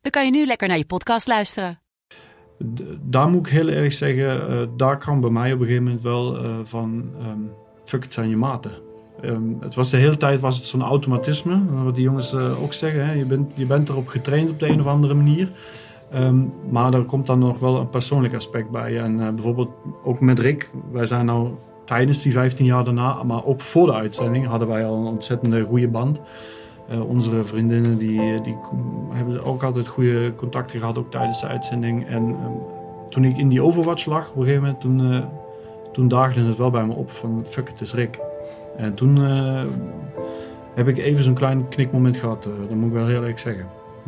dan kan je nu lekker naar je podcast luisteren. Daar moet ik heel erg zeggen, eh, daar kan bij mij op een gegeven moment wel eh, van, ehm, fuck het zijn je maten. Ehm, het was de hele tijd was het zo'n automatisme, wat die jongens eh, ook zeggen. Hè? Je, bent, je bent erop getraind op de een of andere manier. Ehm, maar er komt dan nog wel een persoonlijk aspect bij. En bijvoorbeeld ook met Rick, wij zijn nou tijdens die 15 jaar daarna, maar ook voor de uitzending, hadden wij al een ontzettende goede band. Eh, onze vriendinnen die, die hebben ook altijd goede contacten gehad, ook tijdens de uitzending. En ehm, toen ik in die Overwatch lag, op een gegeven moment, toen, eh, toen daagde het wel bij me op van fuck, het is Rick. En toen eh, heb ik even zo'n klein knikmoment gehad, eh, dat moet ik wel heel eerlijk zeggen.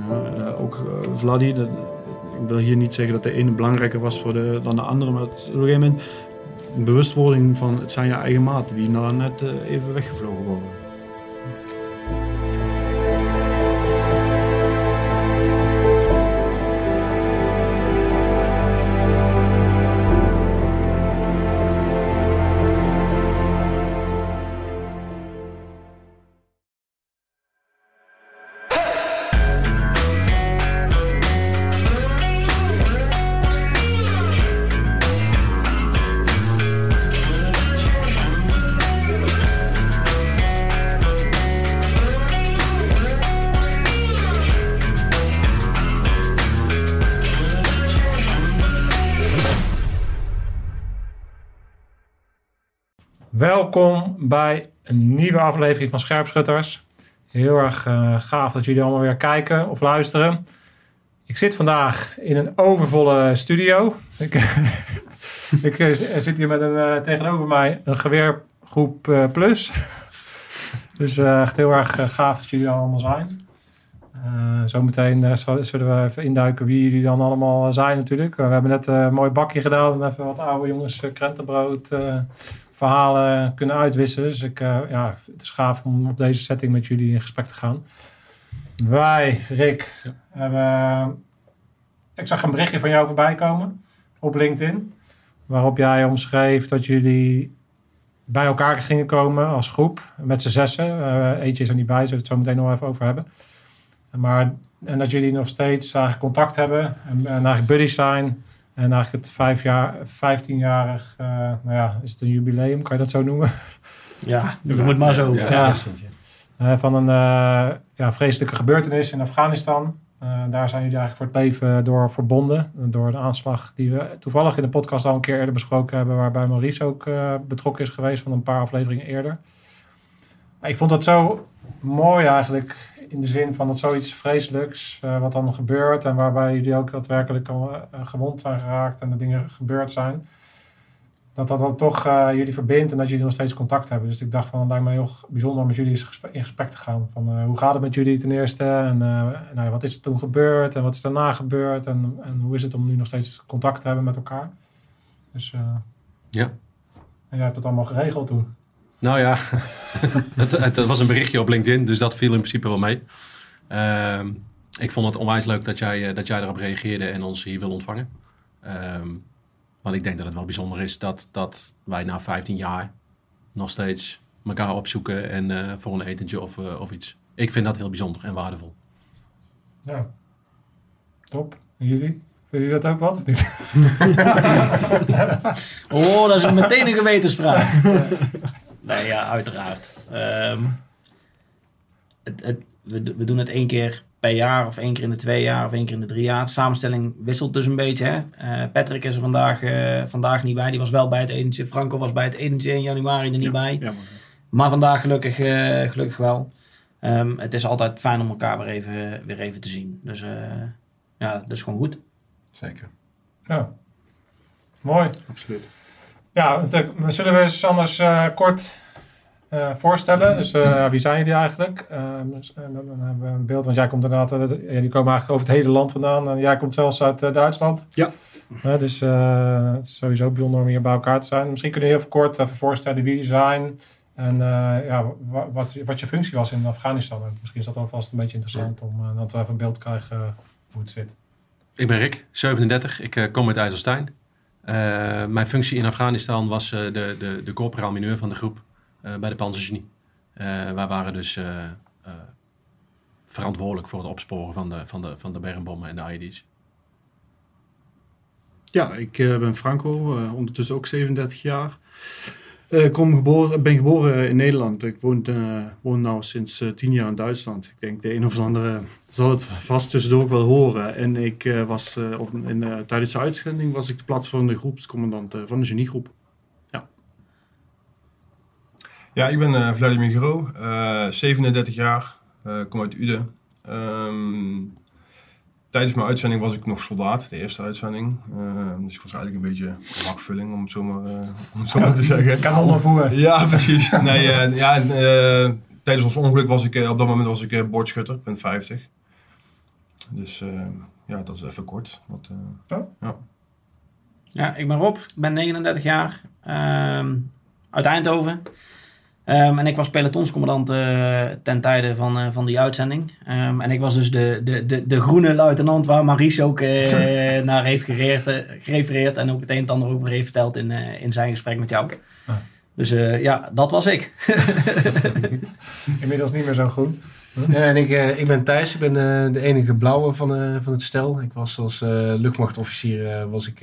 Ja, ook dat, ik wil hier niet zeggen dat de ene belangrijker was voor de, dan de andere, maar op een gegeven moment bewustwording van het zijn je eigen maten die nou net even weggevlogen worden. Welkom bij een nieuwe aflevering van Scherpschutters. Heel erg eh, gaaf dat jullie allemaal weer kijken of luisteren. Ik zit vandaag in een overvolle studio. Ik, ik eh, zit hier met een, eh, tegenover mij een geweergroep plus. dus echt heel erg gaaf dat jullie allemaal zijn. Zometeen zullen we even induiken wie jullie dan allemaal zijn natuurlijk. we hebben net een mooi bakje gedaan en even wat oude jongens krentenbrood verhalen kunnen uitwisselen. Dus ik, eh, ja, het is gaaf om op deze setting met jullie in gesprek te gaan. Wij, Rick, hebben... Ik zag een berichtje van jou voorbij komen op LinkedIn. Waarop jij omschreef dat jullie bij elkaar gingen komen als groep. Met z'n zessen. Eh, eentje is er niet bij, zullen we het zo meteen nog even over hebben. Maar, en dat jullie nog steeds eigenlijk contact hebben. En, en eigenlijk buddies zijn. En eigenlijk het vijf jaar, 15-jarig, eh, nou ja, is het een jubileum, kan je dat zo noemen? Ja, dat moet maar zo. Ja. Ja. Eh, van een eh, ja, vreselijke gebeurtenis in Afghanistan. Eh, daar zijn jullie eigenlijk voor het leven door verbonden. Door de aanslag die we toevallig in de podcast al een keer eerder besproken hebben. Waarbij Maurice ook eh, betrokken is geweest van een paar afleveringen eerder. Maar ik vond dat zo mooi eigenlijk. In de zin van dat zoiets vreselijks eh, wat dan gebeurt. En waarbij jullie ook daadwerkelijk eh, gewond zijn geraakt. En de dingen gebeurd zijn dat dat dan toch eh, jullie verbindt en dat jullie nog steeds contact hebben. Dus ik dacht van, het lijkt me heel bijzonder om met jullie in gesprek te gaan. Van, hoe gaat het met jullie ten eerste? En nou, wat is er toen gebeurd? En wat is daarna gebeurd? En, en hoe is het om nu nog steeds contact te hebben met elkaar? Dus Ja. en jij hebt het allemaal geregeld toen. Nou ja, het, het was een berichtje op LinkedIn, dus dat viel in principe wel mee. Ehm, ik vond het onwijs leuk dat jij, eh, dat jij erop reageerde en ons hier wil ontvangen. Ehm, want ik denk dat het wel bijzonder is dat, dat wij na 15 jaar nog steeds elkaar opzoeken en eh, voor een etentje of, eh, of iets. Ik vind dat heel bijzonder en waardevol. Ja, top. En jullie? Vinden jullie dat ook wat? Of niet? Oh, dat is meteen een gewetensvraag. nee, ja, uiteraard. Ehm, het, het, we, do- we doen het één keer per jaar, of één keer in de twee jaar, of één keer in de drie jaar. De samenstelling wisselt dus een beetje. Hè? Eh, Patrick is er vandaag, eh, vandaag niet bij. Die was wel bij het etentje. Franco was bij het etentje in januari er niet bij. Ja, maar- Maar vandaag gelukkig, eh, gelukkig wel. Ehm, het is altijd fijn om elkaar weer even, weer even te zien. Dus eh, ja, dat is gewoon goed. Zeker. Ja, mooi. absoluut. Ja, zullen we eens anders eh, kort eh, voorstellen. Dus eh, wie zijn jullie eigenlijk? Ehm, dus, dan, dan hebben we een beeld, want jij komt inderdaad, ja, die komen eigenlijk over het hele land vandaan. En jij komt zelfs uit Duitsland. Ja. Dus eh, het is sowieso bijzonder om hier bij elkaar te zijn. Misschien kun je heel kort even voorstellen wie jullie zijn. En eh, ja, wa- wat, wat je functie was in Afghanistan. En misschien is dat alvast een beetje interessant om uh, dat we even een beeld krijgen hoe het zit. Ik ben Rick, 37. Ik eh, kom uit IJsselstein. Eh, mijn functie in Afghanistan was eh, de, de, de corporaal mineur van de groep eh, bij de Panzergenie. Wij waren dus verantwoordelijk voor het opsporen van de, van de, van de bermbommen en de IED's. Ja, ik ben Franco, ondertussen ook 37 jaar. Eh, Ik kom geboren, ben geboren in Nederland. Ik woon, eh woon nu sinds eh, 10 jaar in Duitsland. Ik denk de een of andere zal het vast tussendoor wel horen. En ik was op, in, tijdens de uitzending was ik de plaatsvervangende groepscommandant eh, van de geniegroep. Ja, ik ben Vladimir Giro, eh 37 jaar, kom uit Uden. Ehm, tijdens mijn uitzending was ik nog soldaat, de eerste uitzending. Ehm, dus ik was eigenlijk een beetje wakvulling, om het zo maar, eh, om het zo maar te zeggen. Kanon voeren. Ja, precies. Nee, eh, ja, en, eh, tijdens ons ongeluk was ik, eh, op dat moment was ik uh, boordschutter, punt 50. Dus eh, ja, dat is even kort. Wat, eh, Ja, ik ben Rob, ik ben 39 jaar, ehm, uit Eindhoven. Ehm, en ik was pelotonscommandant eh, ten tijde van, eh, van die uitzending. Ehm, en ik was dus de, de, de, de groene luitenant waar Maries ook eh, naar heeft gereerd, gerefereerd. En ook het een en ander over heeft verteld in, in zijn gesprek met jou. Ah. Dus ja, dat was ik. Inmiddels niet meer zo groen. Ja, en ik, eh, ik ben Thijs, ik ben eh, de enige blauwe van, eh, van het stel. Ik was als luchtmachtofficier was ik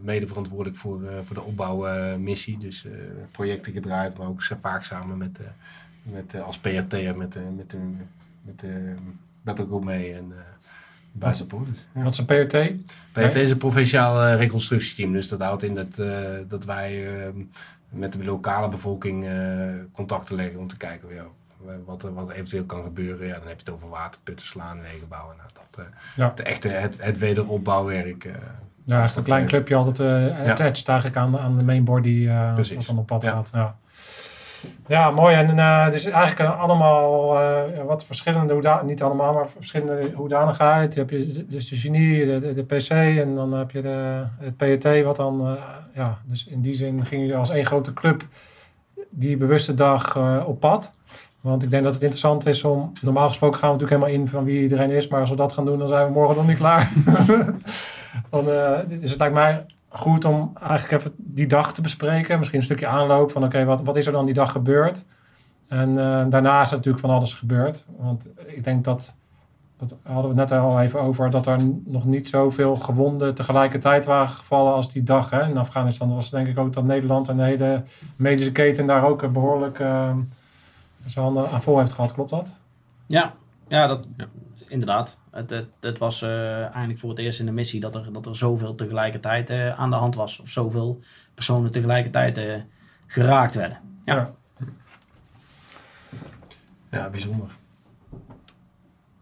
mede verantwoordelijk voor, voor de opbouwmissie. dus projecten gedraaid, maar ook vaak samen met, met als PRT'er met, met, de met de battlegroup mee en ja. Wat is een PRT? PRT is een provinciaal reconstructieteam. Dus dat houdt in dat, dat wij met de lokale bevolking contacten leggen om te kijken ja, wat er wat eventueel kan gebeuren. Ja, dan heb je het over waterputten, slaan, wegen bouwen. Nou, dat, eh, Ja. de echte, het, het wederopbouwwerk. eh, Ja, is een klein clubje altijd eh attached eigenlijk aan, de- aan de main body eh wat dan op pad Ja. gaat. Ja. ja, mooi. En eh dus eigenlijk allemaal eh, wat verschillende, hoeda- niet allemaal, maar verschillende hoedanigheid. Je hebt je, dus de genie, de, de, de PC en dan heb je de, het PET, wat dan, eh, ja, dus in die zin gingen jullie als één grote club die bewuste dag eh, op pad. Want ik denk dat het interessant is om, normaal gesproken gaan we natuurlijk helemaal in van wie iedereen is, maar als we dat gaan doen, dan zijn we morgen nog niet klaar. dan, eh, dus het lijkt mij goed om eigenlijk even die dag te bespreken. Misschien een stukje aanloop van oké, wat, wat is er dan die dag gebeurd? En eh, daarna is natuurlijk van alles gebeurd. Want ik denk dat, dat hadden we het net al even over, dat er nog niet zoveel gewonden tegelijkertijd waren gevallen als die dag. Hè? In Afghanistan was denk ik ook dat Nederland en de hele medische keten daar ook eh, behoorlijk uh, zijn handen aan vol heeft gehad. Klopt dat? Ja, ja, dat, Ja. inderdaad. Het, het, het was eh, eigenlijk voor het eerst in de missie dat er, dat er zoveel tegelijkertijd eh, aan de hand was. Of zoveel personen tegelijkertijd eh, geraakt werden. Ja. Ja. Ja, bijzonder.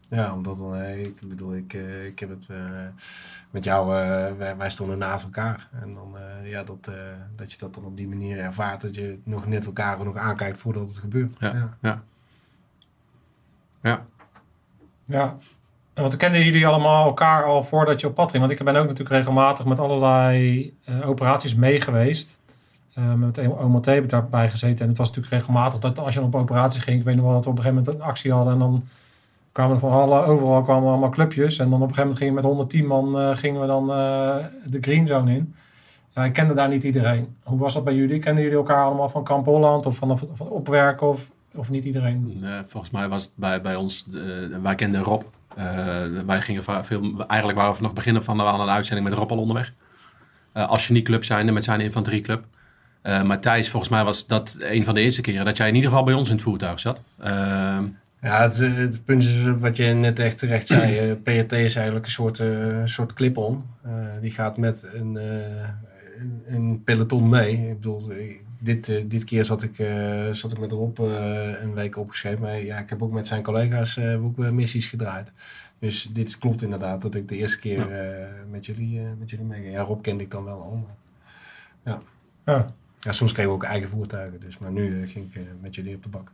Ja, omdat dan, eh, ik bedoel, ik, eh, ik heb het eh, met jou, eh, wij, wij stonden naast elkaar. En dan, eh, ja, dat, eh, dat je dat dan op die manier ervaart, dat je nog net elkaar nog aankijkt voordat het gebeurt. Ja. Ja. Ja. Ja. Ja, en want kenden jullie allemaal elkaar al voordat je op pad ging? Want ik ben ook natuurlijk regelmatig met allerlei eh, operaties mee geweest. Uh, met OMT heb ik daarbij gezeten. En het was natuurlijk regelmatig dat als je op operatie ging, ik weet nog wel dat we op een gegeven moment een actie hadden. En dan kwamen van alle, overal kwamen allemaal clubjes. En dan op een gegeven moment gingen we met 110 man eh, gingen we dan eh, de green zone in. Ja, ik daar niet iedereen. Hoe was dat bij jullie? Kenden jullie elkaar allemaal van Kamp Holland of van, opwerken of, of niet iedereen? Volgens mij was het bij, bij ons, eh, wij kenden Rob. Wij gingen veel, eigenlijk waren we vanaf het begin van aan een uitzending met Rob al onderweg. Als genieclub zijnde met zijn infanterieclub. Maar Thijs, volgens mij was dat een van de eerste keren dat jij in ieder geval bij ons in het voertuig zat. Ja, het, eh, het punt is wat je net echt terecht zei. eh, PRT is eigenlijk een soort, eh, soort clip-on. Eh, die gaat met een, eh, een, peloton mee. Ik bedoel, eh, dit, eh, dit keer zat ik, eh, zat ik met Rob eh, een week opgeschreven. Maar ja, ik heb ook met zijn collega's eh, ook eh, missies gedraaid. Dus dit klopt inderdaad dat ik de eerste keer eh, met, jullie, eh, met jullie meeging. Ja, Rob kende ik dan wel al. maar- Ja. Ja, soms kregen we ook eigen voertuigen. Dus, maar nu eh, ging ik eh, met jullie op de bak.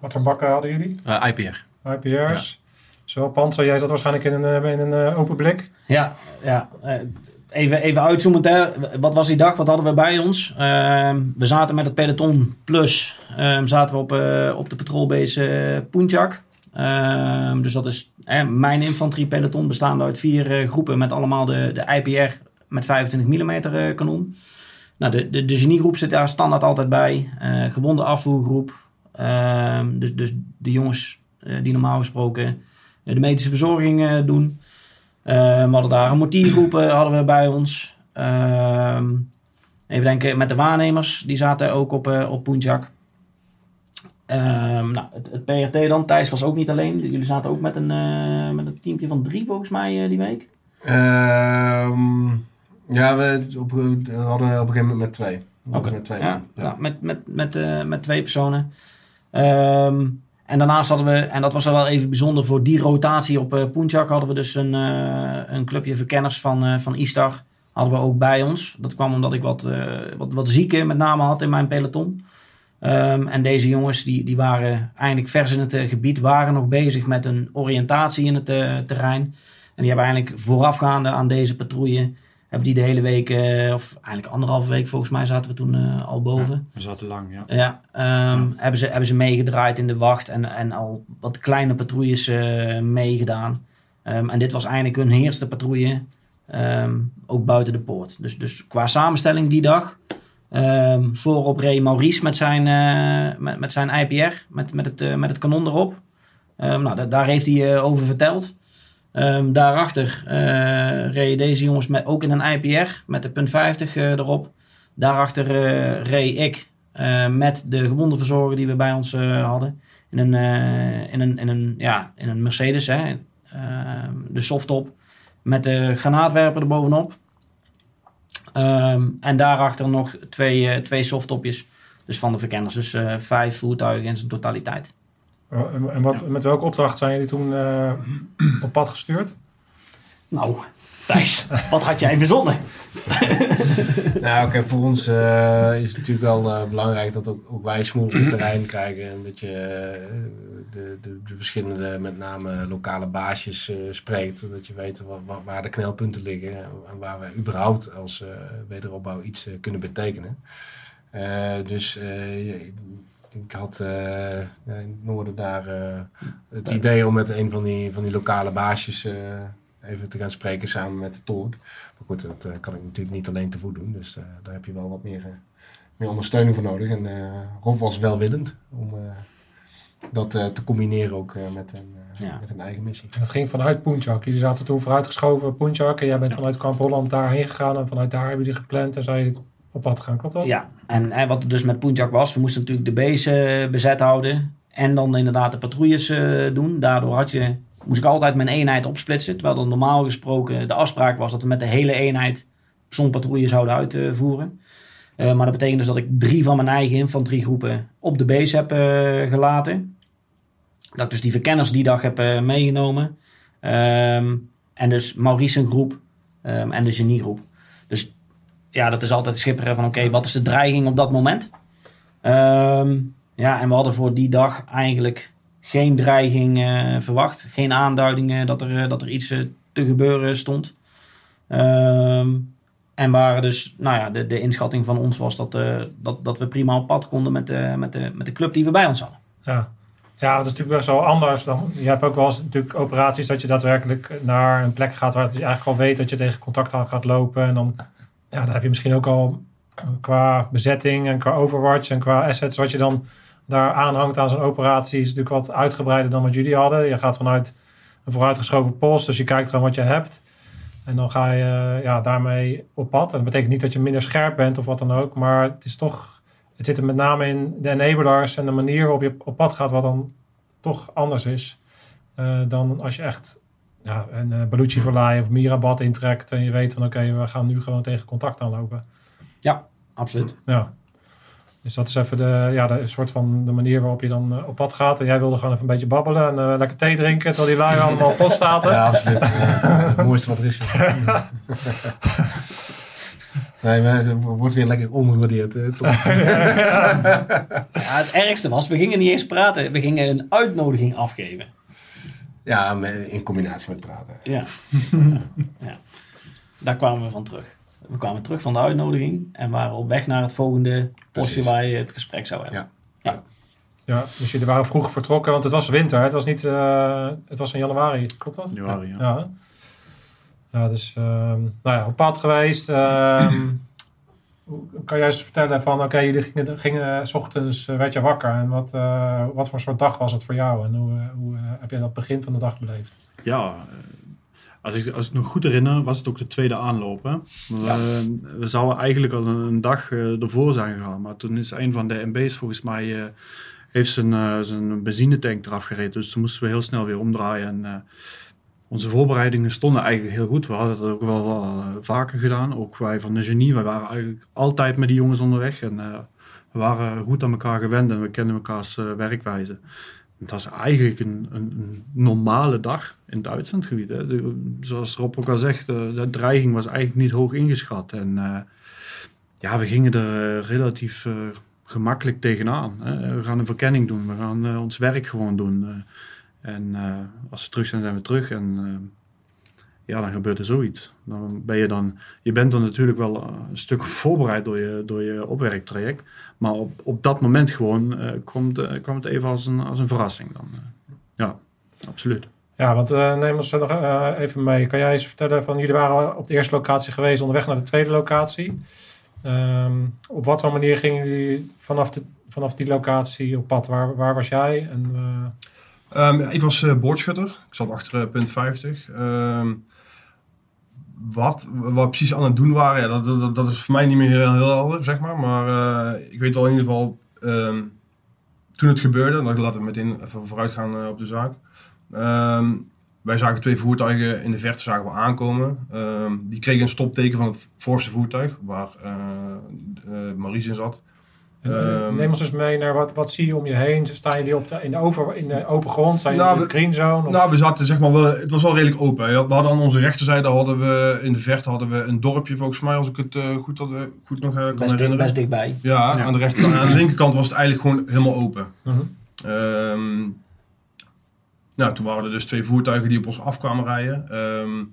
Wat voor bakken hadden jullie? Eh, IPR. IPR's? Zo, Panzer, jij zat waarschijnlijk in een, eh, in een eh, open blik. Ja, ja. eh, Even, even uitzoomend, hè. wat was die dag? Wat hadden we bij ons? Ehm, we zaten met het peloton plus ehm, zaten we op, eh, op de patrolbase eh Punjak. Ehm, dus dat is hè, mijn infanteriepeloton bestaande uit vier eh, groepen met allemaal de, de IPR met 25 mm eh, kanon. Nou, de, de, de geniegroep zit daar standaard altijd bij. Eh gewonde afvoergroep. Ehm, dus, dus de jongens eh, die normaal gesproken eh, de medische verzorging doen. Eh, we hadden daar een hadden we bij ons. Ehm, even denken, met de waarnemers, die zaten ook op, op Punjak. Ehm, nou, het, het PRT dan, Thijs was ook niet alleen. Jullie zaten ook met een, met een teampje van drie volgens mij die week. Ehm, ja, we, op, we hadden op een gegeven moment met twee. We hadden met twee Ja, ja. met, met, met, eh, met twee personen. Ehm, en daarnaast hadden we, en dat was wel even bijzonder voor die rotatie op eh Punjak, hadden we dus een, eh, een clubje verkenners van, van Istar. Hadden we ook bij ons. Dat kwam omdat ik wat, wat, wat zieken met name had in mijn peloton. Ehm, en deze jongens die, die waren eigenlijk vers in het gebied, waren nog bezig met een oriëntatie in het terrein. En die hebben eigenlijk voorafgaande aan deze patrouille, hebben die de hele week, eh, of eigenlijk anderhalve week volgens mij zaten we toen eh, al boven. We zaten lang, ja. Ja, ehm, Hebben, ze, hebben ze meegedraaid in de wacht en, en al wat kleine patrouilles eh, meegedaan. Ehm, en dit was eigenlijk hun eerste patrouille, ehm, ook buiten de poort. Dus, dus qua samenstelling die dag, ehm, voorop reed Maurice met zijn, met, met zijn IPR, met, met, het, met het kanon erop. Nou, da- daar heeft hij over verteld. Ehm, daarachter eh reden deze jongens met, ook in een IPR met de punt 50 eh, erop. Daarachter eh, reed ik met de gewondenverzorger die we bij ons hadden. In een, in een, in een, ja, in een Mercedes, hè. Ehm, de softtop. Met de granaatwerper erbovenop. Ehm, en daarachter nog twee, eh, twee softtopjes. Dus van de verkenners. Dus vijf voertuigen in zijn totaliteit. Eh, En, wat, met welke opdracht zijn jullie toen eh, op pad gestuurd? Nou, Thijs, wat had jij verzonnen? Nou, oké, voor ons eh, is het natuurlijk wel eh, belangrijk dat ook, ook wij smoel op het terrein krijgen. En dat je de, de, de verschillende, met name lokale baasjes, eh, spreekt. Dat je weet wa- wa- waar de knelpunten liggen. En waar we überhaupt als eh, wederopbouw iets kunnen betekenen. Eh, dus eh, je- ik had eh, ja, in het noorden daar eh, het idee om met een van die, van die lokale baasjes eh, even te gaan spreken samen met de tolk. Maar goed, dat eh, kan ik natuurlijk niet alleen te voet doen. Dus eh, daar heb je wel wat meer, eh, meer ondersteuning voor nodig. En eh Rob was welwillend om eh, dat eh, te combineren ook eh, met, een, eh, Ja. met een eigen missie. En dat ging vanuit Punjak. Jullie zaten toen vooruitgeschoven Punjak en jij bent vanuit Kamp Holland daarheen gegaan en vanuit daar hebben jullie gepland en zijn jullie Ja, en, en wat er dus met Punjak was, we moesten natuurlijk de base eh, bezet houden. En dan inderdaad de patrouilles eh, doen. Daardoor had je, moest ik altijd mijn eenheid opsplitsen. Terwijl er normaal gesproken de afspraak was dat we met de hele eenheid zo'n patrouille zouden uitvoeren. Eh, maar dat betekent dus dat ik drie van mijn eigen infanteriegroepen op de base heb eh, gelaten. Dat ik dus die verkenners die dag heb eh, meegenomen. Ehm, en dus Maurice een groep ehm, en de geniegroep. Ja, dat is altijd schipperen van oké, wat is de dreiging op dat moment? Ehm, ja, en we hadden voor die dag eigenlijk geen dreiging eh, verwacht. Geen aanduidingen dat er, eh, dat er iets eh, te gebeuren stond. Ehm, en waren dus, nou ja, de, de inschatting van ons was dat, dat, dat we prima op pad konden met, de met, de, met de club die we bij ons hadden. Ja. Ja, dat is natuurlijk best wel anders dan. Je hebt ook wel eens natuurlijk operaties dat je daadwerkelijk naar een plek gaat waar je eigenlijk al weet dat je tegen contact aan gaat lopen. En dan, ja, dan heb je misschien ook al qua bezetting en qua overwatch en qua assets wat je dan daar aanhangt aan zo'n operatie is natuurlijk wat uitgebreider dan wat jullie hadden. Je gaat vanuit een vooruitgeschoven post, dus je kijkt gewoon wat je hebt. En dan ga je eh, ja, daarmee op pad. En dat betekent niet dat je minder scherp bent of wat dan ook, maar het is toch het zit er met name in de enablers en de manier waarop je op pad gaat, wat dan toch anders is eh, dan als je echt ja, een uh, Baluchi Vallei of Mirabat intrekt en je weet van oké, we gaan nu gewoon tegen contact aanlopen. Absoluut. Ja. Dus dat is even de, ja, de soort van de manier waarop je dan eh, op pad gaat. En jij wilde gewoon even een beetje babbelen en eh, lekker thee drinken terwijl die lui allemaal op post zaten. Ja, absoluut. Ja, het mooiste wat er is. Nee, maar het wordt weer lekker omgewaardeerd. eh, Tom. Ja, het ergste was, we gingen niet eens praten. We gingen een uitnodiging afgeven. Ja, in combinatie met praten. Ja. ja. Daar kwamen we van terug. We kwamen terug van de uitnodiging en waren op weg naar het volgende postje waar je het gesprek zou hebben. Ja. Ja, dus jullie waren vroeg vertrokken, want het was winter. Het was niet, eh, het was in januari, klopt dat? Januari, ja. Ja, ja dus ehm, nou ja, op pad geweest. ehm, kan jij eens vertellen van, oké, jullie gingen, gingen s ochtends, eh, werd je wakker. En wat, eh, wat voor soort dag was het voor jou? En hoe, eh, hoe heb je dat begin van de dag beleefd? Ja, als ik, als ik me goed herinner, was het ook de tweede aanloop. Hè? We, we zouden eigenlijk al een, een dag ervoor zijn gegaan. Maar toen is een van de MB's volgens mij heeft zijn, zijn benzinetank eraf gereden. Dus toen moesten we heel snel weer omdraaien. En, onze voorbereidingen stonden eigenlijk heel goed. We hadden het ook wel, eh, vaker gedaan. Ook wij van de genie. We waren eigenlijk altijd met die jongens onderweg. En eh, we waren goed aan elkaar gewend en we kenden elkaars eh, werkwijze. Het was eigenlijk een, normale dag in het. De- zoals Rob ook al zegt, de dreiging was eigenlijk niet hoog ingeschat. En ja, we gingen er relatief gemakkelijk tegenaan. Hè. We gaan een verkenning doen, we gaan ons werk gewoon doen. En eh, als we terug zijn, zijn we terug. En eh, ja, dan gebeurt er zoiets. Dan ben je dan, je bent dan natuurlijk wel eh, een stuk voorbereid door je, door je opwerktraject. Maar op, op dat moment gewoon eh, komt, het even als een, als een verrassing. Dan. ja, absoluut. Ja, want neem ons nog even mee. Kan jij eens vertellen van, jullie waren op de eerste locatie geweest, onderweg naar de tweede locatie. Ehm, op wat voor manier gingen jullie vanaf, de, vanaf die locatie op pad? Waar, waar was jij? En, eh, Ehm, ik was eh boordschutter. Ik zat achter eh, punt 50. Ehm, wat we precies aan het doen waren, ja, dat, dat, is voor mij niet meer heel, heel helder, zeg maar. Maar eh, ik weet wel in ieder geval, ehm, toen het gebeurde, dan laten we meteen even vooruit gaan op de zaak. Wij zagen twee voertuigen in de verte zagen we aankomen. Die kregen een stopteken van het voorste voertuig, waar Maurice in zat. En, Ehm, neem ons eens mee naar wat, wat zie je om je heen? Staan jullie op de, in, de over, in de open grond? Zijn Nou, jullie in de green zone? Of- Nou, we zaten zeg maar wel, het was wel redelijk open. hè. We hadden aan onze rechterzijde hadden we in de verte hadden we een dorpje volgens mij, als ik het eh, goed, had, eh, goed nog eh, kan Best, dik, herinneren. best dichtbij. Ja, Ja. aan de rechterkant. Aan de linkerkant was het eigenlijk gewoon helemaal open. Mhm. Ehm, nou, toen waren er dus twee voertuigen die op ons afkwamen rijden. Ehm,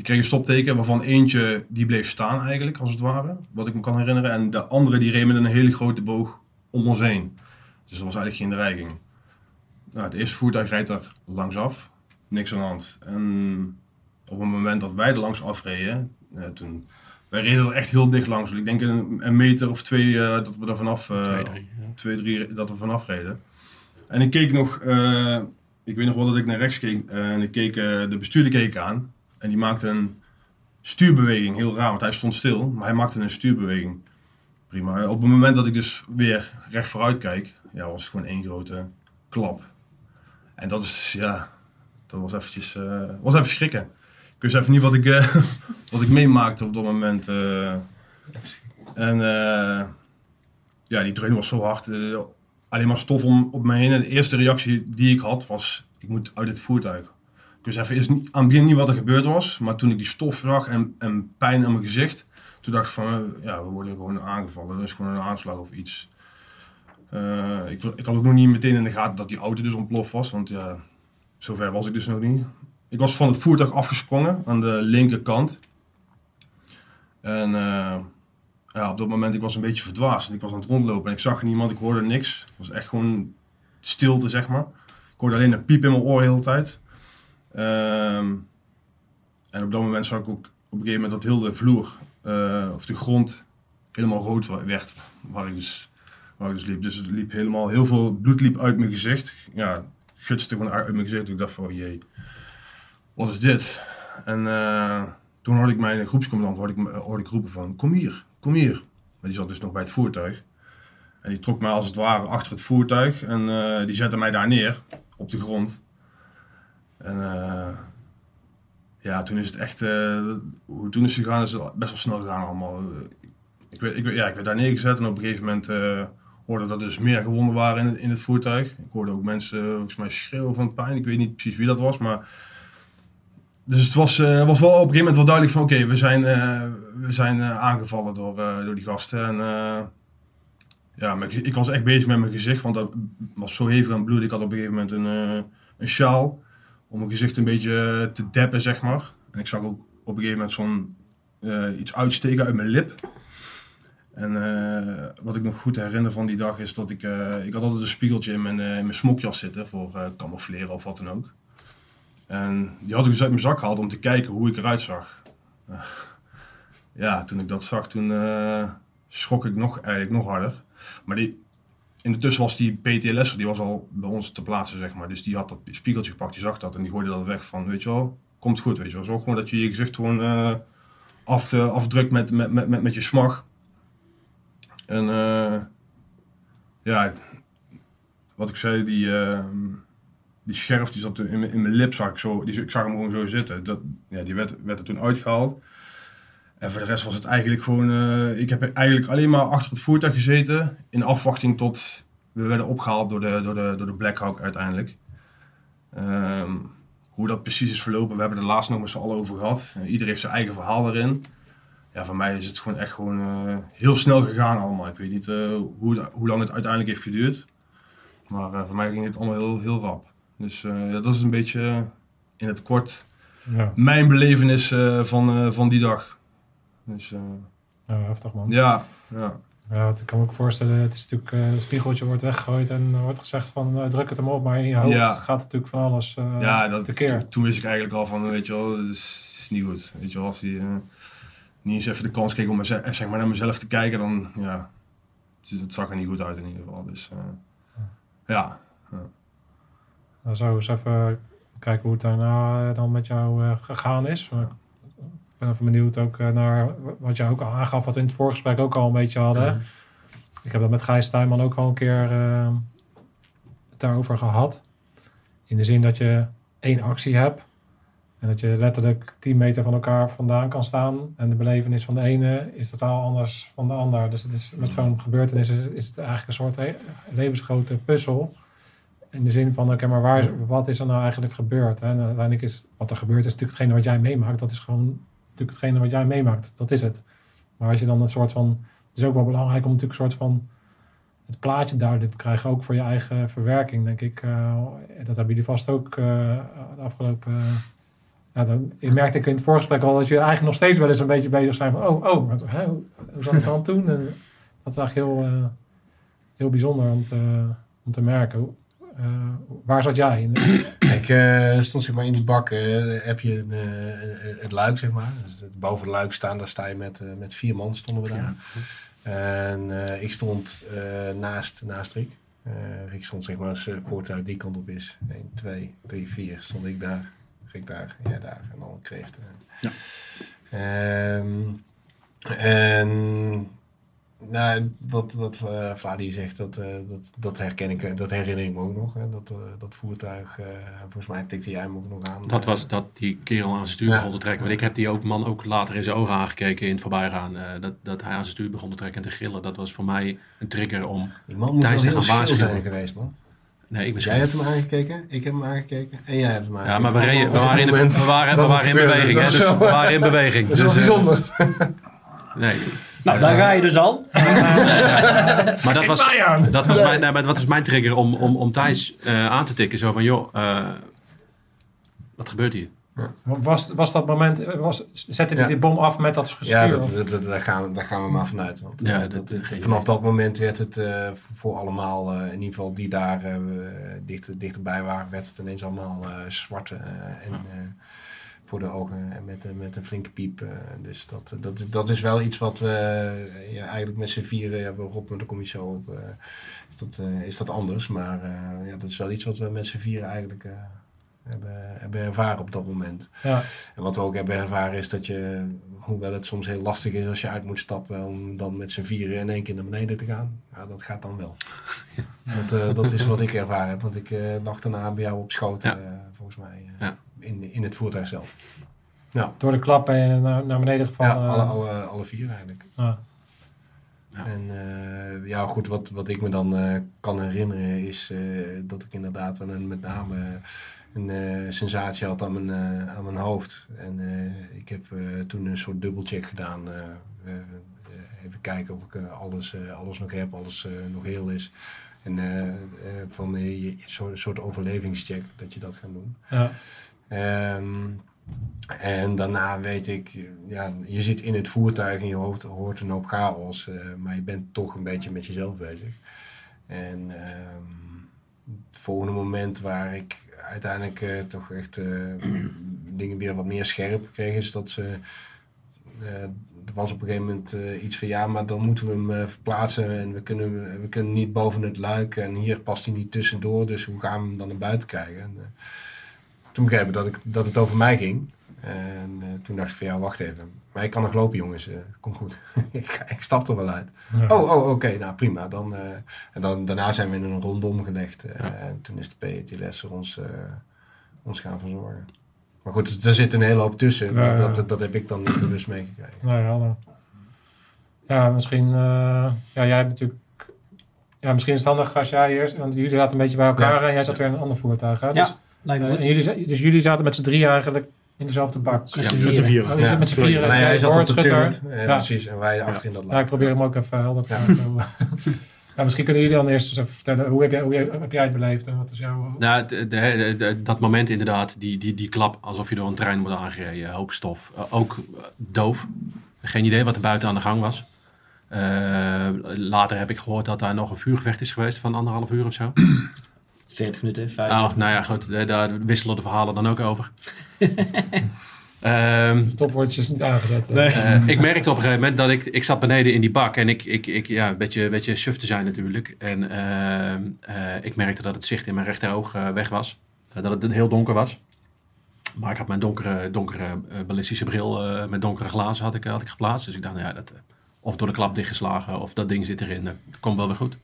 die kregen een stopteken, waarvan eentje die bleef staan eigenlijk, als het ware. Wat ik me kan herinneren. En de andere die reed met een hele grote boog om ons heen. Dus er was eigenlijk geen dreiging. Nou, het eerste voertuig rijdt er langs af. Niks aan de hand. En op het moment dat wij er langs afreden, eh, toen... Wij reden er echt heel dicht langs. Ik denk een, een meter of twee eh, dat we er vanaf... eh, Twee, drie. ja. twee, drie dat we vanaf reden. En ik keek nog, eh, ik weet nog wel dat ik naar rechts keek en ik keek de bestuurder keek aan. En die maakte een stuurbeweging, heel raar, want hij stond stil, maar hij maakte een stuurbeweging. Prima. Op het moment dat ik dus weer recht vooruit kijk, ja, was het gewoon één grote klap. En dat is, ja, dat was eventjes, eh, was even schrikken. Ik wist even niet wat ik, eh, wat ik meemaakte op dat moment. eh. en ja, die dreun was zo hard. alleen maar stof om, op me heen. En de eerste reactie die ik had was, ik moet uit het voertuig. Wist even eerst niet, aan het begin niet wat er gebeurd was. Maar toen ik die stof zag en, pijn aan mijn gezicht. Toen dacht ik van, eh, ja, we worden gewoon aangevallen. Dat is gewoon een aanslag of iets. Eh, ik, ik had ook nog niet meteen in de gaten dat die auto dus ontploft was. Want ja, zover was ik dus nog niet. Ik was van het voertuig afgesprongen aan de linkerkant. En eh, ja, op dat moment ik was een beetje verdwaasd. En ik was aan het rondlopen en ik zag niemand, ik hoorde niks. Het was echt gewoon stilte, zeg maar. Ik hoorde alleen een piep in mijn oor de hele tijd. Ehm, en op dat moment zag ik ook op een gegeven moment dat heel de vloer, eh, of de grond, helemaal rood werd. Waar ik dus, waar ik dus liep. Dus het liep helemaal, heel veel bloed liep uit mijn gezicht. Ja, gutste gewoon uit mijn gezicht. Ik dacht van, oh jee, wat is dit? En eh, toen hoorde ik mijn groepscommandant hoorde ik, hoorde ik roepen van, kom hier, kom hier. Maar die zat dus nog bij het voertuig. En die trok mij als het ware achter het voertuig. En eh, die zette mij daar neer, op de grond. En eh, ja, toen is het echt, eh, hoe toen is het gegaan, is het best wel snel gegaan allemaal. Ik werd, ik, ja, ik werd daar neergezet en op een gegeven moment eh, hoorde dat er dus meer gewonden waren in in het voertuig. Ik hoorde ook mensen, eh, volgens mij, schreeuwen van pijn. Ik weet niet precies wie dat was, maar dus het was, eh, was wel op een gegeven moment wel duidelijk van oké, we zijn, eh, we zijn eh, aangevallen door, eh, door die gasten. En eh, ja, maar ik, was echt bezig met mijn gezicht, want dat was zo hevig aan het bloeden. Ik had op een gegeven moment een, eh, een sjaal om mijn gezicht een beetje te deppen, zeg maar. En ik zag ook op een gegeven moment zo'n eh, iets uitsteken uit mijn lip. En eh, wat ik nog goed herinner van die dag is dat ik, eh, ik had altijd een spiegeltje in mijn, eh, in mijn smokjas zitten voor eh camoufleren of wat dan ook. En die had ik dus uit mijn zak gehaald om te kijken hoe ik eruit zag. Eh, ja, toen ik dat zag, toen eh, schrok ik nog, eigenlijk nog harder. Maar die, intussen was die PTLS'er, die was al bij ons te plaatsen, zeg maar. Dus die had dat spiegeltje gepakt, die zag dat en die gooide dat weg van, weet je wel, komt goed, weet je wel. Zorg gewoon dat je je gezicht gewoon eh, af, eh, afdrukt met, met, met, met, met je smag. En eh, ja, wat ik zei, die, eh, die scherf die zat in, in mijn lip, zag ik, zo, die, ik zag hem gewoon zo zitten. Dat, ja, die werd, werd er toen uitgehaald. En voor de rest was het eigenlijk gewoon, eh, ik heb eigenlijk alleen maar achter het voertuig gezeten in afwachting tot we werden opgehaald door de, door de, door de Black Hawk uiteindelijk. Ehm, hoe dat precies is verlopen, we hebben er laatst nog met z'n allen over gehad. Uh, ieder heeft zijn eigen verhaal erin. Ja, voor mij is het gewoon echt gewoon eh, heel snel gegaan allemaal. Ik weet niet eh, hoe, het- hoe lang het uiteindelijk heeft geduurd. Maar voor mij ging het allemaal heel, heel rap. Dus ja, dat is een beetje in het kort Ja, mijn belevenis van, van die dag. Dus eh, ja heftig man. ja, ja. Ja, ik kan me ook voorstellen, het is natuurlijk, het spiegeltje wordt weggegooid en er wordt gezegd van eh, druk het hem op, maar in je hoofd Ja. gaat natuurlijk van alles eh ja dat, tekeer. toen, toen wist ik eigenlijk al van, weet je wel, dat is, is niet goed. Weet je wel, als hij niet eens even de kans kreeg om meze- eh, zeg maar, naar mezelf te kijken, dan ja, dus het zag er niet goed uit in ieder geval. Dus eh, ja, Nou, zo eens even kijken hoe het daarna dan met jou gegaan is. Maar ben even benieuwd ook eh, naar wat je ook al aangaf, wat we in het voorgesprek ook al een beetje hadden. Ik heb dat met Gijs Tuinman ook al een keer eh, het daarover gehad. In de zin dat je één actie hebt. En dat je letterlijk 10 meter van elkaar vandaan kan staan. En de belevenis van de ene is totaal anders van de ander. Dus het is, met zo'n gebeurtenis is, is het eigenlijk een soort he- levensgrote puzzel. In de zin van, oké, maar waar, wat is er nou eigenlijk gebeurd? Hè? En uiteindelijk is wat er gebeurt, is natuurlijk hetgene wat jij meemaakt. Dat is gewoon natuurlijk hetgene wat jij meemaakt. Dat is het. Maar als je dan een soort van het is ook wel belangrijk om natuurlijk een soort van het plaatje duidelijk te krijgen, ook voor je eigen verwerking, denk ik. Eh, dat hebben jullie vast ook eh, de afgelopen. eh, ja, dan, je merkte ik in het voorgesprek al dat je eigenlijk nog steeds wel eens een beetje bezig zijn van, oh, oh, wat, hè, hoe, zat ik dan toen? En dat is eigenlijk heel, heel bijzonder om te, om te merken. Eh, waar zat jij? In? Ik eh, stond zeg maar in die bak, eh, heb je een, het luik zeg maar. Dus het boven het luik staan, daar sta je met, met vier man stonden we daar. En eh, ik stond eh, naast, naast Rick. Eh, Rick stond zeg maar als het voertuig die kant op is. 1, 2, 3, 4 stond ik daar. Rick daar, jij daar en dan kreeft. Ja. Ehm, en nou, wat, wat eh Vladi zegt, dat, eh, dat, dat herken ik, dat herinner ik me ook nog. Hè, dat, eh, dat voertuig, volgens mij tikte jij hem ook nog aan. Dat was dat die kerel aan zijn stuur Ja. begon te trekken. Want ik heb die ook, man ook later in zijn ogen aangekeken in het voorbijgaan. dat, dat hij aan zijn stuur begon te trekken en te gillen. Dat was voor mij een trigger om... Die man moet wel heel zijn geweest, man. Nee, ik Dus ben jij hebt hem aangekeken, ik heb hem aangekeken en jij hebt hem Ja, aangekeken. maar we, reden, we waren in, moment we waren, we in beweging. Hè, dus we waren in beweging. Dat is wel Dus, bijzonder. nee. Nou, daar ga je dus al. Maar dat was, dat was, mijn, dat was mijn trigger om, om, om Thijs eh, aan te tikken. Zo van, joh, eh, wat gebeurt hier? Was, was dat moment, eh, was, zette hij Ja. die bom af met dat gestuur? Ja, dat, of- dat- dat- daar, gaan, we- daar gaan we maar vanuit. Want, Ja, dat- vanaf dat moment werd het eh, voor allemaal, eh, in ieder geval die daar eh, dichter, dichterbij waren, werd het ineens allemaal eh, zwart. en, eh, voor de ogen en met, eh, met een flinke piep. eh, dus dat, dat, dat is wel iets wat we eh, ja, eigenlijk met z'n vieren hebben. Rob, maar daar kom je zo op. eh, is, dat, eh, is dat anders. Maar eh, ja, dat is wel iets wat we met z'n vieren eigenlijk eh, hebben, hebben ervaren op dat moment. ja. En wat we ook hebben ervaren is dat je, hoewel het soms heel lastig is als je uit moet stappen, om dan met z'n vieren in één keer naar beneden te gaan, ja, dat gaat dan wel. Dat, eh, dat is wat ik ervaren heb, want ik eh, lag daarna bij jou op schoot, Ja. eh, volgens mij, eh, Ja. In, in het voertuig zelf. Door de klap ben je naar, naar beneden gevallen. ja, alle, alle, alle vier eigenlijk. ah. Ja. En eh, ja, goed, wat, wat ik me dan eh, kan herinneren is eh, dat ik inderdaad wel een met name een eh, sensatie had aan mijn, eh, aan mijn hoofd. En eh, ik heb eh, toen een soort dubbelcheck gedaan. eh, eh, eh, even kijken of ik alles, eh, alles nog heb, alles eh, nog heel is. En eh, eh, van je- zo'n soort overlevingscheck, dat je dat gaat doen. Ja. Ehm, en daarna weet ik, ja, je zit in het voertuig en je hoort, hoort een hoop chaos, eh, maar je bent toch een beetje met jezelf bezig. En ehm, het volgende moment waar ik uiteindelijk eh, toch echt eh, dingen weer wat meer scherp kreeg, is dat ze. er was op een gegeven moment iets van ja, maar dan moeten we hem verplaatsen en we kunnen, we kunnen niet boven het luik en hier past hij niet tussendoor, dus hoe gaan we hem dan naar buiten krijgen? En, toen begreep ik dat, ik dat het over mij ging. En eh, toen dacht ik van ja, wacht even. Maar ik kan nog lopen jongens, eh kom goed. ik, ga- ik stap er wel uit. Ja. Oh, oh oké, nou prima. Dan, eh, en dan, daarna zijn we in een rondom gelegd. Ja. En toen is de PETLS er ons, eh, ons gaan verzorgen. Maar goed, er zit een hele hoop tussen. Ja, maar ja. Dat, dat heb ik dan niet bewust meegekregen. Nou ja, nou. ja misschien. eh, ja, jij hebt natuurlijk. Ja, misschien is het handig als jij eerst. Want jullie zaten een beetje bij elkaar Ja. en jij zat weer in een ander voertuig. Hè? Ja, Dus, lijkt me eh, en jullie, dus jullie zaten met z'n drie eigenlijk in dezelfde bak. Met z'n Met z'n vieren. Oh, met z'n vieren. Jij hij zat op de Schutter. turret. eh, Ja. Precies, en wij achter in dat Ja, laag. ik probeer hem ook even helder te Ja. maken. ja, misschien kunnen jullie dan eerst eens even vertellen. Hoe heb jij, hoe heb jij het beleefd? En wat is jouw... Nou, de- de- de- dat moment inderdaad, die, die, die klap alsof je door een trein wordt aangereden. Hoop stof. Eh, ook eh, doof. Geen idee wat er buiten aan de gang was. Eh, later heb ik gehoord dat daar nog een vuurgevecht is geweest van anderhalf uur of zo. 40 minuten, 5 Oh, nou ja, goed. Daar wisselen de verhalen dan ook over. Ehm, Stopwoordjes niet aangezet. eh, ik merkte op een gegeven moment dat ik, ik zat beneden in die bak en ik, ik, ik ja, een beetje, een beetje suf te zijn natuurlijk. En ehm, eh, ik merkte dat het zicht in mijn rechteroog eh, weg was. Dat het heel donker was. Maar ik had mijn donkere, donkere ballistische bril eh, met donkere glazen had ik, had ik geplaatst. Dus ik dacht, nou ja, dat, of door de klap dichtgeslagen of dat ding zit erin. Dat komt wel weer goed.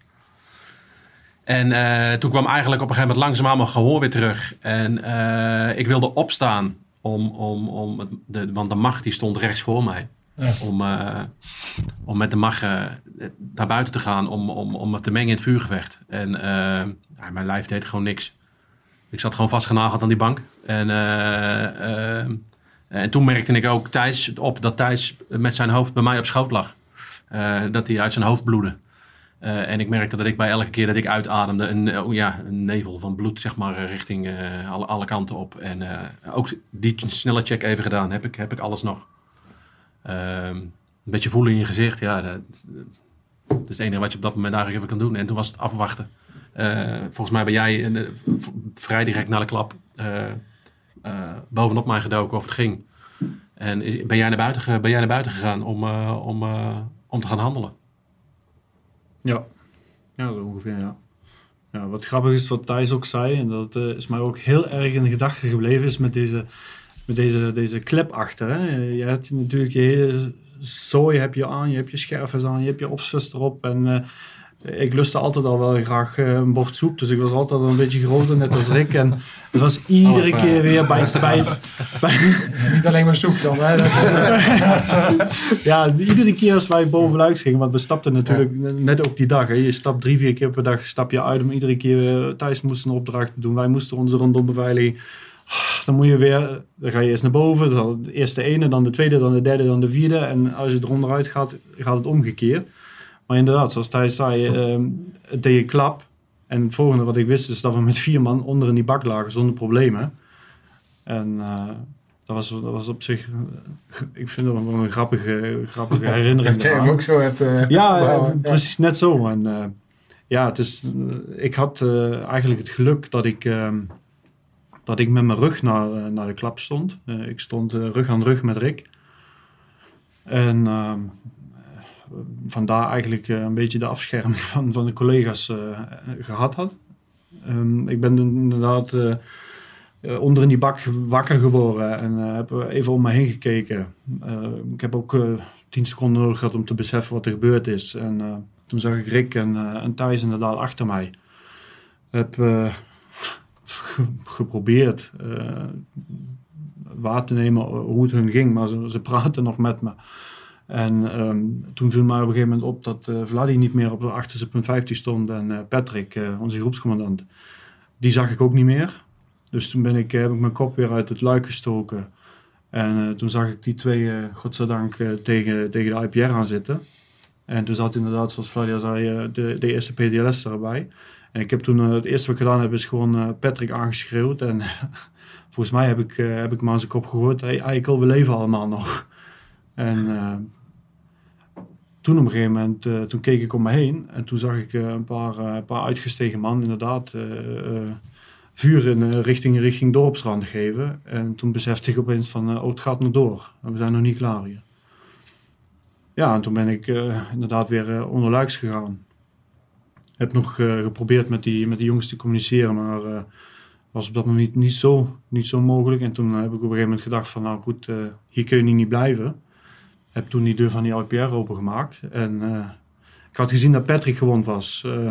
En eh, toen kwam eigenlijk op een gegeven moment langzaamaan mijn gehoor weer terug. En eh, ik wilde opstaan, om, om, om de, want de macht die stond rechts voor mij. Ja. Om, eh, om met de macht naar buiten te gaan, om, om, om me te mengen in het vuurgevecht. En ja, mijn lijf deed gewoon niks. Ik zat gewoon vastgenageld aan die bank. En, en toen merkte ik ook Thijs op dat Thijs met zijn hoofd bij mij op schoot lag. Dat hij uit zijn hoofd bloedde. Eh, en ik merkte dat ik bij elke keer dat ik uitademde, een, eh, ja, een nevel van bloed, zeg maar, eh, richting alle, kanten op. En ook die snelle check even gedaan, heb ik, heb ik alles nog. Ehm, een beetje voelen in je gezicht, ja, dat, is het enige wat je op dat moment eigenlijk even kan doen. En toen was het afwachten. Volgens mij ben jij vrij direct na de klap bovenop mij gedoken of het ging. En ben jij naar buiten, ben jij naar buiten gegaan om, om, om te gaan handelen? Ja, ja zo ongeveer, ja. ja. Wat grappig is wat Thijs ook zei, en dat eh, is mij ook heel erg in gedachten gebleven, is met deze, met deze, deze klep achter. Hè. Je hebt natuurlijk je hele zooi heb je aan, je hebt je scherfjes aan, je hebt je opsvis erop. En eh, ik lustte altijd al wel graag eh, een bord soep, dus ik was altijd wel een beetje groter, net als Rick. En het was iedere Oh, keer weer bij, bij, bij, Niet alleen maar soep dan. Hè? Dat Ja, iedere keer als wij bovenuit gingen, want we stapten natuurlijk net ook die dag. Hè. Je stapt drie, vier keer per dag stap je uit om iedere keer thuis moesten een opdracht te doen. Wij moesten onze rondom beveiliging. Ah, Dan moet je weer, dan ga je eerst naar boven, dan eerst de ene, dan de tweede, dan de derde, dan de vierde. En als je eronder uit gaat, gaat het omgekeerd. Maar inderdaad, zoals Thijs zei, ehm, het deed je klap. En het volgende wat ik wist is dat we met vier man onder in die bak lagen zonder problemen. En eh, dat, was, dat was op zich, eh, ik vind dat wel een grappige, grappige herinnering. Dat jij hem ook zo hebt... eh, Ja, precies net zo. En ja, het is, ik had eigenlijk het geluk dat ik, ehm, dat ik met mijn rug naar, naar de klap stond. Ik stond rug aan rug met Rick. En ehm, eh, vandaar eigenlijk eh, een beetje de afscherming van, van de collega's eh, gehad had. Ehm, ik ben inderdaad eh, onder in die bak wakker geworden en heb even om me heen gekeken. Ik heb ook tien seconden nodig gehad om te beseffen wat er gebeurd is. En toen zag ik Rick en, en Thijs inderdaad achter mij. Heb ge- geprobeerd eh, waar te nemen hoe het hun ging, maar ze, ze praten nog met me. En ehm, toen viel mij op een gegeven moment op dat eh Vladi niet meer op de achterste punt 15 stond en eh, Patrick, eh, onze groepscommandant, die zag ik ook niet meer. Dus toen ben ik, heb ik mijn kop weer uit het luik gestoken. En toen zag ik die twee, godzijdank, tegen, tegen de IPR aan zitten. En toen zat inderdaad, zoals Flavia zei, de, de eerste PDLS erbij. En ik heb toen, het eerste wat ik gedaan heb, is gewoon Patrick aangeschreeuwd. En volgens mij heb ik, heb ik aan zijn kop gegooid. Hey, Eikel, we leven allemaal nog. En toen op een gegeven moment, eh, toen keek ik om me heen. En toen zag ik eh, een paar, een paar uitgestegen man inderdaad vuur in richting, richting dorpsrand geven. En toen besefte ik opeens van, oh, het gaat nog door. We zijn nog niet klaar hier. Ja, en toen ben ik inderdaad weer eh, onder luiks gegaan. Heb nog geprobeerd met die, met die jongens te communiceren, maar was op dat moment niet, niet, zo, niet zo mogelijk. En toen heb ik op een gegeven moment gedacht van, nou goed, hier kun je niet blijven. Heb toen die deur van die IPR opengemaakt. En eh, ik had gezien dat Patrick gewond was. Eh,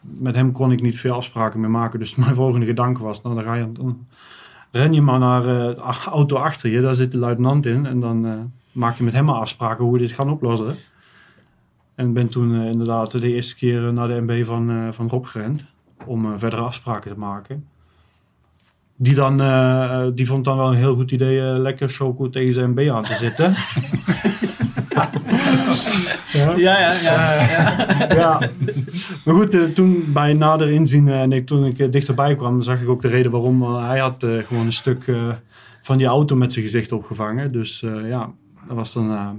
met hem kon ik niet veel afspraken meer maken. Dus mijn volgende gedanke was, nou dan, ga je, ren je maar naar eh, de auto achter je. Daar zit de luitenant in. En dan eh, maak je met hem maar afspraken hoe we dit gaan oplossen. En ben toen eh, inderdaad de eerste keer naar de MB van, eh, van Rob gerend. Om eh, verdere afspraken te maken. Die, dan, eh, eh, die vond dan wel een heel goed idee eh, lekker Choco tegen zijn MB aan te zitten. ja. Ja, ja, ja. ja. ja. Maar goed, eh, toen bij nader inzien eh, en ik, toen ik dichterbij kwam, zag ik ook de reden waarom. hij had gewoon een stuk eh, van die auto met zijn gezicht opgevangen. Dus eh, ja, dat was dan eh,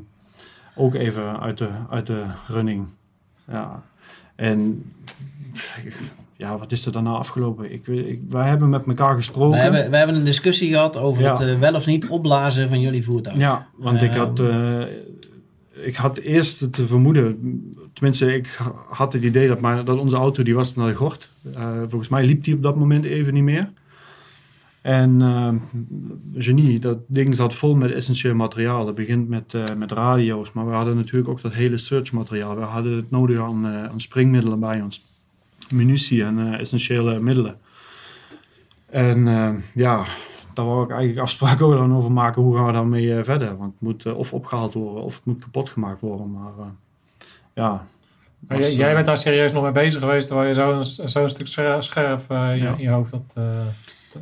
ook even uit de, uit de running. Ja. En ja, wat is er daarna afgelopen? Ik, ik, wij hebben met elkaar gesproken. We hebben, we hebben een discussie gehad over Ja. het eh, wel of niet opblazen van jullie voertuig. Ja, want ik Eh, had, eh, ik had eerst het vermoeden, tenminste ik had het idee dat, maar, dat onze auto die was naar de gort. Volgens mij liep die op dat moment even niet meer. En genie, dat ding zat vol met essentieel materiaal. Het begint met, met radio's, maar we hadden natuurlijk ook dat hele searchmateriaal. We hadden het nodig aan, aan springmiddelen bij ons, munitie en eh, essentiële middelen. En eh, ja, daar wou ik eigenlijk afspraken ook dan over maken. Hoe gaan we daarmee eh, verder? Want het moet of opgehaald worden of het moet kapot gemaakt worden. Maar eh, ja. Maar was, jij, jij bent daar serieus nog mee bezig geweest, terwijl je zo'n zo'n stuk scher- scherf eh, in, je- Ja. in je hoofd had. eh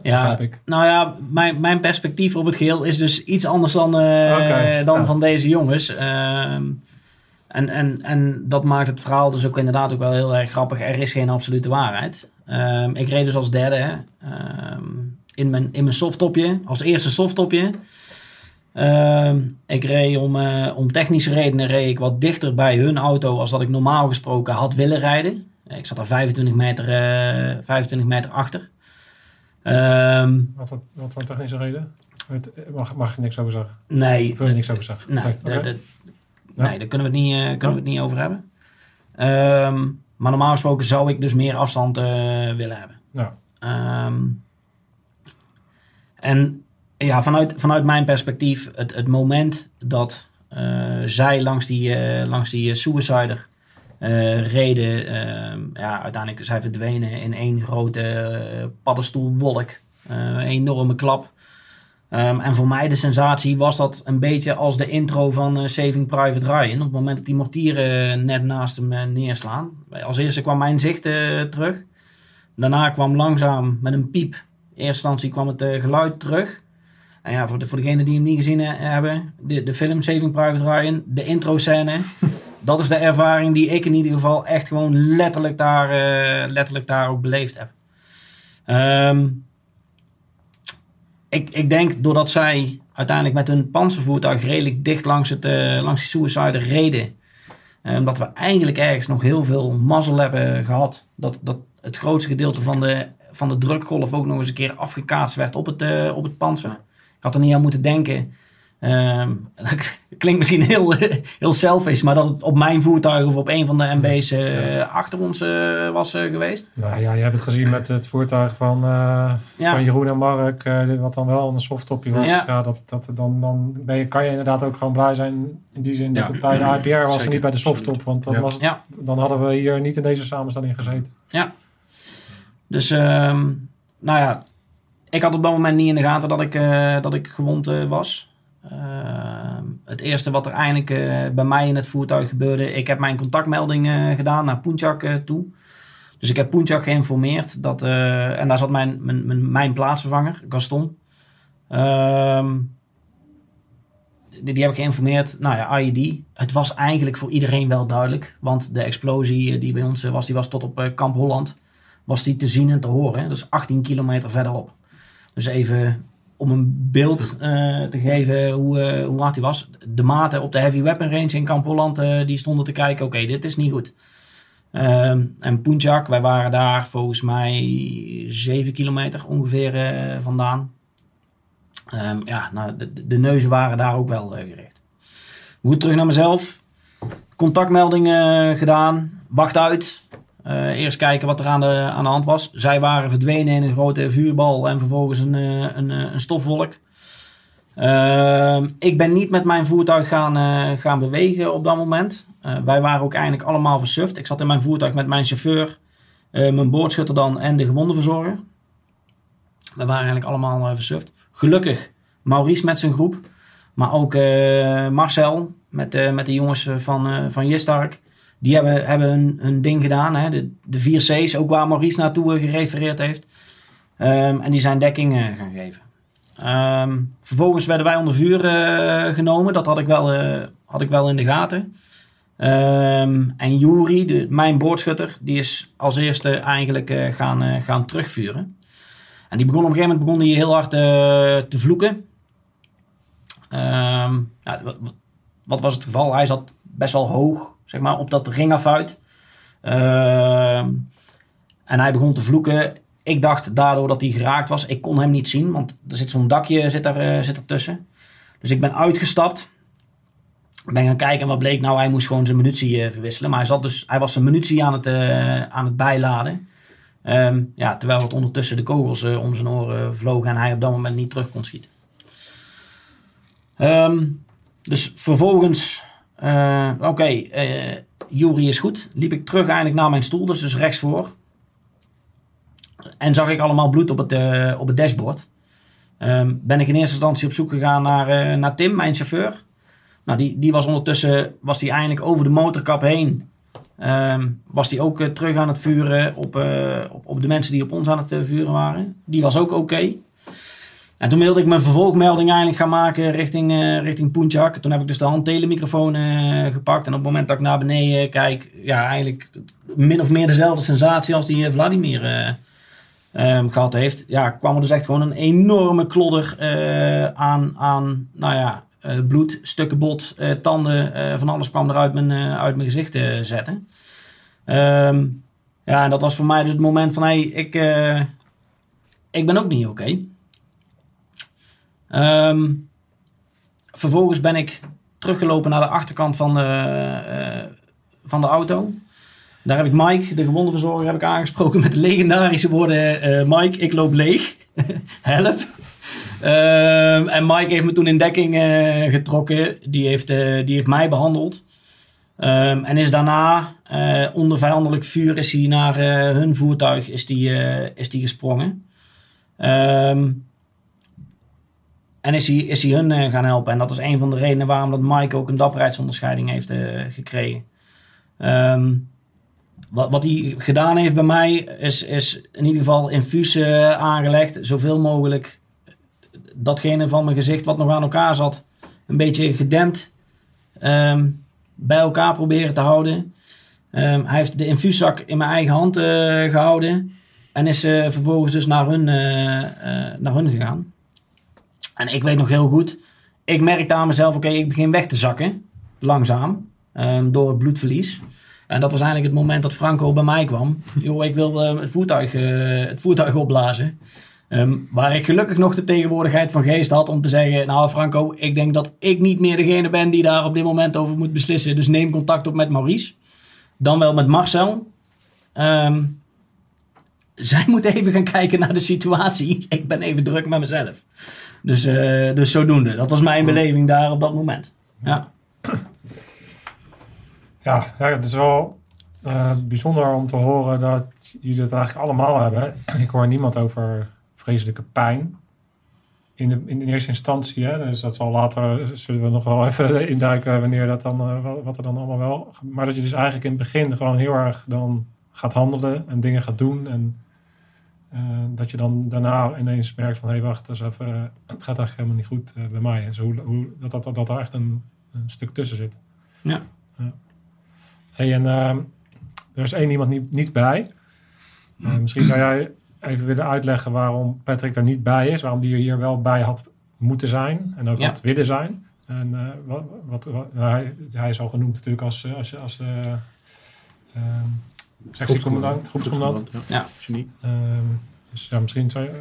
Ja, ik. nou ja, mijn, mijn perspectief op het geheel is dus iets anders dan, eh, dan ja. van deze jongens. Ehm, en, en, en dat maakt het verhaal dus ook inderdaad ook wel heel erg grappig. Er is geen absolute waarheid. Ehm, ik reed dus als derde ehm, in, mijn, in mijn softtopje, als eerste softtopje. Ehm, ik reed om, eh, om technische redenen reed ik wat dichter bij hun auto als dat ik normaal gesproken had willen rijden. Ik zat er 25 meter, eh 25 meter achter. Wat, wat, wat voor technische reden? Mag, mag je niks over zeggen? nee, Of wil je niks over zeggen? nee, Ja. nee, daar kunnen we het niet, eh, kunnen we het niet over hebben. Ehm, maar normaal gesproken zou ik dus meer afstand eh, willen hebben. Ja. Ehm, en ja, vanuit, vanuit mijn perspectief, het, het moment dat eh, zij langs die, langs die suicider reden, ehm, ja, uiteindelijk zij verdwenen in één grote paddenstoelwolk. Een enorme klap. Ehm, en voor mij de sensatie was dat een beetje als de intro van eh, Saving Private Ryan. Op het moment dat die mortieren net naast hem eh, neerslaan. Als eerste kwam mijn zicht eh, terug. Daarna kwam langzaam met een piep. In eerste instantie kwam het eh, geluid terug. En ja, voor, de, voor degenen die hem niet gezien eh, hebben. De, de film Saving Private Ryan. De intro scène. dat is de ervaring die ik in ieder geval echt gewoon letterlijk daar, eh, letterlijk daar ook beleefd heb. Ehm, ik, ik denk doordat zij uiteindelijk met hun panzervoertuig redelijk dicht langs, het, eh, langs die suicider reden. eh, Omdat we eigenlijk ergens nog heel veel mazzel hebben gehad. Dat, dat het grootste gedeelte van de, van de drukgolf ook nog eens een keer afgekaatst werd op het, eh, op het panzer. Ik had er niet aan moeten denken. Ehm, dat klinkt misschien heel, heel selfish, maar dat het op mijn voertuig of op een van de MB's eh, achter ons eh, was eh, geweest. Nou ja, je hebt het gezien met het voertuig van, eh, Ja. van Jeroen en Mark, eh, wat dan wel een softtopje was. Ja. Ja. dat, dat, dan dan ben je, kan je inderdaad ook gewoon blij zijn in die zin dat Ja. het bij de IPR was en niet bij de softtop. Want dan, Ja. was het- Ja. dan hadden we hier niet in deze samenstelling gezeten. Dus, ehm, nou ja, ik had op dat moment niet in de gaten dat ik, eh, dat ik gewond eh, was. Ehm, het eerste wat er eigenlijk eh, bij mij in het voertuig gebeurde, ik heb mijn contactmelding eh, gedaan naar Poenchak eh, toe. Dus ik heb Punchak geïnformeerd. Dat, en daar zat mijn, mijn, mijn, plaatsvervanger, Gaston. Ehm, die, die heb ik geïnformeerd. Nou ja, IED. Het was eigenlijk voor iedereen wel duidelijk. Want de explosie die bij ons was, die was tot op Kamp Holland. Was die te zien en te horen. Dus 18 kilometer verderop. Dus even om een beeld eh, te geven hoe, eh, hoe hard die was. De maten op de heavy weapon range in Kamp Holland, eh, die stonden te kijken. Oké, dit is niet goed. Ehm, en Punjak, wij waren daar volgens mij 7 kilometer ongeveer vandaan. Ehm, ja, nou, de, neuzen waren daar ook wel gericht. Goed terug naar mezelf. Contactmelding eh, gedaan. Wacht uit. Eh, eerst kijken wat er aan de, aan de hand was. Zij waren verdwenen in een grote vuurbal en vervolgens een, eh, een, eh, een stofwolk. Ehm, ik ben niet met mijn voertuig gaan, gaan bewegen op dat moment. Wij waren ook eigenlijk allemaal versuft. Ik zat in mijn voertuig met mijn chauffeur, mijn boordschutter dan en de gewondenverzorger. We waren eigenlijk allemaal versuft. Gelukkig Maurice met zijn groep. Maar ook Marcel met, met de jongens van, van Jistark. Die hebben, hebben hun, hun ding gedaan. Hè? De, de vier C's, ook waar Maurice naartoe eh, gerefereerd heeft. Ehm, en die zijn dekking eh, gaan geven. Ehm, vervolgens werden wij onder vuur eh, genomen. Dat had ik wel, had ik wel in de gaten. Ehm, en Juri, de, mijn boordschutter, die is als eerste eigenlijk gaan, gaan terugvuren. En die begon op een gegeven moment begon die heel hard te vloeken. Wat- wat was het geval? Hij zat best wel hoog, maar, op dat ringafuit. Ehm en hij begon te vloeken. Ik dacht daardoor dat hij geraakt was. Ik kon hem niet zien, want er zit zo'n dakje zit er, eh, zit er tussen. Dus ik ben uitgestapt. Ben gaan kijken wat bleek. Nou, hij moest gewoon zijn munitie eh, verwisselen. Maar hij, zat dus, hij was zijn munitie aan het, eh, aan het bijladen. Ehm, ja, terwijl het ondertussen de kogels om zijn oren vlogen en hij op dat moment niet terug kon schieten. Ehm, dus vervolgens, eh, oké, eh Jury is goed. Liep ik terug eigenlijk naar mijn stoel, dus, dus rechtsvoor. En zag ik allemaal bloed op het, eh, op het dashboard. Ehm, ben ik in eerste instantie op zoek gegaan naar, naar Tim, mijn chauffeur. Nou, die, die was ondertussen, was die eindelijk over de motorkap heen. Ehm, was die ook terug aan het vuren op, op, op de mensen die op ons aan het vuren waren. Die was ook oké. En toen wilde ik mijn vervolgmelding eigenlijk gaan maken richting, eh richting Punjak. Toen heb ik dus de handtelemicrofoon eh gepakt. En op het moment dat ik naar beneden kijk, ja, eigenlijk min of meer dezelfde sensatie als die eh, Vladimir eh, ehm, gehad heeft. Ja, kwam er dus echt gewoon een enorme klodder aan, aan, nou ja, bloed, stukken bot, tanden, van alles kwam er uit mijn, uit mijn gezicht eh, zetten. Ehm, ja, en dat was voor mij dus het moment van, hé, hey, ik, ik ben ook niet oké. Ehm, vervolgens ben ik teruggelopen naar de achterkant van de, eh, van de auto. Daar heb ik Mike, de gewondenverzorger, heb ik aangesproken met legendarische woorden... eh, Mike, ik loop leeg. Help. Ehm, en Mike heeft me toen in dekking eh, getrokken. Die heeft, die heeft mij behandeld. Ehm, en is daarna onder vijandelijk vuur is hij naar hun voertuig is die, is die gesprongen. Ehm, en is hij, is hij hun eh, gaan helpen. En dat is een van de redenen waarom dat Mike ook een dapperheidsonderscheiding heeft eh, gekregen. Ehm, wat, wat hij gedaan heeft bij mij is, is in ieder geval infuus aangelegd. Zoveel mogelijk datgene van mijn gezicht wat nog aan elkaar zat. Een beetje gedempt. ehm, bij elkaar proberen te houden. Ehm, hij heeft de infuuszak in mijn eigen hand eh, gehouden. En is vervolgens dus naar hun, naar hun gegaan. En ik weet nog heel goed. Ik merkte aan mezelf, oké, ik begin weg te zakken. Langzaam. ehm, door het bloedverlies. En dat was eigenlijk het moment dat Franco bij mij kwam. Joh, ik wil eh, het, voertuig, eh, het voertuig opblazen. Ehm, waar ik gelukkig nog de tegenwoordigheid van geest had om te zeggen... Nou Franco, ik denk dat ik niet meer degene ben die daar op dit moment over moet beslissen. Dus neem contact op met Maurice. Dan wel met Marcel. Ehm, zij moet even gaan kijken naar de situatie. Ik ben even druk met mezelf. Dus, eh, dus zodoende. Dat was mijn beleving daar op dat moment. Ja. Ja, ja het is wel eh, bijzonder om te horen dat jullie het eigenlijk allemaal hebben. Ik hoor niemand over vreselijke pijn. In de, in de eerste instantie, hè? dus dat zal later, zullen we nog wel even induiken wanneer dat dan, eh, wat er dan allemaal wel. Maar dat je dus eigenlijk in het begin gewoon heel erg dan gaat handelen en dingen gaat doen. En eh, dat je dan daarna ineens merkt van... hé, hey, wacht, eens even, eh, het gaat eigenlijk helemaal niet goed eh, bij mij. Dus hoe, hoe, dat, dat, dat, dat er echt een, een stuk tussen zit. Ja. Hey, en ehm, er is één iemand niet, niet bij. Misschien zou jij even willen uitleggen waarom Patrick er niet bij is. Waarom die er hier wel bij had moeten zijn. En ook Ja. had willen zijn. En wat, wat, wat- hij, hij is al genoemd natuurlijk als, als, als eh, ehm, sectiecommandant, groepscommandant. Ja. Genie. Ehm, dus ja, misschien zou je...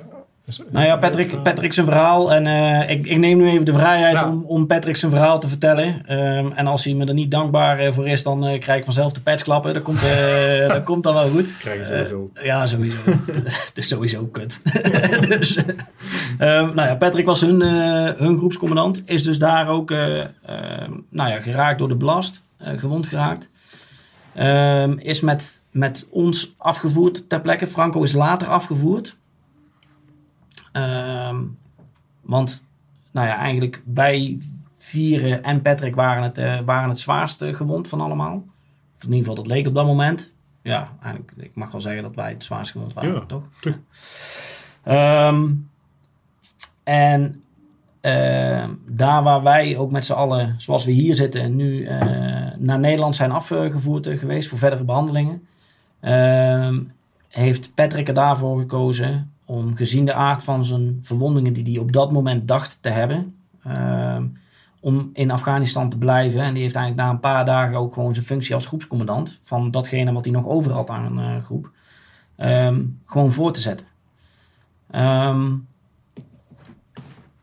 Nou ja, Patrick, Patrick zijn verhaal. En eh, ik, ik neem nu even de vrijheid Ja. om, om Patrick zijn verhaal te vertellen. Ehm, en als hij me er niet dankbaar eh, voor is, dan eh, krijg ik vanzelf de patchklappen. Dat komt, eh, dat komt dan wel goed. Krijgen ze Eh, sowieso. ja, sowieso. Het is sowieso kut. dus, eh, ehm, nou ja, Patrick was hun, eh, hun groepscommandant. Is dus daar ook nou ja, geraakt door de blast. eh, gewond geraakt. Ehm, is met, met ons afgevoerd ter plekke. Franco is later afgevoerd. Ehm, want, nou ja, eigenlijk wij vieren en Patrick waren het, eh, waren het zwaarste gewond van allemaal. Of in ieder geval, dat leek op dat moment. Ja, eigenlijk, ik mag wel zeggen dat wij het zwaarst gewond waren, Ja, toch? Ehm, en ehm, daar waar wij ook met z'n allen, zoals we hier zitten, nu eh, naar Nederland zijn afgevoerd eh, geweest voor verdere behandelingen, heeft Patrick er daarvoor gekozen om gezien de aard van zijn verwondingen die hij op dat moment dacht te hebben, ehm, om in Afghanistan te blijven. En die heeft eigenlijk na een paar dagen ook gewoon zijn functie als groepscommandant van datgene wat hij nog over had aan een eh, groep, ehm, gewoon voor te zetten. Ehm,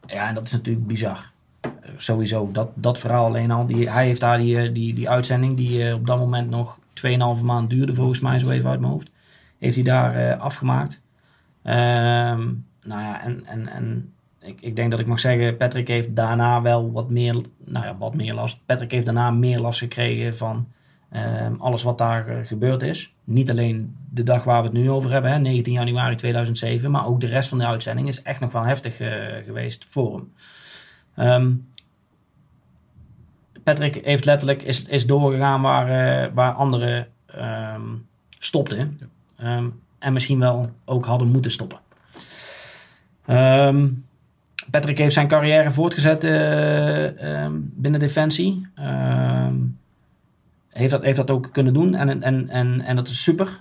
ja, en dat is natuurlijk bizar. Sowieso, dat, dat verhaal alleen al. Die, hij heeft daar die, eh, die, die uitzending, die eh, op dat moment nog 2,5 maand duurde, volgens mij, zo even uit mijn hoofd. Heeft hij daar eh, afgemaakt. Ehm, nou ja, en, en, en ik, ik denk dat ik mag zeggen, Patrick heeft daarna wel wat meer, nou ja, wat meer last. Patrick heeft daarna meer last gekregen van ehm, alles wat daar eh, gebeurd is. Niet alleen de dag waar we het nu over hebben, hè, 19 januari 2007, maar ook de rest van de uitzending is echt nog wel heftig eh, geweest voor hem. Ehm, Patrick heeft letterlijk is, is doorgegaan waar, eh, waar anderen ehm, stopten. Ehm, en misschien wel ook hadden moeten stoppen. Ehm, Patrick heeft zijn carrière voortgezet ehm, binnen Defensie. Heeft, dat, heeft dat ook kunnen doen en, en, en, en dat is super.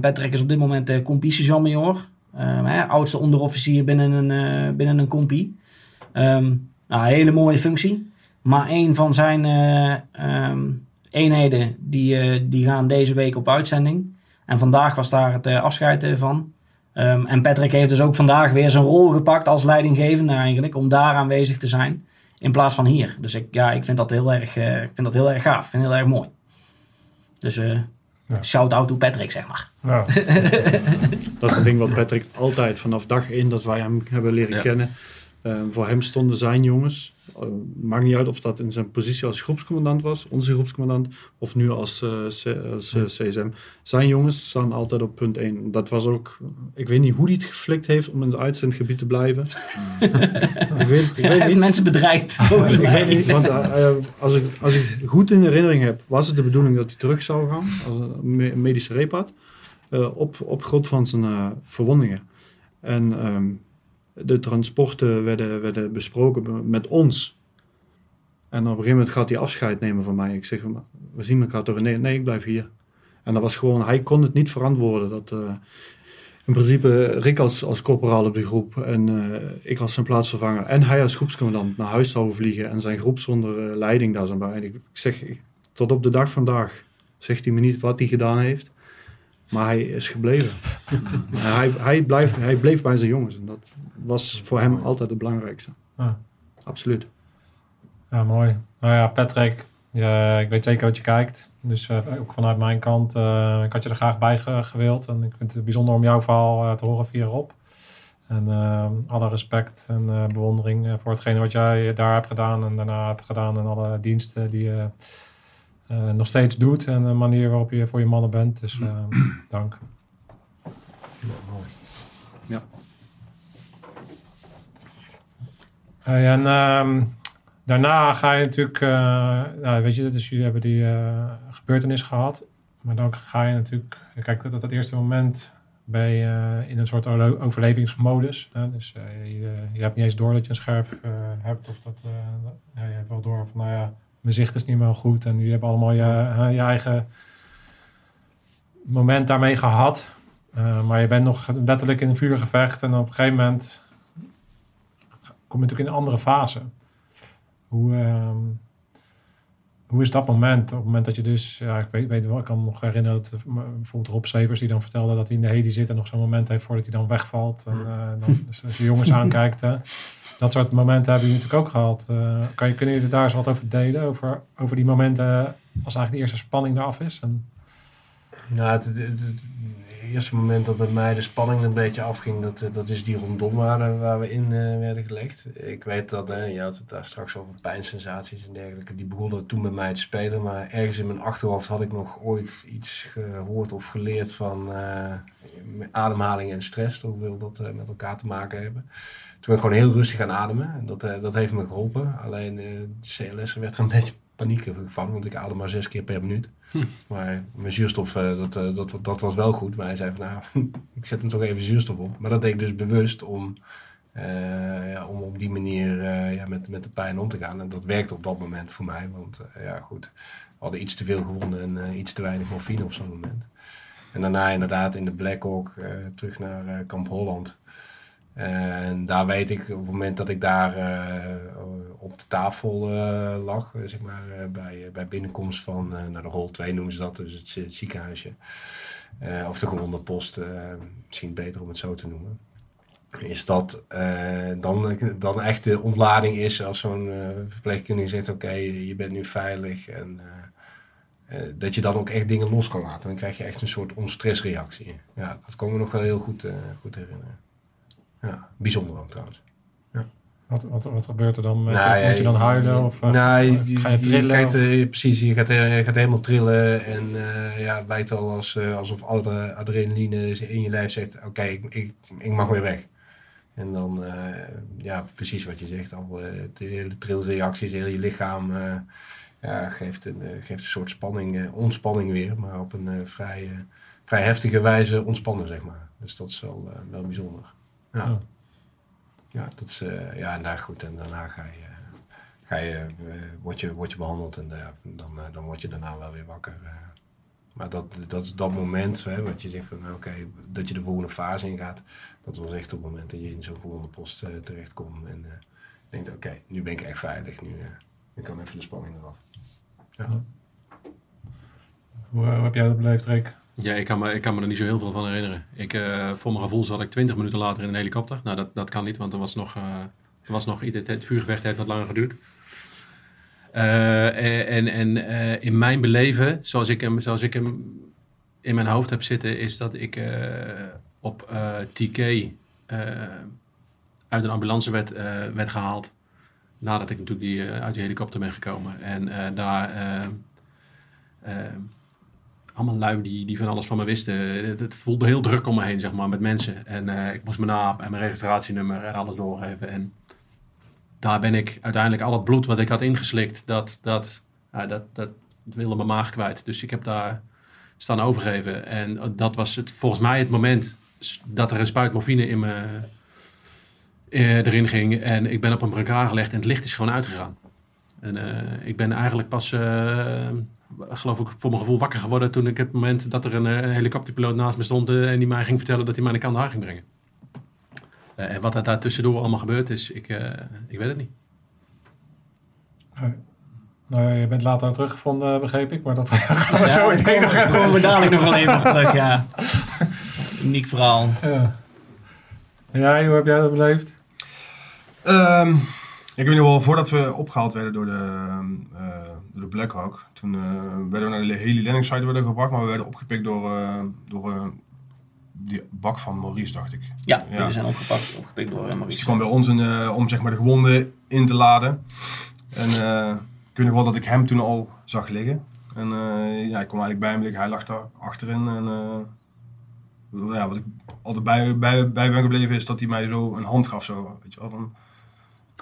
Patrick is op dit moment de compie sergeant major. Hè, oudste onderofficier binnen een, eh, binnen een compie. Nou, een hele mooie functie. Maar een van zijn eh, ehm, eenheden die, eh, die gaan deze week op uitzending. En vandaag was daar het eh, afscheid van. Ehm, en Patrick heeft dus ook vandaag weer zijn rol gepakt als leidinggevende eigenlijk. Om daar aanwezig te zijn. In plaats van hier. Dus ik, ja, ik vind dat heel erg, eh, ik vind dat heel erg gaaf. Ik vind het heel erg mooi. Dus eh Ja. shout-out to Patrick, zeg maar. Nou, Dat is het ding wat Patrick altijd vanaf dag één dat wij hem hebben leren Ja. kennen. Eh, voor hem stonden zijn jongens. eh, maakt niet uit of dat in zijn positie als groepscommandant was, onze groepscommandant, of nu als, eh, C- als eh, CSM. Zijn jongens staan altijd op punt 1. Dat was ook, ik weet niet hoe hij het geflikt heeft om in het uitzendgebied te blijven. ik weet, ik Hij weet niet. mensen bedreigd. volgens Ik weet niet, want eh, eh, als, ik, als ik goed in herinnering heb, was het de bedoeling dat hij terug zou gaan, als een me- medische reep had, eh, op, op grond van zijn eh, verwondingen. En ehm, de transporten werden, werden besproken be- met ons. En op een gegeven moment gaat hij afscheid nemen van mij. Ik zeg, "Maar we zien elkaar toch? Nee, nee, ik blijf hier. En dat was gewoon, hij kon het niet verantwoorden. Dat eh, in principe Rick als, als corporaal op de groep en eh, ik als zijn plaatsvervanger en hij als groepscommandant naar huis zou vliegen en zijn groep zonder eh, leiding daar zou bij. En ik, zeg, tot op de dag vandaag zegt hij me niet wat hij gedaan heeft, maar hij is gebleven. En hij, hij, blijft, hij bleef bij zijn jongens en dat was voor hem altijd het belangrijkste. Ja. Absoluut. Ja, mooi. Nou ja, Patrick, ja, ik weet zeker dat je kijkt. Dus eh, ook vanuit mijn kant, eh, ik had je er graag bij ge- gewild. En ik vind het bijzonder om jouw verhaal eh, te horen via Rob. En alle respect en bewondering voor hetgene wat jij daar hebt gedaan en daarna hebt gedaan. En alle diensten die je nog steeds doet. En de manier waarop je voor je mannen bent. Dus eh, dank. Ja. Hey, en ehm, daarna ga je natuurlijk, eh, nou, weet je, dus jullie hebben die eh, gebeurtenis gehad. maar dan ga je natuurlijk... Kijk, dat, dat eerste moment ben je eh, in een soort overlevingsmodus. Hè? Dus eh, je, je hebt niet eens door dat je een scherf eh, hebt. Of dat, eh, ja, je hebt wel door van, nou ja, mijn zicht is niet meer goed. En jullie hebben allemaal je, je eigen moment daarmee gehad. Eh, maar je bent nog letterlijk in een vuurgevecht. En op een gegeven moment kom je natuurlijk in een andere fase. Hoe, ehm, hoe is dat moment? Op het moment dat je dus, ja, ik weet, weet wel, ik kan me nog herinneren dat bijvoorbeeld Rob Severs die dan vertelde dat hij in de heli zit en nog zo'n moment heeft voordat hij dan wegvalt. En eh, dan dus als je jongens aankijkt. Dat soort momenten hebben jullie natuurlijk ook gehad. Eh, kan je, kunnen jullie daar eens wat over delen? Over, over die momenten als eigenlijk de eerste spanning eraf is? En, Nou, het, eerste moment dat bij mij de spanning een beetje afging, dat, eh, dat is die rondom waar, waar we in eh, werden gelegd. Ik weet dat, hè, je had het daar straks over pijnsensaties en dergelijke, die begonnen toen bij mij te spelen. Maar ergens in mijn achterhoofd had ik nog ooit iets gehoord of geleerd van eh, ademhaling en stress, hoeveel dat eh, met elkaar te maken hebben. Toen ben ik gewoon heel rustig gaan ademen en dat, eh, dat heeft me geholpen. Alleen eh, de CLS werd er een beetje paniek van, want ik adem maar zes keer per minuut. Maar mijn zuurstof, eh, dat, dat, dat was wel goed. Maar hij zei van, nou, ik zet hem toch even zuurstof op. Maar dat deed ik dus bewust om, eh, ja, om op die manier ja, met, met de pijn om te gaan. En dat werkte op dat moment voor mij. Want ja, goed, we hadden iets te veel gewonnen en iets te weinig morfine op zo'n moment. En daarna inderdaad in de Black Hawk eh, terug naar Kamp Holland. En daar weet ik, op het moment dat ik daar eh, op de tafel eh, lag, eh, zeg maar, bij, bij binnenkomst van, naar de rol 2 noemen ze dat, dus het, ziekenhuisje. Of de gewonde post, misschien beter om het zo te noemen. Is dat dan, dan echt de ontlading is als zo'n verpleegkundige zegt, oké, je bent nu veilig. En dat je dan ook echt dingen los kan laten. Dan krijg je echt een soort onstressreactie. Ja, dat kan me nog wel heel goed, goed herinneren. Ja, bijzonder ook trouwens. wat, wat, wat gebeurt er dan? Met, Nou ja, moet je dan huilen? Of, eh, nou, of je, ga je trillen? kijkt, of- eh, precies, je gaat, eh, je gaat helemaal trillen en eh, ja, het lijkt al als, eh, alsof alle adrenaline in je lijf zegt, oké, ik, ik, ik mag weer weg. En dan, eh, ja, precies wat je zegt, al eh, de hele trilreacties, heel je lichaam eh, ja, geeft, een, eh, geeft een soort spanning, eh, ontspanning weer, maar op een eh, vrij, eh, vrij heftige wijze ontspannen, zeg maar. Dus dat is wel, eh, wel bijzonder. Ja. Ja. Dat is, eh, ja, en daar goed. En daarna ga je, ga je, eh, word, je, word je behandeld en eh, dan, dan word je daarna wel weer wakker. Maar dat, dat is dat moment, hè, wat je zegt van oké, dat je de volgende fase ingaat. Dat was echt op het moment dat je in zo'n gewonde post terechtkomt. En denkt, oké, nu ben ik echt veilig. Nu, nu kan even de spanning eraf. Hoe, hoe heb jij dat beleefd, Rick? Ja, ik kan, me, ik kan me er niet zo heel veel van herinneren. Ik, eh, voor mijn gevoel zat ik 20 minuten later in een helikopter. Nou, dat, dat kan niet, want er was nog, eh, er was nog het, het vuurgevecht heeft wat langer geduurd. Eh, en en in mijn beleven, zoals ik, hem, zoals ik hem in mijn hoofd heb zitten, is dat ik op TK uit een ambulance werd, werd gehaald. Nadat ik natuurlijk die, uit die helikopter ben gekomen. En daar allemaal lui die, die van alles van me wisten. Het, voelde heel druk om me heen, zeg maar, met mensen. En eh, ik moest mijn naam en mijn registratienummer en alles doorgeven. En daar ben ik uiteindelijk al het bloed wat ik had ingeslikt, dat, dat, dat, dat wilde mijn maag kwijt. Dus ik heb daar staan overgeven. En dat was het, volgens mij het moment dat er een spuit morfine in me eh, erin ging. En ik ben op een brancard gelegd en het licht is gewoon uitgegaan. En eh, ik ben eigenlijk pas, eh, geloof ik, voor mijn gevoel wakker geworden toen ik het moment dat er een, eh, helikopterpiloot naast me stond eh, en die mij ging vertellen dat hij mij naar Kandahar ging brengen. Eh, en wat er daar tussendoor allemaal gebeurd is, ik, eh, ik weet het niet. Nou ja, je bent later teruggevonden, begreep ik. Maar dat gaan we Ja, zo meteen komen, nog even komen we dadelijk nog wel even terug, ja. Uniek verhaal. Ja. Ja, hoe heb jij dat beleefd? Ehm, ik weet nog wel, voordat we opgehaald werden door de, eh, door de Black Hawk, toen eh, werden we naar de hele landing site werden gebracht, maar we werden opgepikt door, eh, door die bak van Maurice, dacht ik. Ja, Ja. jullie zijn opgepakt, opgepikt door eh, Dus die Maurice. kwam bij ons in, om zeg maar, de gewonden in te laden. En ik weet nog wel dat ik hem toen al zag liggen. En ja, ik kwam eigenlijk bij hem liggen, hij lag daar achterin. En ja, wat ik altijd bij, bij, bij ben gebleven is dat hij mij zo een hand gaf. Zo, weet je wel, van,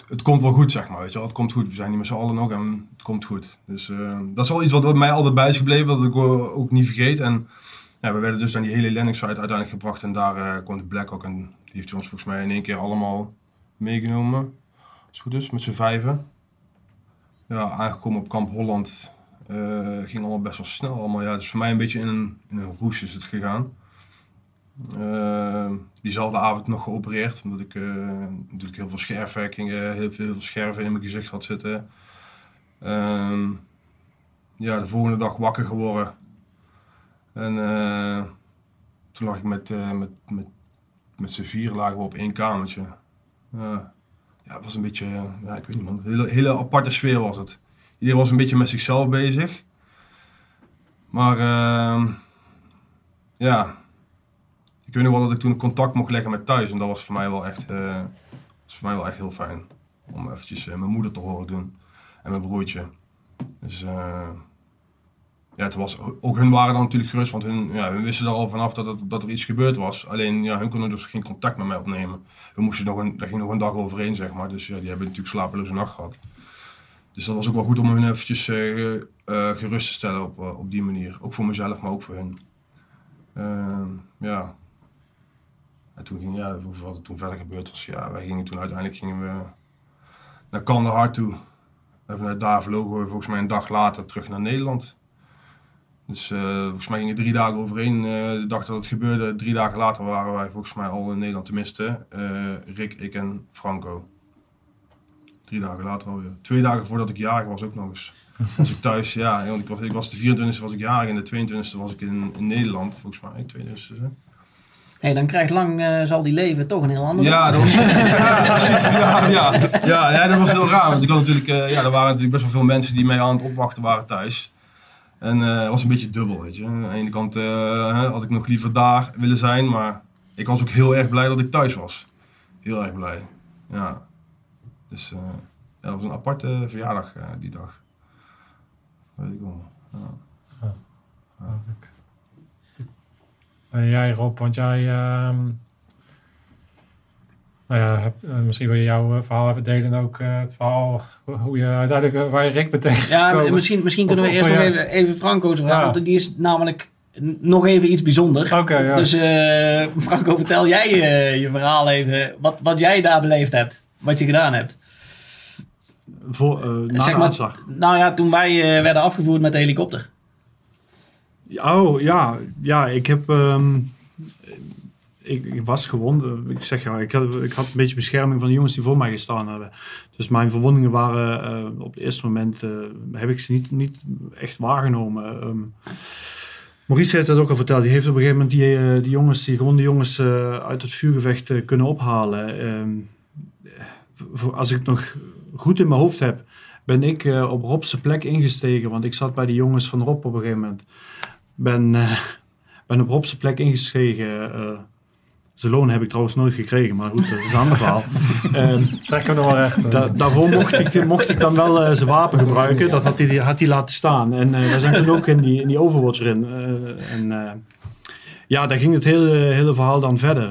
het komt wel goed, zeg maar. Weet je. Het komt goed. We zijn niet met z'n allen nog en het komt goed. Dus eh, dat is wel iets wat mij altijd bij is gebleven, dat ik ook niet vergeet. En ja, we werden dus aan die hele landing site uiteindelijk gebracht en daar eh, kwam de Black ook. En die heeft ons volgens mij in één keer allemaal meegenomen. Als het goed is, met z'n vijven. Ja, aangekomen op kamp Holland. eh, ging allemaal best wel snel allemaal. Ja, dus voor mij een beetje in een, in een roes is het gegaan. Eh, diezelfde avond nog geopereerd, omdat ik eh, natuurlijk heel veel scherfwerkingen, heel veel, scherven in mijn gezicht had zitten. Ehm, ja, de volgende dag wakker geworden. En eh, toen lag ik met, eh, met, met, met z'n vier lagen op één kamertje. Ja, het was een beetje, ja, ik weet niet een hele, hele aparte sfeer was het. Iedereen was een beetje met zichzelf bezig. Maar ehm, ja, ik weet nog wel dat ik toen contact mocht leggen met thuis. En dat was voor mij wel echt, eh, was voor mij wel echt heel fijn. Om eventjes eh, mijn moeder te horen doen. En mijn broertje. Dus eh, ja, het was, ook hun waren dan natuurlijk gerust. Want hun, ja, hun wisten er al vanaf dat, dat er iets gebeurd was. Alleen ja, hun konden dus geen contact met mij opnemen. We moesten nog een, daar ging nog een dag overheen zeg maar. Dus ja, die hebben natuurlijk slapeloze nacht gehad. Dus dat was ook wel goed om hun eventjes gerust te stellen op, op die manier. Ook voor mezelf, maar ook voor hen. Ehm, ja. En toen ging, ja, wat er toen verder gebeurd was, ja, wij gingen toen uiteindelijk gingen we naar Kandahar toe. En vanuit daar vlogen we volgens mij een dag later terug naar Nederland. Dus eh, volgens mij gingen drie dagen overheen, eh, de dag dat het gebeurde. Drie dagen later waren wij volgens mij al in Nederland, tenminste. eh, Rick, ik en Franco. Drie dagen later alweer. Twee dagen voordat ik jarig was ook nog eens. Was ik thuis, ja, want ik was, ik was de 24e was ik jarig en de 22e was ik in, in Nederland, volgens mij. 22e. Hey, dan krijgt lang eh, zal die leven toch een heel ander. Ja, dat was, ja, precies, ja, ja. Ja, ja, dat was heel raar. Want ik had natuurlijk, eh, ja, er waren natuurlijk best wel veel mensen die mij aan het opwachten waren thuis. En eh, het was een beetje dubbel, weet je. Aan de ene kant eh, hè, had ik nog liever daar willen zijn, maar ik was ook heel erg blij dat ik thuis was. Heel erg blij, ja. Dus eh, ja, dat was een aparte verjaardag eh, die dag. Weet ik wel. Ja. En jij Rob, want jij... ehm, nou ja, hebt, eh, misschien wil je jouw eh, verhaal even delen en ook eh, het verhaal hoe- je uiteindelijk eh, waar je Rick bent Ja, misschien, misschien kunnen we eerst nog even, even Franco's verhaal, Ja. want die is namelijk nog even iets bijzonder. Oké, ja. Dus eh, Franco, vertel jij eh, je verhaal even, wat, wat jij daar beleefd hebt, wat je gedaan hebt. Voor, eh, na Zeg de maar- aanslag. Nou ja, toen wij eh, werden afgevoerd met de helikopter. Oh ja, ja, ik heb. ehm, ik, was gewond. eh, Ik zeg ja, ik had, ik had een beetje bescherming van de jongens die voor mij gestaan hebben. Dus mijn verwondingen waren eh, op het eerste moment. eh, heb ik ze niet, niet echt waargenomen. Ehm, Maurice heeft dat ook al verteld. Die heeft op een gegeven moment die, jongens, die gewonde jongens uit het vuurgevecht kunnen ophalen. Ehm, als ik het nog goed in mijn hoofd heb, ben ik op Rob's plek ingestegen. Want ik zat bij de jongens van Rob op een gegeven moment. Ben, eh, ben op Rob's plek ingestegen. eh zijn loon heb ik trouwens nooit gekregen, maar goed, dat is een ander verhaal. Ehm, Trek hem nog wel recht. Da- daarvoor mocht ik, mocht ik dan wel eh, zijn wapen gebruiken. Dat had hij, had hij laten staan. En we zijn toen ook in die, in die Overwatch erin. en ja, daar ging het hele, hele verhaal dan verder.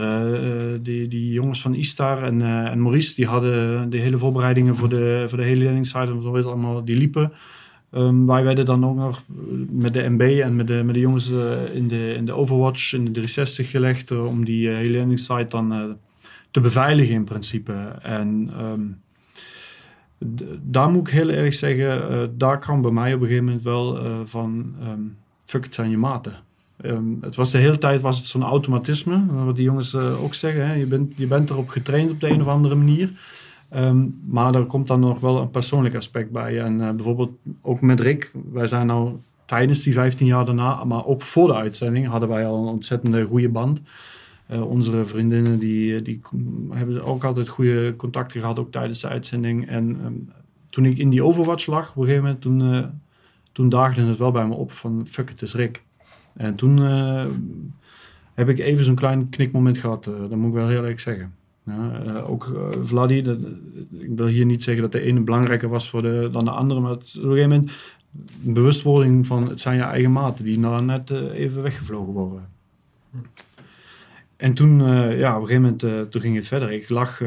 Die, die jongens van Istar en, en Maurice, die hadden de hele voorbereidingen voor de, voor de hele en zo het allemaal, die liepen. Ehm, wij werden dan ook nog eh, met de MB en met de, met de jongens eh, in, de, in de Overwatch, in de 360 gelegd, eh, om die eh, hele landingssite dan te beveiligen in principe. En ehm, daar moet ik heel erg zeggen, daar kwam bij mij op een gegeven moment wel van, ehm, fuck het zijn je maten. Het was de hele tijd was het zo'n automatisme, wat die jongens ook zeggen. Hè? Je, bent, je bent erop getraind op de een of andere manier. Ehm, maar er komt dan nog wel een persoonlijk aspect bij. En eh, bijvoorbeeld ook met Rick, wij zijn nou tijdens die 15 jaar daarna, maar ook voor de uitzending, hadden wij al een ontzettende goede band. Eh, onze vriendinnen die, die hebben ook altijd goede contacten gehad, ook tijdens de uitzending. En ehm, toen ik in die Overwatch lag, op een gegeven moment, toen, eh, toen daagde het wel bij me op van fuck, het is Rick. En toen heb ik even zo'n klein knikmoment gehad, eh, dat moet ik wel heel eerlijk zeggen. Eh, ook dat, ik wil hier niet zeggen dat de ene belangrijker was voor de, dan de andere, maar het, op een gegeven moment een bewustwording van het zijn je eigen maten die nou net eh, even weggevlogen worden. En toen, ja, op een gegeven moment, toen ging het verder. Ik lag,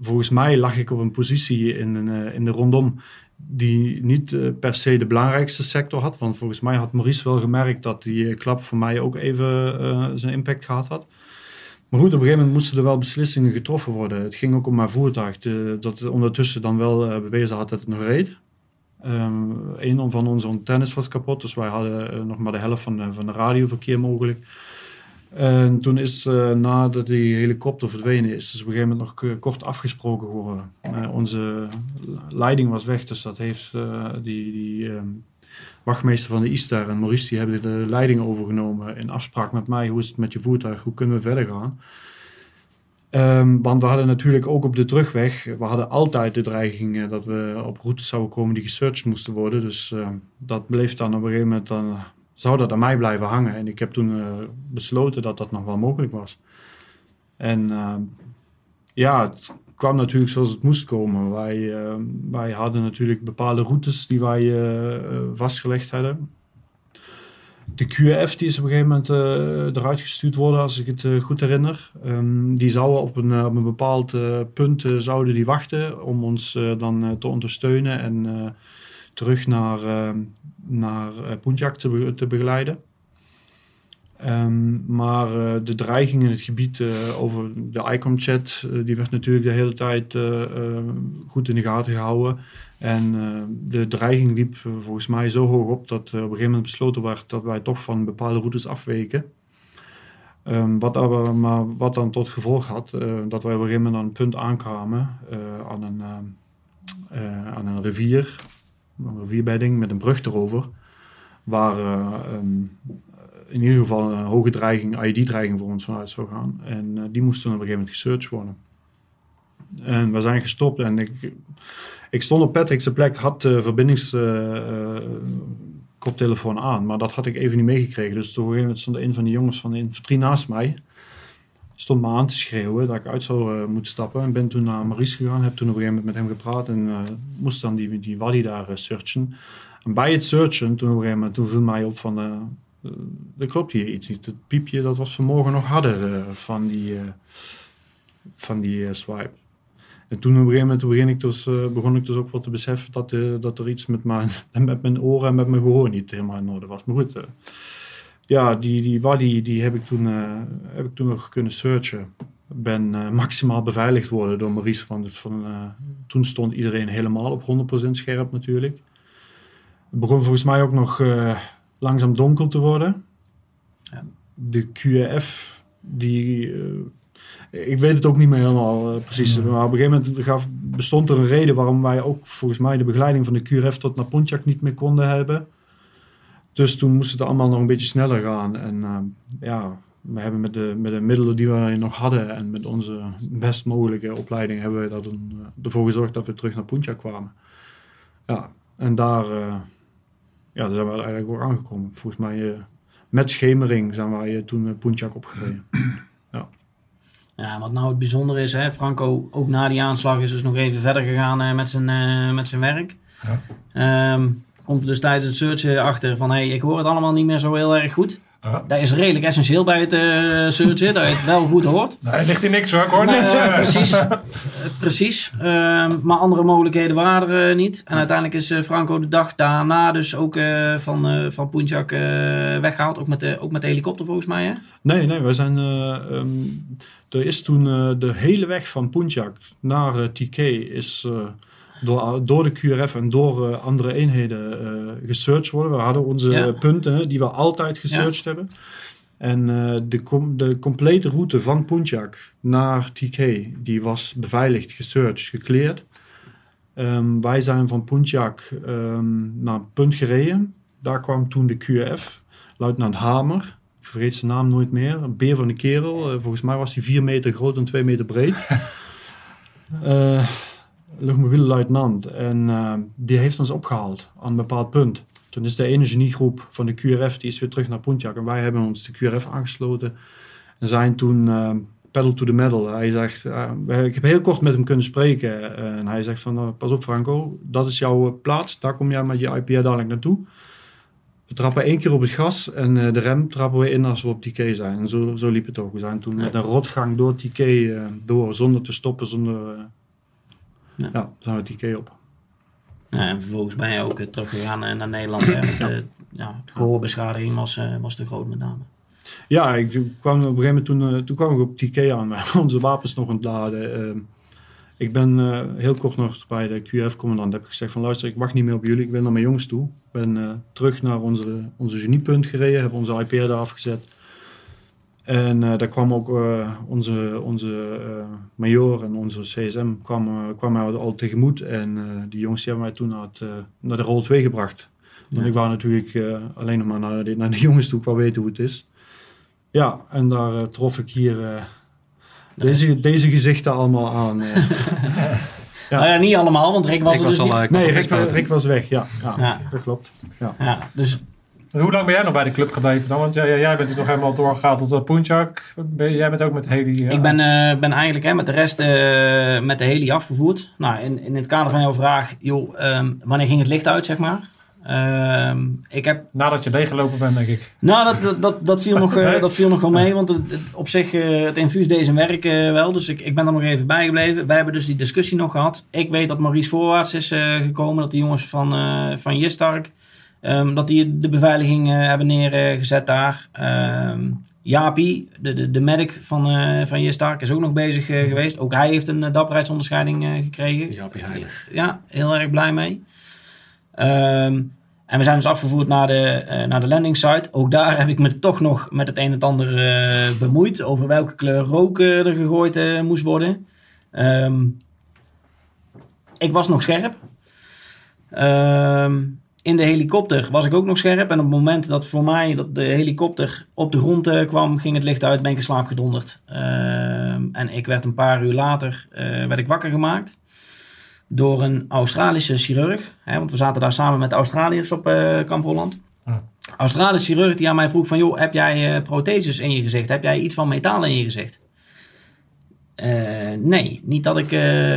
volgens mij lag ik op een positie in, in de rondom die niet per se de belangrijkste sector had. Want volgens mij had Maurice wel gemerkt dat die klap voor mij ook even zijn impact gehad had. Maar goed, op een gegeven moment moesten er wel beslissingen getroffen worden. Het ging ook om mijn voertuig, de, dat ondertussen dan wel eh, bewezen had dat het nog reed. Um, een van onze antennes was kapot, dus wij hadden nog maar de helft van, de, van de radioverkeer mogelijk. En toen is, uh, nadat die helikopter verdwenen is, is op een gegeven moment nog kort afgesproken geworden. Uh, onze leiding was weg, dus dat heeft uh, die, die um, wachtmeester van de ISTAR en Maurice, die hebben de leiding overgenomen in afspraak met mij. Hoe is het met je voertuig? Hoe kunnen we verder gaan? Um, want we hadden natuurlijk ook op de terugweg, we hadden altijd de dreiging dat we op routes zouden komen die gesearched moesten worden. Dus dat bleef dan op een gegeven moment dan zou dat aan mij blijven hangen. En ik heb toen uh, besloten dat dat nog wel mogelijk was. En uh, ja, kwam natuurlijk zoals het moest komen. Wij, uh, wij hadden natuurlijk bepaalde routes die wij vastgelegd hadden. De QF die is op een gegeven moment eruit gestuurd worden, als ik het goed herinner. Um, die zouden op een, op een bepaald punt zouden die wachten om ons dan te ondersteunen en terug naar, uh, naar Punjak te, te begeleiden. Um, maar uh, de dreiging in het gebied uh, over de ICOM-chat, uh, die werd natuurlijk de hele tijd goed in de gaten gehouden. En de dreiging liep volgens mij zo hoog op dat op een gegeven moment besloten werd dat wij toch van bepaalde routes afweken. Um, wat, aber, maar wat dan tot gevolg had dat wij op een gegeven moment aan een punt aankwamen, aan, een, aan een rivier, een rivierbedding met een brug erover, waar in ieder geval een hoge dreiging, IED-dreiging voor ons vanuit zou gaan. En uh, die moesten op een gegeven moment gesearched worden. En we zijn gestopt en ik, ik stond op Patrick's plek, had de verbindingskoptelefoon uh, aan, maar dat had ik even niet meegekregen. Dus op een gegeven moment stond een van de jongens van de infanterie naast mij, stond me aan te schreeuwen dat ik uit zou moeten stappen. En ben toen naar Maurice gegaan, heb toen op een gegeven moment met hem gepraat en moest dan die, die Wadi daar searchen. En bij het searchen, toen op een gegeven moment, toen viel mij op van er klopt hier iets niet. Het piepje dat was vanmorgen nog harder uh, van die, uh, van die swipe. En toen op een gegeven moment begin ik dus, begon ik dus ook wel te beseffen dat, dat er iets met mijn, met mijn oren en met mijn gehoor niet helemaal in orde was. Maar goed, ja, die, die Wadi die heb, ik toen, heb ik toen nog kunnen searchen. Ben maximaal beveiligd worden door Maurice. Want van, toen stond iedereen helemaal op 100% scherp natuurlijk. Het begon volgens mij ook nog langzaam donker te worden. De QF, die. Uh, ik weet het ook niet meer helemaal uh, precies. Maar op een gegeven moment gaf, bestond er een reden waarom wij ook volgens mij de begeleiding van de QRF tot naar Pontiac niet meer konden hebben. Dus toen moest het allemaal nog een beetje sneller gaan. En uh, ja, we hebben met de, met de middelen die we nog hadden en met onze best mogelijke opleiding hebben we dat een, ervoor gezorgd dat we terug naar Pontiac kwamen. Ja, en daar ja, daar zijn we eigenlijk ook aangekomen. Volgens mij uh, met schemering zijn wij uh, toen uh, Punjak opgereden. ja. ja, wat nou het bijzondere is, hè, Franco ook na die aanslag is dus nog even verder gegaan met, zijn, met zijn werk. Ja. Um, komt er dus tijdens het searchen achter van, hé, hey, ik hoor het allemaal niet meer zo heel erg goed. Ja. Dat is redelijk essentieel bij het uh, searchen, dat je het wel goed hoort. Nee, ligt hier niks hoor, ik hoor niks. Uh, precies, uh, precies. maar andere mogelijkheden waren er niet. En uiteindelijk is Franco de dag daarna dus ook van, van Punjak weggehaald. Ook met, de, ook met de helikopter volgens mij, hè? Nee, nee, we zijn... Um, er is toen de hele weg van Punjak naar TK is door, door de QRF en door uh, andere eenheden uh, gesearched worden. We hadden onze ja. punten die we altijd gesearched ja. hebben. En uh, de, com de complete route van Punjak naar TK, die was beveiligd, gesearched, gekleerd. Um, wij zijn van Punjak um, naar een punt gereden. Daar kwam toen de QRF, luitenant Hamer. Ik vergeet zijn naam nooit meer. Een beer van de kerel. volgens mij was hij 4 meter groot en 2 meter breed. luchtmobiele luitenant. En uh, die heeft ons opgehaald aan een bepaald punt. Toen is de ene geniegroep van de QRF, die is weer terug naar Pontiac. En wij hebben ons de QRF aangesloten. En zijn toen uh, pedal to the metal. Hij zegt, uh, ik heb heel kort met hem kunnen spreken. en hij zegt van, pas op Franco, dat is jouw plaats. Daar kom jij met je IPA dadelijk naartoe. We trappen één keer op het gas en de rem trappen we in als we op TK zijn. En zo, zo liep het ook. We zijn toen met een rotgang door TK door, zonder te stoppen, zonder Ja. Ja, zijn we TK op. Ja, en vervolgens ben je ook eh, teruggegaan eh, naar Nederland. Hè, met, eh, ja, de gehoorbeschadiging was, was te groot met name. Ja, ik kwam op een gegeven moment toen, toen kwam ik op TK aan onze wapens nog aan het laden. Ehm, ik ben heel kort nog bij de QF-commandant heb ik gezegd van luister, ik wacht niet meer op jullie, ik ben naar mijn jongens toe. Ik ben terug naar onze, onze geniepunt gereden, heb onze IPR daar afgezet. En eh, daar kwam ook eh, onze, onze eh, major en onze CSM kwam, kwam mij al tegemoet. En eh, die jongens die hebben mij toen naar, het, naar de rol 2 gebracht. Want Ja. ik wou natuurlijk eh, alleen nog maar naar de, naar de jongens toe, ik wou weten hoe het is. Ja, en daar trof ik hier eh, deze, deze gezichten allemaal aan. Ja. Nou ja, niet allemaal, want Rick was er dus al, niet. nee, Rick. Rick was weg, ja. Ja, Ja. dat klopt. Ja, dus Hoe lang ben jij nog bij de club gebleven dan? Want jij, jij bent dus nog helemaal doorgegaan tot uh, Punjak. Ben, jij bent ook met Heli... eh, Ik ben, eh, ben eigenlijk hè, met de rest eh, met de heli afgevoerd. Nou, in, in het kader van jouw vraag, joh, ehm, wanneer ging het licht uit, zeg maar? Ehm, ik heb, Nadat je leeggelopen bent, denk ik. nou, dat, dat, dat, dat, viel nog, eh, Nee? dat viel nog wel mee, want het, het- op zich, eh, het infuus deed zijn werk eh, wel. Dus ik, ik ben er nog even bij gebleven. Wij hebben dus die discussie nog gehad. Ik weet dat Maurice voorwaarts is eh, gekomen, dat de jongens van, eh van Jistark, ehm, dat die de beveiliging eh, hebben neergezet daar. Ehm Jaapie, de, de, de medic van, eh van Jistark, is ook nog bezig eh, geweest. Ook hij heeft een uh, dapperheidsonderscheiding gekregen. Jaapie Heilig. Ja, heel erg blij mee. Ehm, en we zijn dus afgevoerd naar de, naar de landing site. Ook daar heb ik me toch nog met het een en het ander bemoeid. Over welke kleur rook er gegooid moest worden. Ik was nog scherp. Ehm, in de helikopter was ik ook nog scherp. En op het moment dat voor mij dat de helikopter op de grond eh, kwam, ging het licht uit, ben ik in slaap gedonderd. Ehm, en ik werd een paar uur later eh, werd ik wakker gemaakt door een Australische chirurg. Hè, want we zaten daar samen met Australiërs op eh, Kamp Holland. Ja. Australische chirurg die aan mij vroeg van... joh, heb jij protheses in je gezicht? Heb jij iets van metaal in je gezicht? Nee, niet dat ik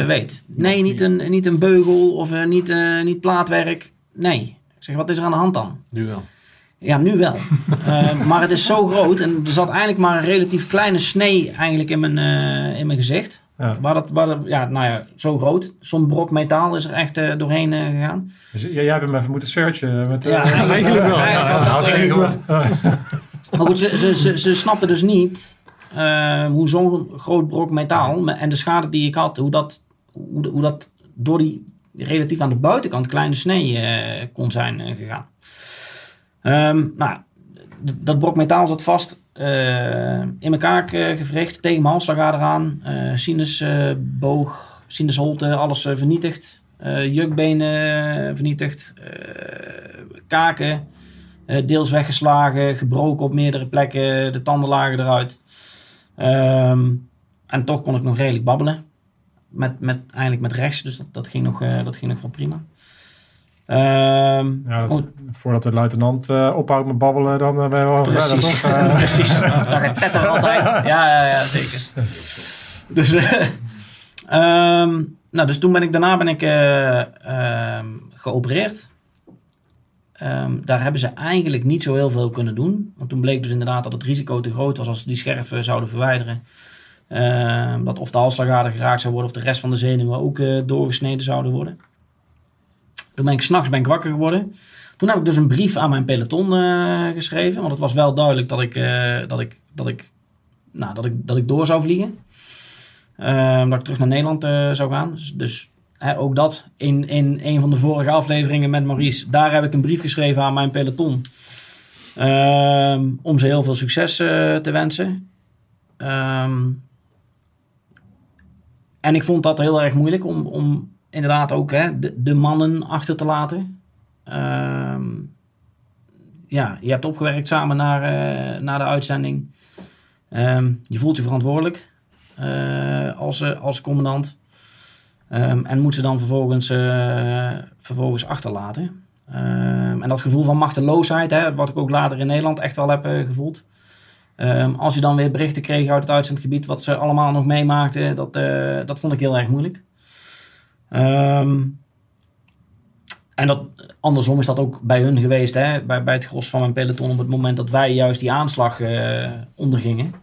weet. Nee, niet een, niet een beugel of niet, niet plaatwerk. Nee. Ik zeg, wat is er aan de hand dan? Nu wel. Ja, nu wel. Eh, maar het is zo groot en er zat eigenlijk maar een relatief kleine snee eigenlijk in mijn, eh, in mijn gezicht. Ja. Waar dat, waar dat- ja, nou ja, zo groot. Zo'n brok metaal is er echt eh, doorheen gegaan. Dus jij, jij hebt hem even moeten searchen. Met, Ja, eigenlijk wel. Ja, had ik niet gehoord. Maar goed, ze, ze, ze, ze snapten dus niet eh, hoe zo'n groot brok metaal me- en de schade die ik had, hoe dat, hoe, hoe dat door die relatief aan de buitenkant kleine snee eh, kon zijn eh, gegaan. Ehm, nou, dat brok metaal zat vast eh, in elkaar gevricht, tegen mijn halsslagader aan, sinusboog, sinusholte, alles vernietigd. Jukbenen vernietigd, kaken, deels weggeslagen, gebroken op meerdere plekken, de tanden lagen eruit. Ehm, en toch kon ik nog redelijk babbelen. Met, met, eigenlijk met rechts, dus dat, dat, ging, nog, eh, dat ging nog wel prima. Ehm, Ja, dat- voordat de luitenant eh, ophoudt met babbelen, dan eh, ben je wel verder, Precies, toch? Precies. Dat het er altijd. Ja, ja, ja, zeker. Dus, eh, ehm, nou, dus toen ben ik, daarna ben ik eh, ehm, geopereerd. Ehm, daar hebben ze eigenlijk niet zo heel veel kunnen doen. Want toen bleek dus inderdaad dat het risico te groot was als ze die scherven zouden verwijderen. Ehm, dat of de halsslagader geraakt zou worden of de rest van de zenuwen ook eh, doorgesneden zouden worden. Toen ben ik s'nachts wakker geworden. Toen heb ik dus een brief aan mijn peloton eh, geschreven. Want het was wel duidelijk dat ik, eh, dat ik, dat ik, nou, dat ik, dat ik door zou vliegen. Ehm, dat ik terug naar Nederland zou gaan. Dus, dus hè, ook dat in, in een van de vorige afleveringen met Maurice. Daar heb ik een brief geschreven aan mijn peloton. Ehm, om ze heel veel succes te wensen. Ehm, en ik vond dat heel erg moeilijk om, om inderdaad ook hè, de, de mannen achter te laten. Ehm, ja, je hebt opgewerkt samen naar, eh, naar de uitzending. Ehm, je voelt je verantwoordelijk eh, als, eh, als commandant. Ehm, en moet ze dan vervolgens, vervolgens achterlaten. En dat gevoel van machteloosheid, hè, wat ik ook later in Nederland echt wel heb gevoeld. Ehm, als je dan weer berichten kreeg uit het uitzendgebied, wat ze allemaal nog meemaakten, dat, eh, dat vond ik heel erg moeilijk. Ehm, en dat, andersom is dat ook bij hun geweest, hè, bij, bij het gros van mijn peloton, op het moment dat wij juist die aanslag eh, ondergingen.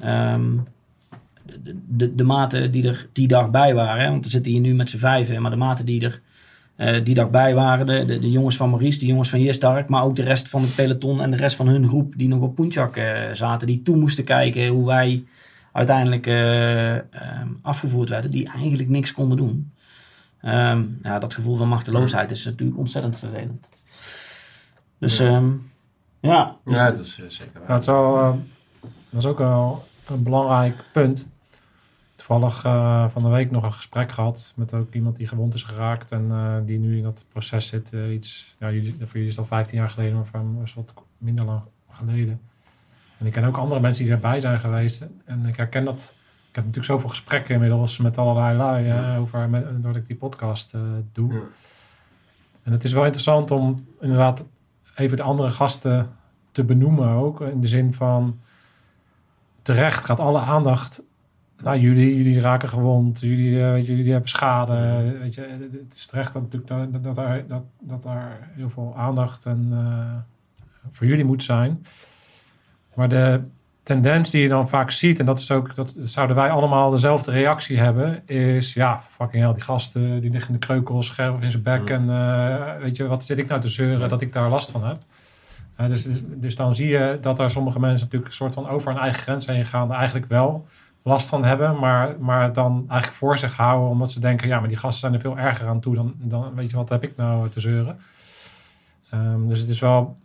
Ehm, de, de, de maten die er die dag bij waren, hè, want we zitten hier nu met z'n vijven, maar de maten die er eh, die dag bij waren, de, de, de jongens van Maurice, de jongens van Jistark, maar ook de rest van het peloton en de rest van hun groep die nog op Poenchak eh, zaten, die toe moesten kijken hoe wij uiteindelijk eh, ehm, afgevoerd werden, die eigenlijk niks konden doen. Ehm, ja, dat gevoel van machteloosheid is natuurlijk ontzettend vervelend. Dus ehm, ja, dus- Ja, dat is zeker waar. het is wel, eh, dat is ook wel een belangrijk punt. Toevallig eh, van de week nog een gesprek gehad met ook iemand die gewond is geraakt en eh, die nu in dat proces zit. eh, iets, ja, jullie, voor jullie is het al 15 jaar geleden, maar voor hem is het wat minder lang geleden. En ik ken ook andere mensen die erbij zijn geweest. En ik herken dat. Ik heb natuurlijk zoveel gesprekken inmiddels met allerlei lui hè, over, met, doordat ik die podcast doe. Ja. En het is wel interessant om inderdaad even de andere gasten te benoemen ook. In de zin van terecht gaat alle aandacht naar jullie. Jullie raken gewond. Jullie, eh, jullie hebben schade. Weet je, het is terecht dat, natuurlijk dat, dat, daar, dat, dat daar heel veel aandacht en, eh, voor jullie moet zijn. Maar de tendens die je dan vaak ziet, en dat is ook, dat zouden wij allemaal dezelfde reactie hebben, is ja, fucking hell, die gasten die liggen in de kreukel, scherp in zijn bek. En eh, weet je, wat zit ik nou te zeuren dat ik daar last van heb? Dus, dus, dus dan zie je dat er sommige mensen natuurlijk een soort van over hun eigen grens heen gaan, eigenlijk wel last van hebben, maar, maar dan eigenlijk voor zich houden, omdat ze denken, ja, maar die gasten zijn er veel erger aan toe dan, dan weet je, wat heb ik nou te zeuren? Ehm, dus het is wel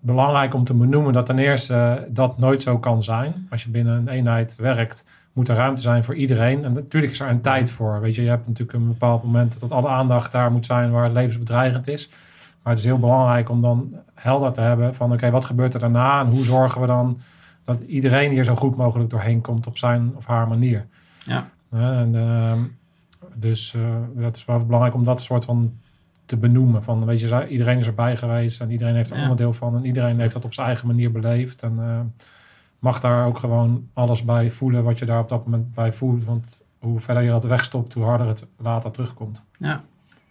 belangrijk om te benoemen dat ten eerste dat nooit zo kan zijn. Als je binnen een eenheid werkt, moet er ruimte zijn voor iedereen. En natuurlijk is er een tijd voor. Weet je, je hebt natuurlijk een bepaald moment dat alle aandacht daar moet zijn waar het levensbedreigend is. Maar het is heel belangrijk om dan helder te hebben van oké, wat gebeurt er daarna en hoe zorgen we dan dat iedereen hier zo goed mogelijk doorheen komt op zijn of haar manier. Ja. En, ehm, dus eh, dat is wel belangrijk om dat soort van te benoemen. Van, weet je, iedereen is erbij geweest en iedereen heeft er Ja. onderdeel van en iedereen heeft dat op zijn eigen manier beleefd. En eh, mag daar ook gewoon alles bij voelen wat je daar op dat moment bij voelt. Want hoe verder je dat wegstopt, hoe harder het later terugkomt. Ja.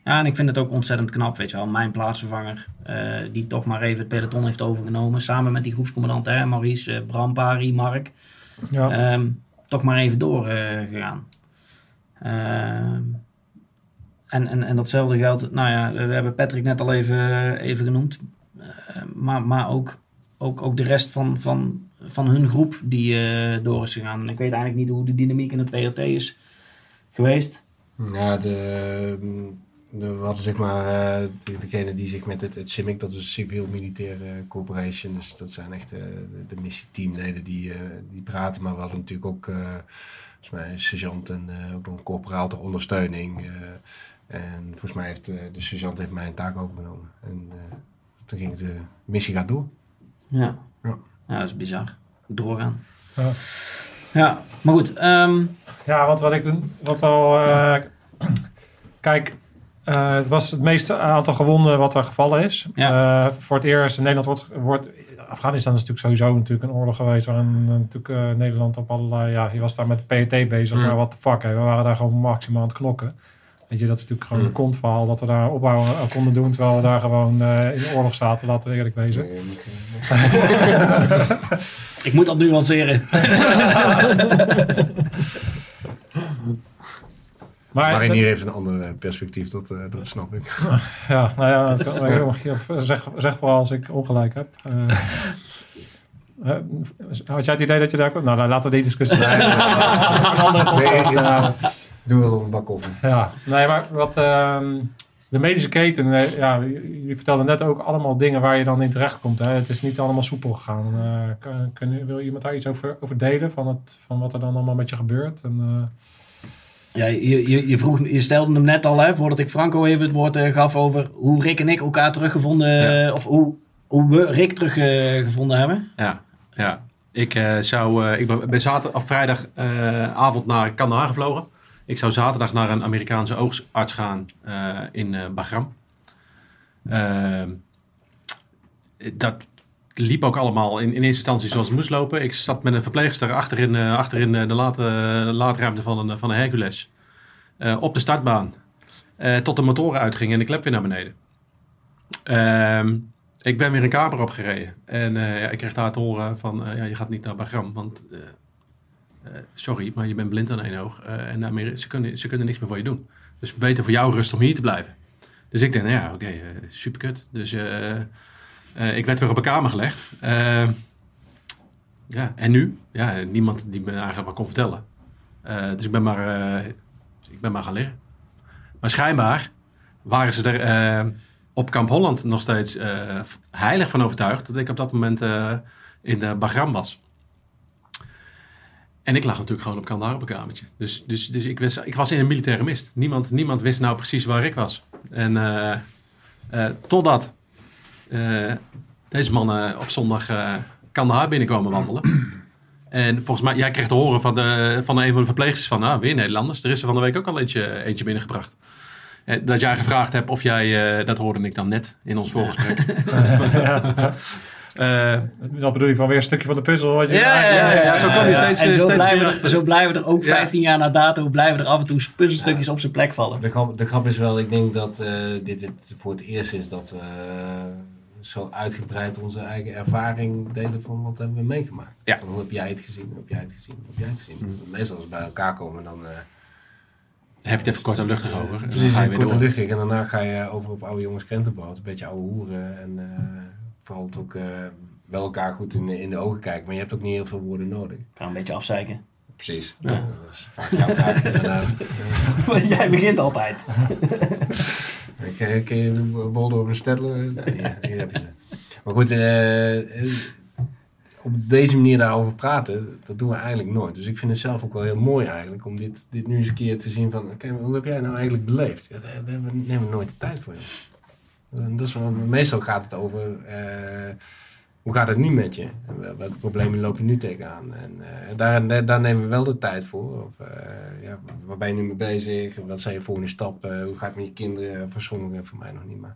Ja, en ik vind het ook ontzettend knap, weet je wel. Mijn plaatsvervanger, eh, die toch maar even het peloton heeft overgenomen. Samen met die groepscommandant, hè, Maurice, eh, Bram, Pari, Mark. Ja, Ehm, toch maar even doorgegaan. Ehm en, en, en datzelfde geldt, nou ja, we hebben Patrick net al even, even genoemd. Eh, maar maar ook, ook, ook de rest van, van, van hun groep die eh, door is gegaan. En ik weet eigenlijk niet hoe de dynamiek in het PRT is geweest. Ja, de, de, we hadden zeg maar eh, de- degene die zich met het, het CIMIC, dat is Civiel-Militaire Corporation, dus dat zijn echt eh, de, de missieteamleden die, eh, die praten. Maar we hadden natuurlijk ook, eh, volgens mij, een sergeant en eh, ook nog een corporaal ter ondersteuning. eh, en volgens mij heeft eh, de sergeant heeft mij een taak overgenomen. En eh, toen ging de missie gaat door. Ja. Ja. ja, dat is bizar. Doorgaan. Ja. Ja, maar goed. ehm, Ja, want wat ik wat wel. eh, kijk, eh, het was het meeste aantal gewonden wat er gevallen is. Eh, voor het eerst in Nederland wordt, wordt. Afghanistan is natuurlijk sowieso natuurlijk een oorlog geweest. Waarin eh, natuurlijk eh, Nederland op allerlei. Ja, je was daar met de PET bezig. Mm. Maar wat de fuck, hè, we waren daar gewoon maximaal aan het klokken. Weet je, dat is natuurlijk gewoon Mm. een kontverhaal dat we daar opbouw aan konden doen. Terwijl we daar gewoon eh, in de oorlog zaten, laten we eerlijk wezen. Ik moet dat nuanceren. Maar, Marinier heeft een ander eh, perspectief, dat, eh, dat snap ik. Ja, nou ja, ja, zeg, zeg vooral als ik ongelijk heb. Eh, had jij het idee dat je daar... Nou, dan laten we die discussie... een andere podcast, Nee, eh, Doe wel op een bak koffie. ja, nee, maar wat... ehm, de medische keten, ja, jullie vertelden net ook allemaal dingen waar je dan in terecht komt. Hè? Het is niet allemaal soepel gegaan. Eh, kun, kun- wil iemand daar iets over, over delen van, het, van wat er dan allemaal met je gebeurt? En, Ja, je, je, je, vroeg, je stelde hem net al, hè, voordat ik Franco even het woord eh, gaf over hoe Rick en ik elkaar teruggevonden, of hoe, hoe we Rick teruggevonden hebben. Ja, ja. Ik, eh, zou, eh, ik ben, zaterdag, of vrijdagavond naar Kandahar gevlogen. Ik zou zaterdag naar een Amerikaanse oogarts gaan eh, in eh, Bagram. Ehm, dat liep ook allemaal in, in eerste instantie zoals het moest lopen. Ik zat met een verpleegster achterin, eh, achterin eh, de late, laadruimte van een, van een Hercules. eh, op de startbaan. Eh, tot de motoren uitgingen en de klep weer naar beneden. Ehm, ik ben weer een kamer opgereden. En eh, ja, ik kreeg daar te horen van, eh, ja, je gaat niet naar Bagram. Want eh, eh, sorry, maar je bent blind aan één oog. eh, en daarmee, ze, kunnen, ze kunnen niks meer voor je doen. Dus beter voor jou rust om hier te blijven. Dus ik denk, nou ja, oké, eh, super kut. Dus eh, ik werd weer op een kamer gelegd. Eh, ja, en nu? Ja, niemand die me eigenlijk wat kon vertellen. Eh, dus ik ben, maar, ik ben maar gaan liggen. Maar schijnbaar waren ze er op Kamp Holland nog steeds heilig van overtuigd dat ik op dat moment in de Bagram was. En ik lag natuurlijk gewoon op Kandahar op een kamertje. Dus, dus, dus ik, wist, ik was in een militaire mist. Niemand, niemand wist nou precies waar ik was. En totdat eh, deze mannen op zondag eh Kandahar binnenkomen wandelen. En volgens mij, jij kreeg te horen van, de, van een van de verpleegsters van, nou, weer Nederlanders. Er is er van de week ook al eentje, eentje binnengebracht. Eh, Dat jij gevraagd hebt of jij, eh, dat hoorde ik dan net in ons voorgesprek. Eh, Dat bedoel je van weer een stukje van de puzzel. Wat je Ja, ja, ja, ja, zo kwam je steeds- en zo, steeds blijven meer er, achter. zo blijven er ook Ja. 15 jaar na dato blijven er af en toe puzzelstukjes op zijn plek vallen. De grap, de grap is wel, ik denk dat eh, dit, dit voor het eerst is dat we eh, zo uitgebreid onze eigen ervaring delen van wat hebben we meegemaakt. Ja. Van hoe heb jij het gezien, hoe heb jij het gezien, hoe heb jij het gezien. Meestal als we bij elkaar komen dan eh, heb je het even kort en luchtig over. En dan precies ga je kort en luchtig en daarna ga je over op oude jongens krentenbrood, een beetje oude hoeren en eh, vooral het ook eh, wel elkaar goed in, de- in de ogen kijken. Maar je hebt ook niet heel veel woorden nodig. Ik ga een beetje afzeiken. Precies. Ja. Dat is vaak jouw taak inderdaad. Jij begint altijd. Eh, over de Stedtler? Nee, hier, heb je ze. Maar goed, eh, eh, op deze manier daarover praten, dat doen we eigenlijk nooit. Dus ik vind het zelf ook wel heel mooi eigenlijk, om dit, dit nu eens een keer te zien van, oké, hoe heb jij nou eigenlijk beleefd? Ja, daar, daar hebben we- nemen we nooit de tijd voor. Dat is meestal gaat het over, eh, hoe gaat het nu met je? En welke problemen loop je nu tegenaan? En eh, daar, daar, daar nemen we wel de tijd voor. Of, eh, ja, waar ben je nu mee bezig? Wat zijn je volgende stappen? Hoe gaat het met je kinderen? Voor sommigen, voor mij nog niet. Maar,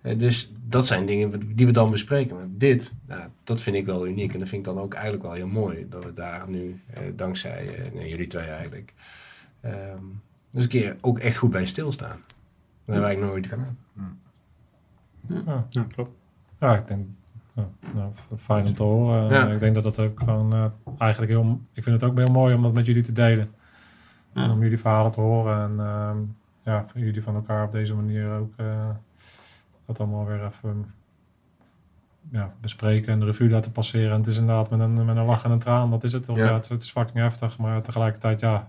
eh, dus dat zijn dingen die we dan bespreken. Maar dit, nou, dat vind ik wel uniek. En dat vind ik dan ook eigenlijk wel heel mooi. Dat we daar nu, eh, dankzij jullie twee eigenlijk, ehm, dus een keer ook echt goed bij stilstaan. Dat hebben wij eigenlijk nooit gedaan. Ja, klopt. Ja, ik denk, ja, nou, fijn om te horen. Ja. Ik denk dat dat ook gewoon eh, eigenlijk heel, ik vind het ook heel mooi om dat met jullie te delen. Ja. En om jullie verhalen te horen en ehm, ja, jullie van elkaar op deze manier ook eh, dat allemaal weer even ja, bespreken en de revue laten passeren. En het is inderdaad met een, met een lach en een traan, dat is het toch. Ja. Ja. het, is- het is fucking heftig, maar tegelijkertijd ja,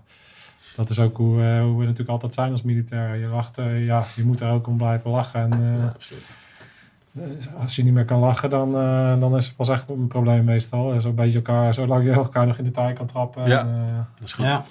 dat is ook hoe, eh, hoe we natuurlijk altijd zijn als militair. Je wacht, eh, ja, je moet er ook om blijven lachen en... Ja, absoluut. Eh, Als je niet meer kan lachen, dan, eh, dan is het pas echt een probleem meestal. Zo'n beetje elkaar, zolang je elkaar nog in de taai kan trappen. Ja. En, eh, Dat is goed. Ja.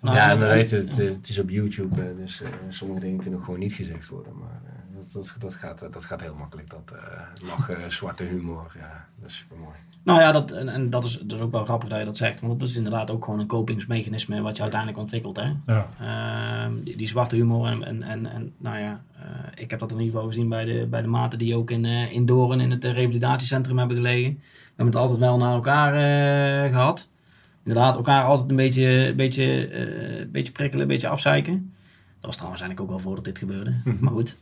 Nou, ja, en dat- we weten het, het is op YouTube, dus eh, sommige dingen kunnen gewoon niet gezegd worden. Maar eh, dat, dat, dat, gaat, dat gaat heel makkelijk. Dat eh, lachen, zwarte humor, ja, dat is super mooi. Nou ja, dat, en, en dat, is, dat is ook wel grappig dat je dat zegt. Want dat is inderdaad ook gewoon een kopingsmechanisme wat je uiteindelijk ontwikkelt. Hè? ja. Ehm, die, die zwarte humor. En, en, en, en nou ja, eh, ik heb dat in ieder geval gezien bij de, bij de maten die ook in, eh, in Doorn in het eh, revalidatiecentrum hebben gelegen. We hebben het altijd wel naar elkaar eh, gehad. Inderdaad, elkaar altijd een beetje, beetje, beetje prikkelen, een beetje afzeiken. Dat was trouwens eigenlijk ook wel voordat dit gebeurde. Maar goed.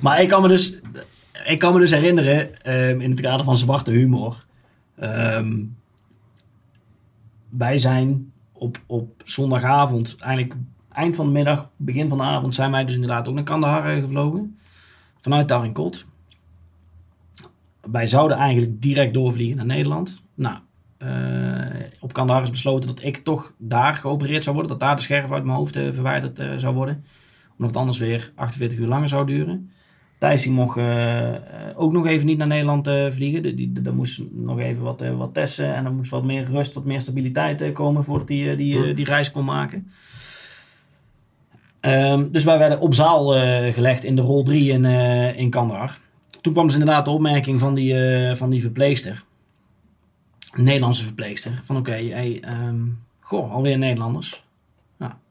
maar ik kan me dus, ik kan me dus herinneren, ehm, in het kader van zwarte humor. ehm, wij zijn op, op zondagavond, eigenlijk eind van de middag, begin van de avond, zijn wij dus inderdaad ook naar Kandahar eh, gevlogen. Vanuit Tarinkot. Wij zouden eigenlijk direct doorvliegen naar Nederland. Nou, eh, op Kandahar is besloten dat ik toch daar geopereerd zou worden. Dat daar de scherf uit mijn hoofd eh, verwijderd zou worden. Omdat het anders weer 48 uur langer zou duren. Thijs die mocht eh, ook nog even niet naar Nederland eh, vliegen. Die, die, daar moest nog even wat, eh, wat testen. En er moest wat meer rust, wat meer stabiliteit komen voordat hij die, eh, die reis kon maken. Ehm, dus wij werden op zaal gelegd in de rol 3 in, eh in Kandahar. Toen kwam dus inderdaad de opmerking van die, van die verpleegster. Een Nederlandse verpleegster. Van oké, hey, ehm, goh, alweer Nederlanders.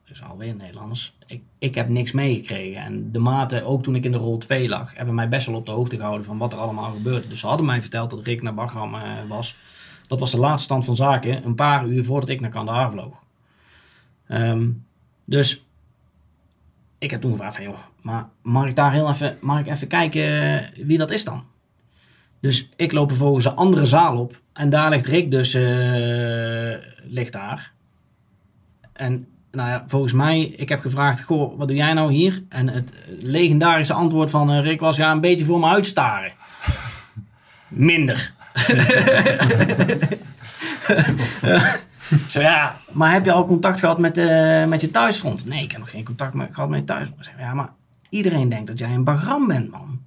Dus alweer Nederlanders. Ik, ik heb niks meegekregen. En de maten, ook toen ik in de rol 2 lag, hebben mij best wel op de hoogte gehouden van wat er allemaal gebeurde. Dus ze hadden mij verteld dat Rick naar Bagram eh, was. Dat was de laatste stand van zaken, een paar uur voordat ik naar Kandahar vloog. Ehm, dus ik heb toen gevraagd van, joh, maar mag ik daar heel even, mag ik even kijken eh, wie dat is dan? Dus ik loop vervolgens een andere zaal op. En daar ligt Rick dus eh, ligt daar. En nou ja, volgens mij, ik heb gevraagd, goh, wat doe jij nou hier? En het legendarische antwoord van eh, Rick was, ja, een beetje voor me uitstaren. Minder. Zo ja, maar heb je al contact gehad met, eh, met je thuisfront? Nee, ik heb nog geen contact met, gehad met je thuisfront. Zeg, ja, maar iedereen denkt dat jij een bagram bent, man.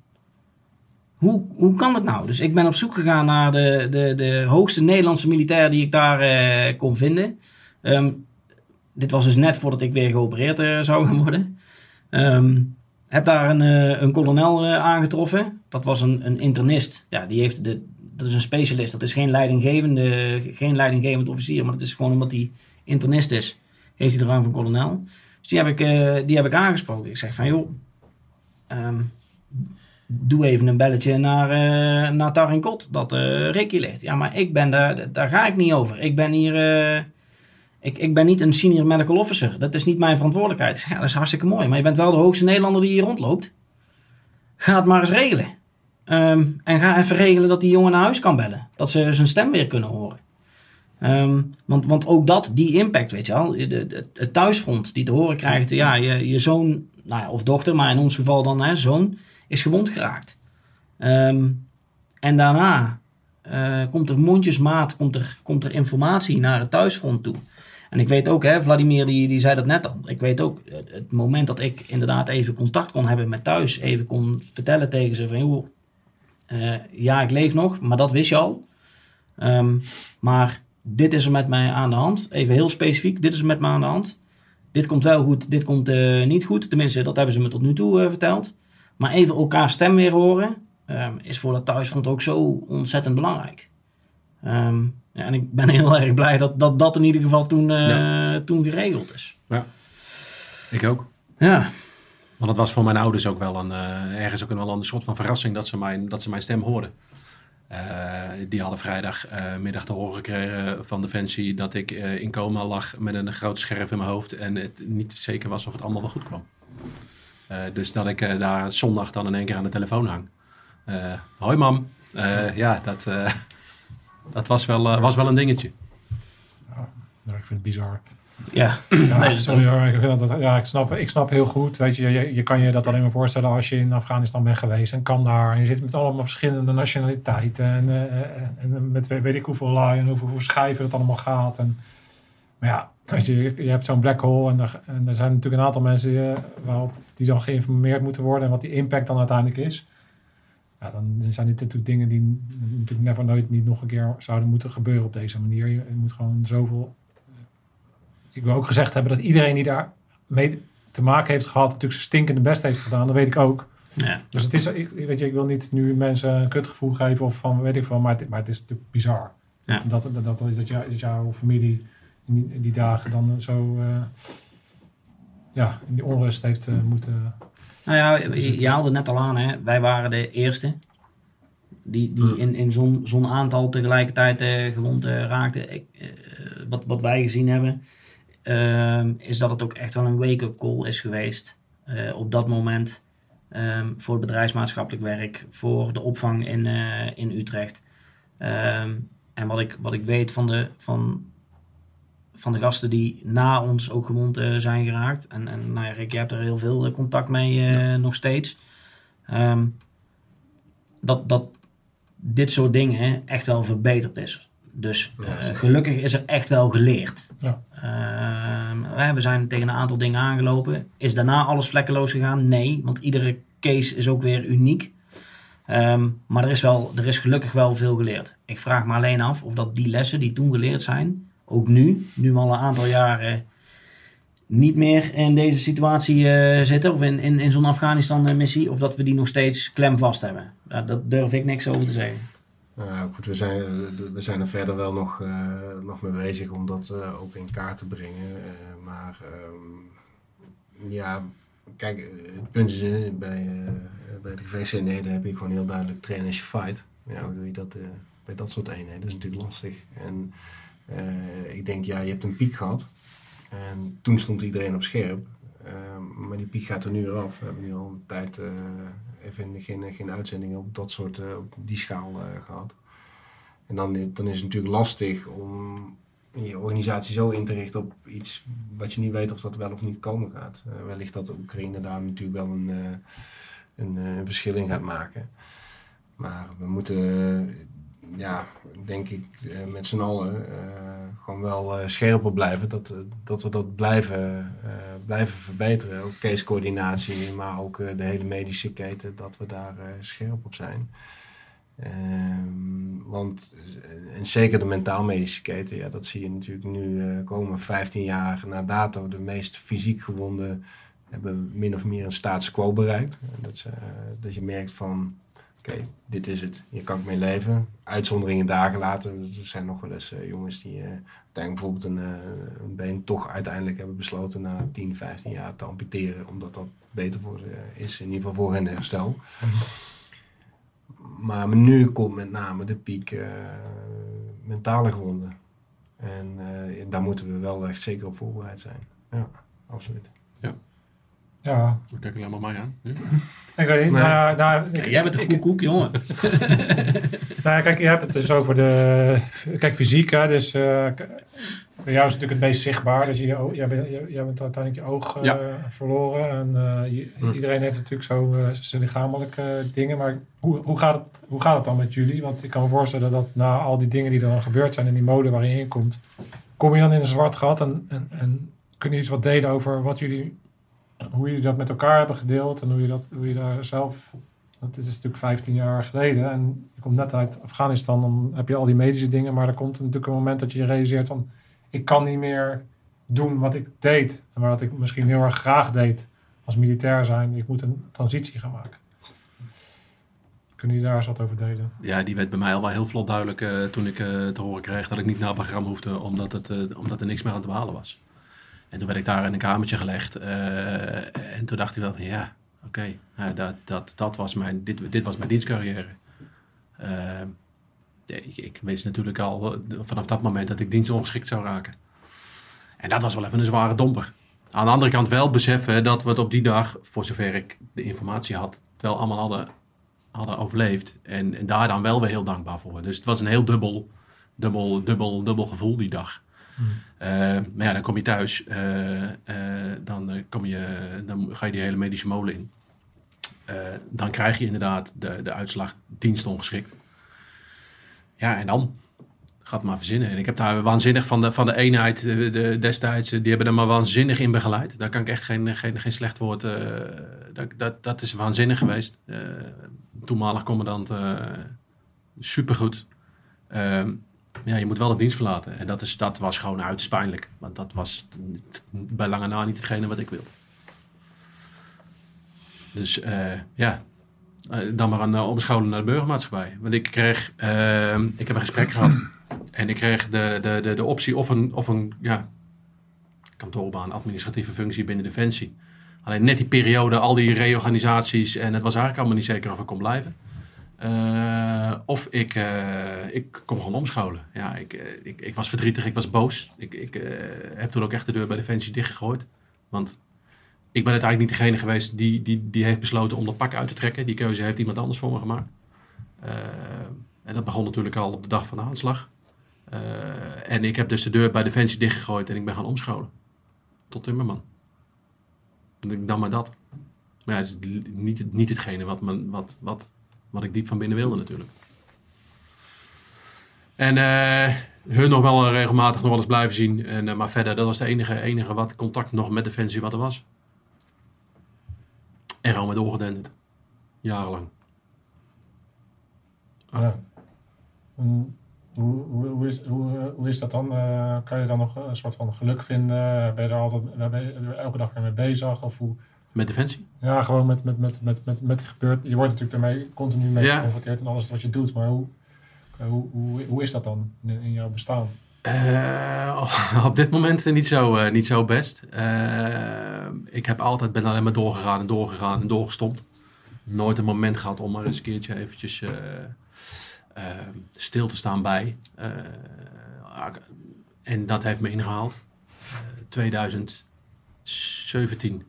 Hoe, hoe kan dat nou? Dus ik ben op zoek gegaan naar de, de, de hoogste Nederlandse militair die ik daar eh, kon vinden. Ehm, dit was dus net voordat ik weer geopereerd eh, zou gaan worden. Ehm, heb daar een, eh, een kolonel eh, aangetroffen. Dat was een, een internist. Ja, die heeft de, dat is een specialist. Dat is geen leidinggevende, geen leidinggevend officier, maar dat is gewoon omdat hij internist is. Heeft hij de rang van kolonel. Dus die heb ik, die heb ik aangesproken. Ik zeg van, joh, ehm, doe even een belletje naar, eh naar Tarinkot, dat eh Ricky ligt. Ja, maar ik ben daar, daar ga ik niet over. Ik ben hier, ik, ik ben niet een senior medical officer. Dat is niet mijn verantwoordelijkheid. Ja, dat is hartstikke mooi, maar je bent wel de hoogste Nederlander die hier rondloopt. Ga het maar eens regelen. Ehm, en ga even regelen dat die jongen naar huis kan bellen. Dat ze zijn stem weer kunnen horen. Ehm, want, want ook dat, die impact, weet je wel. Het thuisfront die te horen krijgt, ja, je, je zoon, nou ja, of dochter, maar in ons geval dan hè, zoon, is gewond geraakt. Ehm, en daarna eh, komt er mondjesmaat, komt er, komt er informatie naar het thuisfront toe. En ik weet ook, hè, Vladimir die, die zei dat net al. Ik weet ook, het, het moment dat ik inderdaad even contact kon hebben met thuis, even kon vertellen tegen ze van, joh, eh, ja, ik leef nog, maar dat wist je al. Ehm, maar dit is er met mij aan de hand. Even heel specifiek, dit is er met mij aan de hand. Dit komt wel goed, dit komt eh, niet goed. Tenminste, dat hebben ze me tot nu toe eh, verteld. Maar even elkaar stem weer horen, ehm, is voor dat thuisfront ook zo ontzettend belangrijk. Ehm, ja, en ik ben heel erg blij dat dat, dat in ieder geval toen, eh, toen geregeld is. Ik ook. Ja, Want het was voor mijn ouders ook wel een, eh, ergens ook een, wel een soort van verrassing dat ze mijn, dat ze mijn stem hoorden. Eh, die hadden vrijdagmiddag te horen gekregen van Defensie dat ik in coma lag met een grote scherf in mijn hoofd en het niet zeker was of het allemaal wel goed kwam. Dus dat ik daar zondag dan in één keer aan de telefoon hang. Hoi mam. Ja, dat, dat was, wel, eh, was wel een dingetje. Ja, ik vind het bizar. ja. Ja, Nee, dat- sorry hoor, ik, dat, ja, ik, snap, ik snap heel goed. Weet je, je, je kan je dat alleen maar voorstellen als je in Afghanistan bent geweest en kan daar. En je zit met allemaal verschillende nationaliteiten en, eh, eh, en met weet ik hoeveel laai en hoeveel, schijven het allemaal gaat. En, maar ja, weet je, je hebt zo'n black hole en er, en er zijn natuurlijk een aantal mensen waarop die dan geïnformeerd moeten worden en wat die impact dan uiteindelijk is. Ja, dan zijn dit natuurlijk dingen die natuurlijk never nooit niet nog een keer zouden moeten gebeuren op deze manier. Je, je moet gewoon zoveel ik wil ook gezegd hebben dat iedereen die daar mee te maken heeft gehad, natuurlijk zijn stinkende best heeft gedaan. Dat weet ik ook. ja. Dus het is, ik, weet je, ik wil niet nu mensen een kutgevoel geven of van weet ik veel, maar het, maar het is natuurlijk bizar. Ja. Dat, dat, dat, dat, dat, jou- dat jouw familie in die, in die dagen dan zo eh, ja, in die onrust heeft eh, moeten. Nou ja, je, haalde net al aan, hè. wij waren de eerste die, die in, in zo'n zo'n aantal tegelijkertijd eh, gewond eh, raakten. Ik, eh, wat, wat wij gezien hebben, ehm, is dat het ook echt wel een wake-up call is geweest eh, op dat moment ehm, voor het bedrijfsmaatschappelijk werk, voor de opvang in, in Utrecht. Ehm, en wat ik, wat ik weet van de, van, van de gasten die na ons ook gewond eh, zijn geraakt. En, en nou ja, Rick, je hebt er heel veel eh, contact mee eh, nog steeds. Ehm, dat, dat dit soort dingen echt wel verbeterd is. Dus Ja, gelukkig is er echt wel geleerd. Ja. Ehm, we zijn tegen een aantal dingen aangelopen. Is daarna alles vlekkeloos gegaan? Nee, want iedere case is ook weer uniek. Ehm, maar er is, wel, er is gelukkig wel veel geleerd. Ik vraag me alleen af of dat die lessen die toen geleerd zijn, ook nu, nu al een aantal jaren niet meer in deze situatie eh, zitten, of in, in, in zo'n Afghanistan-missie, of dat we die nog steeds klemvast hebben. Ja, dat durf ik niks over te zeggen. Nou goed, we zijn, we zijn er verder wel nog, eh, nog mee bezig om dat eh, ook in kaart te brengen. Maar ehm, ja, kijk, het punt is, bij, bij de gevechtseenheden heb je gewoon heel duidelijk train as fight. Ja, hoe doe je dat bij dat soort eenheden? Dat is natuurlijk lastig. En eh, ik denk, ja, je hebt een piek gehad. En toen stond iedereen op scherp. Eh, Ehm, maar die piek gaat er nu weer af. We hebben nu al een tijd eh, even geen, geen uitzendingen op dat soort, eh, op die schaal eh, gehad. En dan, dan is het natuurlijk lastig om je organisatie zo in te richten op iets wat je niet weet of dat wel of niet komen gaat. Eh, wellicht dat Oekraïne daar natuurlijk wel een, eh, een, eh, een verschil in gaat maken. Maar we moeten, eh, ja, denk ik, eh, met z'n allen eh, gewoon wel eh, scherp op blijven. Dat, dat we dat blijven, blijven verbeteren. Ook case-coördinatie, maar ook de hele medische keten, dat we daar scherp op zijn. Ehm, want, en zeker de mentaal-medische keten, ja, dat zie je natuurlijk nu komen. 15 jaar na dato, de meest fysiek gewonden hebben min of meer een status quo bereikt. Dat je merkt van, oké, dit is het, hier kan ik mee leven. Uitzonderingen dagen later, er zijn nog wel eens eh, jongens die eh, uiteindelijk bijvoorbeeld een, eh, een been toch uiteindelijk hebben besloten na 10, 15 jaar te amputeren, omdat dat beter voor ze is, in ieder geval voor hun herstel. Maar nu komt met name de piek mentale gewonden. En daar moeten we wel echt zeker op voorbereid zijn. Ja, absoluut. Ja, We kijken alleen maar mij aan. Ja. ik weet niet. Nee. Nou, nou, ik- Ja, jij bent een ik- koekoek, jongen. Nou ja, kijk, je hebt het dus over de... Kijk, fysiek, hè. Dus eh, bij jou is het natuurlijk het meest zichtbaar. Dus je, jij, bent, jij, bent uiteindelijk je oog eh, Ja. verloren. En eh, je- Hm. iedereen heeft natuurlijk zo eh, zijn lichamelijke dingen. Maar hoe, hoe, gaat het, hoe gaat het dan met jullie? Want ik kan me voorstellen dat na al die dingen die er dan gebeurd zijn... in die mode waarin je in komt... kom je dan in een zwart gat en, en, en kun je iets wat delen over wat jullie... hoe jullie dat met elkaar hebben gedeeld... en hoe je, dat, hoe je daar zelf dat is natuurlijk 15 jaar geleden. En je komt net uit Afghanistan, dan heb je al die medische dingen. Maar er komt natuurlijk een moment dat je realiseert van... ik kan niet meer doen wat ik deed. En wat ik misschien heel erg graag deed als militair zijn. Ik moet een transitie gaan maken. Kunnen jullie daar eens wat over delen? Ja, die werd bij mij al wel heel vlot duidelijk eh, toen ik eh, te horen kreeg dat ik niet naar Bagram hoefde, omdat, het, eh, omdat er niks meer aan te behalen was. En toen werd ik daar in een kamertje gelegd eh, en toen dacht ik wel ja, oké, nou, dat, dat, dat was mijn, dit, dit was mijn dienstcarrière. Eh, ik, ik wist natuurlijk al vanaf dat moment dat ik dienstongeschikt zou raken. En dat was wel even een zware domper. Aan de andere kant wel beseffen dat we het op die dag, voor zover ik de informatie had, wel allemaal hadden hadden overleefd. En, en daar dan wel weer heel dankbaar voor. Dus het was een heel dubbel, dubbel, dubbel, dubbel gevoel die dag. Eh, maar ja, dan kom je thuis. eh, eh, dan, kom je, dan ga je die hele medische molen in. Dan krijg je inderdaad de, de uitslag dienstongeschikt. Ja, en dan? Gaat maar verzinnen. En ik heb daar waanzinnig van de, van de eenheid de, destijds, die hebben er maar waanzinnig in begeleid. Daar kan ik echt geen, geen, geen slecht woord. dat, dat, dat is waanzinnig geweest. Eh, toenmalig commandant, eh supergoed. Ehm, ja, je moet wel de dienst verlaten. En dat, is, dat was gewoon uiterst pijnlijk. Want dat was bij lange na niet hetgene wat ik wilde. Dus eh, ja, Eh, dan maar een uh, naar de burgermaatschappij. Want ik kreeg, ehm, ik heb een gesprek gehad. En ik kreeg de, de, de, de optie of een, of een ja, kantoorbaan, administratieve functie binnen Defensie. Alleen net die periode, al die reorganisaties en het was eigenlijk allemaal niet zeker of ik kon blijven. Eh, of ik, eh, ik kom gewoon omscholen. Ja, ik, eh, ik, ik was verdrietig, ik was boos. Ik, ik heb toen ook echt de deur bij Defensie dichtgegooid. Want ik ben uiteindelijk niet degene geweest die, die, die heeft besloten om dat pak uit te trekken. Die keuze heeft iemand anders voor me gemaakt. En dat begon natuurlijk al op de dag van de aanslag. En ik heb dus de deur bij Defensie dichtgegooid en ik ben gaan omscholen. Tot timmerman. Dan maar dat. Maar ja, is niet, niet hetgene wat, me, wat, wat, wat ik diep van binnen wilde natuurlijk. En eh, hun nog wel regelmatig nog wel eens blijven zien. En, eh, maar verder, dat was de enige, enige wat contact nog met Defensie wat er was. En gewoon met doorgedenderd. Jarenlang. Ja. Hoe, hoe, is, hoe, is dat dan? Eh, kan je dan nog een soort van geluk vinden? Ben je er altijd ben je er elke dag weer mee bezig? Of hoe, Met Defensie? ja, gewoon met, met, met, met, met, met gebeurt. Je wordt natuurlijk daarmee continu mee Ja. geconfronteerd in alles wat je doet. Maar hoe, eh, hoe, hoe, hoe is dat dan in, in jouw bestaan? Eh, op dit moment niet zo, eh, niet zo best. Eh, ik heb altijd, ben alleen maar doorgegaan en doorgegaan en doorgestompt. Nooit een moment gehad om maar eens een keertje eventjes eh, eh, stil te staan bij. Eh, en dat heeft me ingehaald. Eh, 2017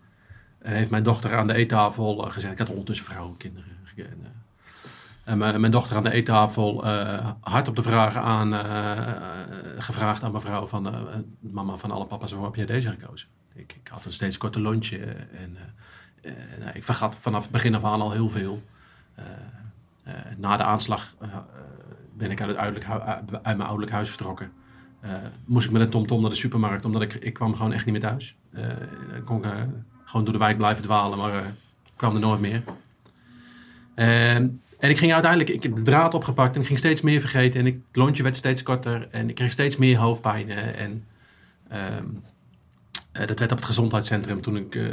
heeft mijn dochter aan de eettafel eh, gezegd. Ik had ondertussen vrouwen en kinderen. En, eh, mijn, dochter aan de eettafel eh, hard op de vraag aan, eh, eh, gevraagd aan mevrouw van... eh, mama van alle papa's, waarom heb jij deze gekozen? Ik, ik had een steeds korter lontje en eh, eh, ik vergat vanaf het begin af aan al heel veel. Eh, eh, na de aanslag eh, eh, ben ik uit, het uit mijn ouderlijk huis vertrokken. Eh, moest ik met een tomtom naar de supermarkt, omdat ik, ik kwam gewoon echt niet meer thuis. Eh kon ik eh, gewoon door de wijk blijven dwalen, maar eh, ik kwam er nooit meer. Ehm, en ik ging uiteindelijk, ik heb de draad opgepakt en ik ging steeds meer vergeten. En ik, het lontje werd steeds korter en ik kreeg steeds meer hoofdpijn. eh, en ehm, eh, dat werd op het gezondheidscentrum toen ik eh,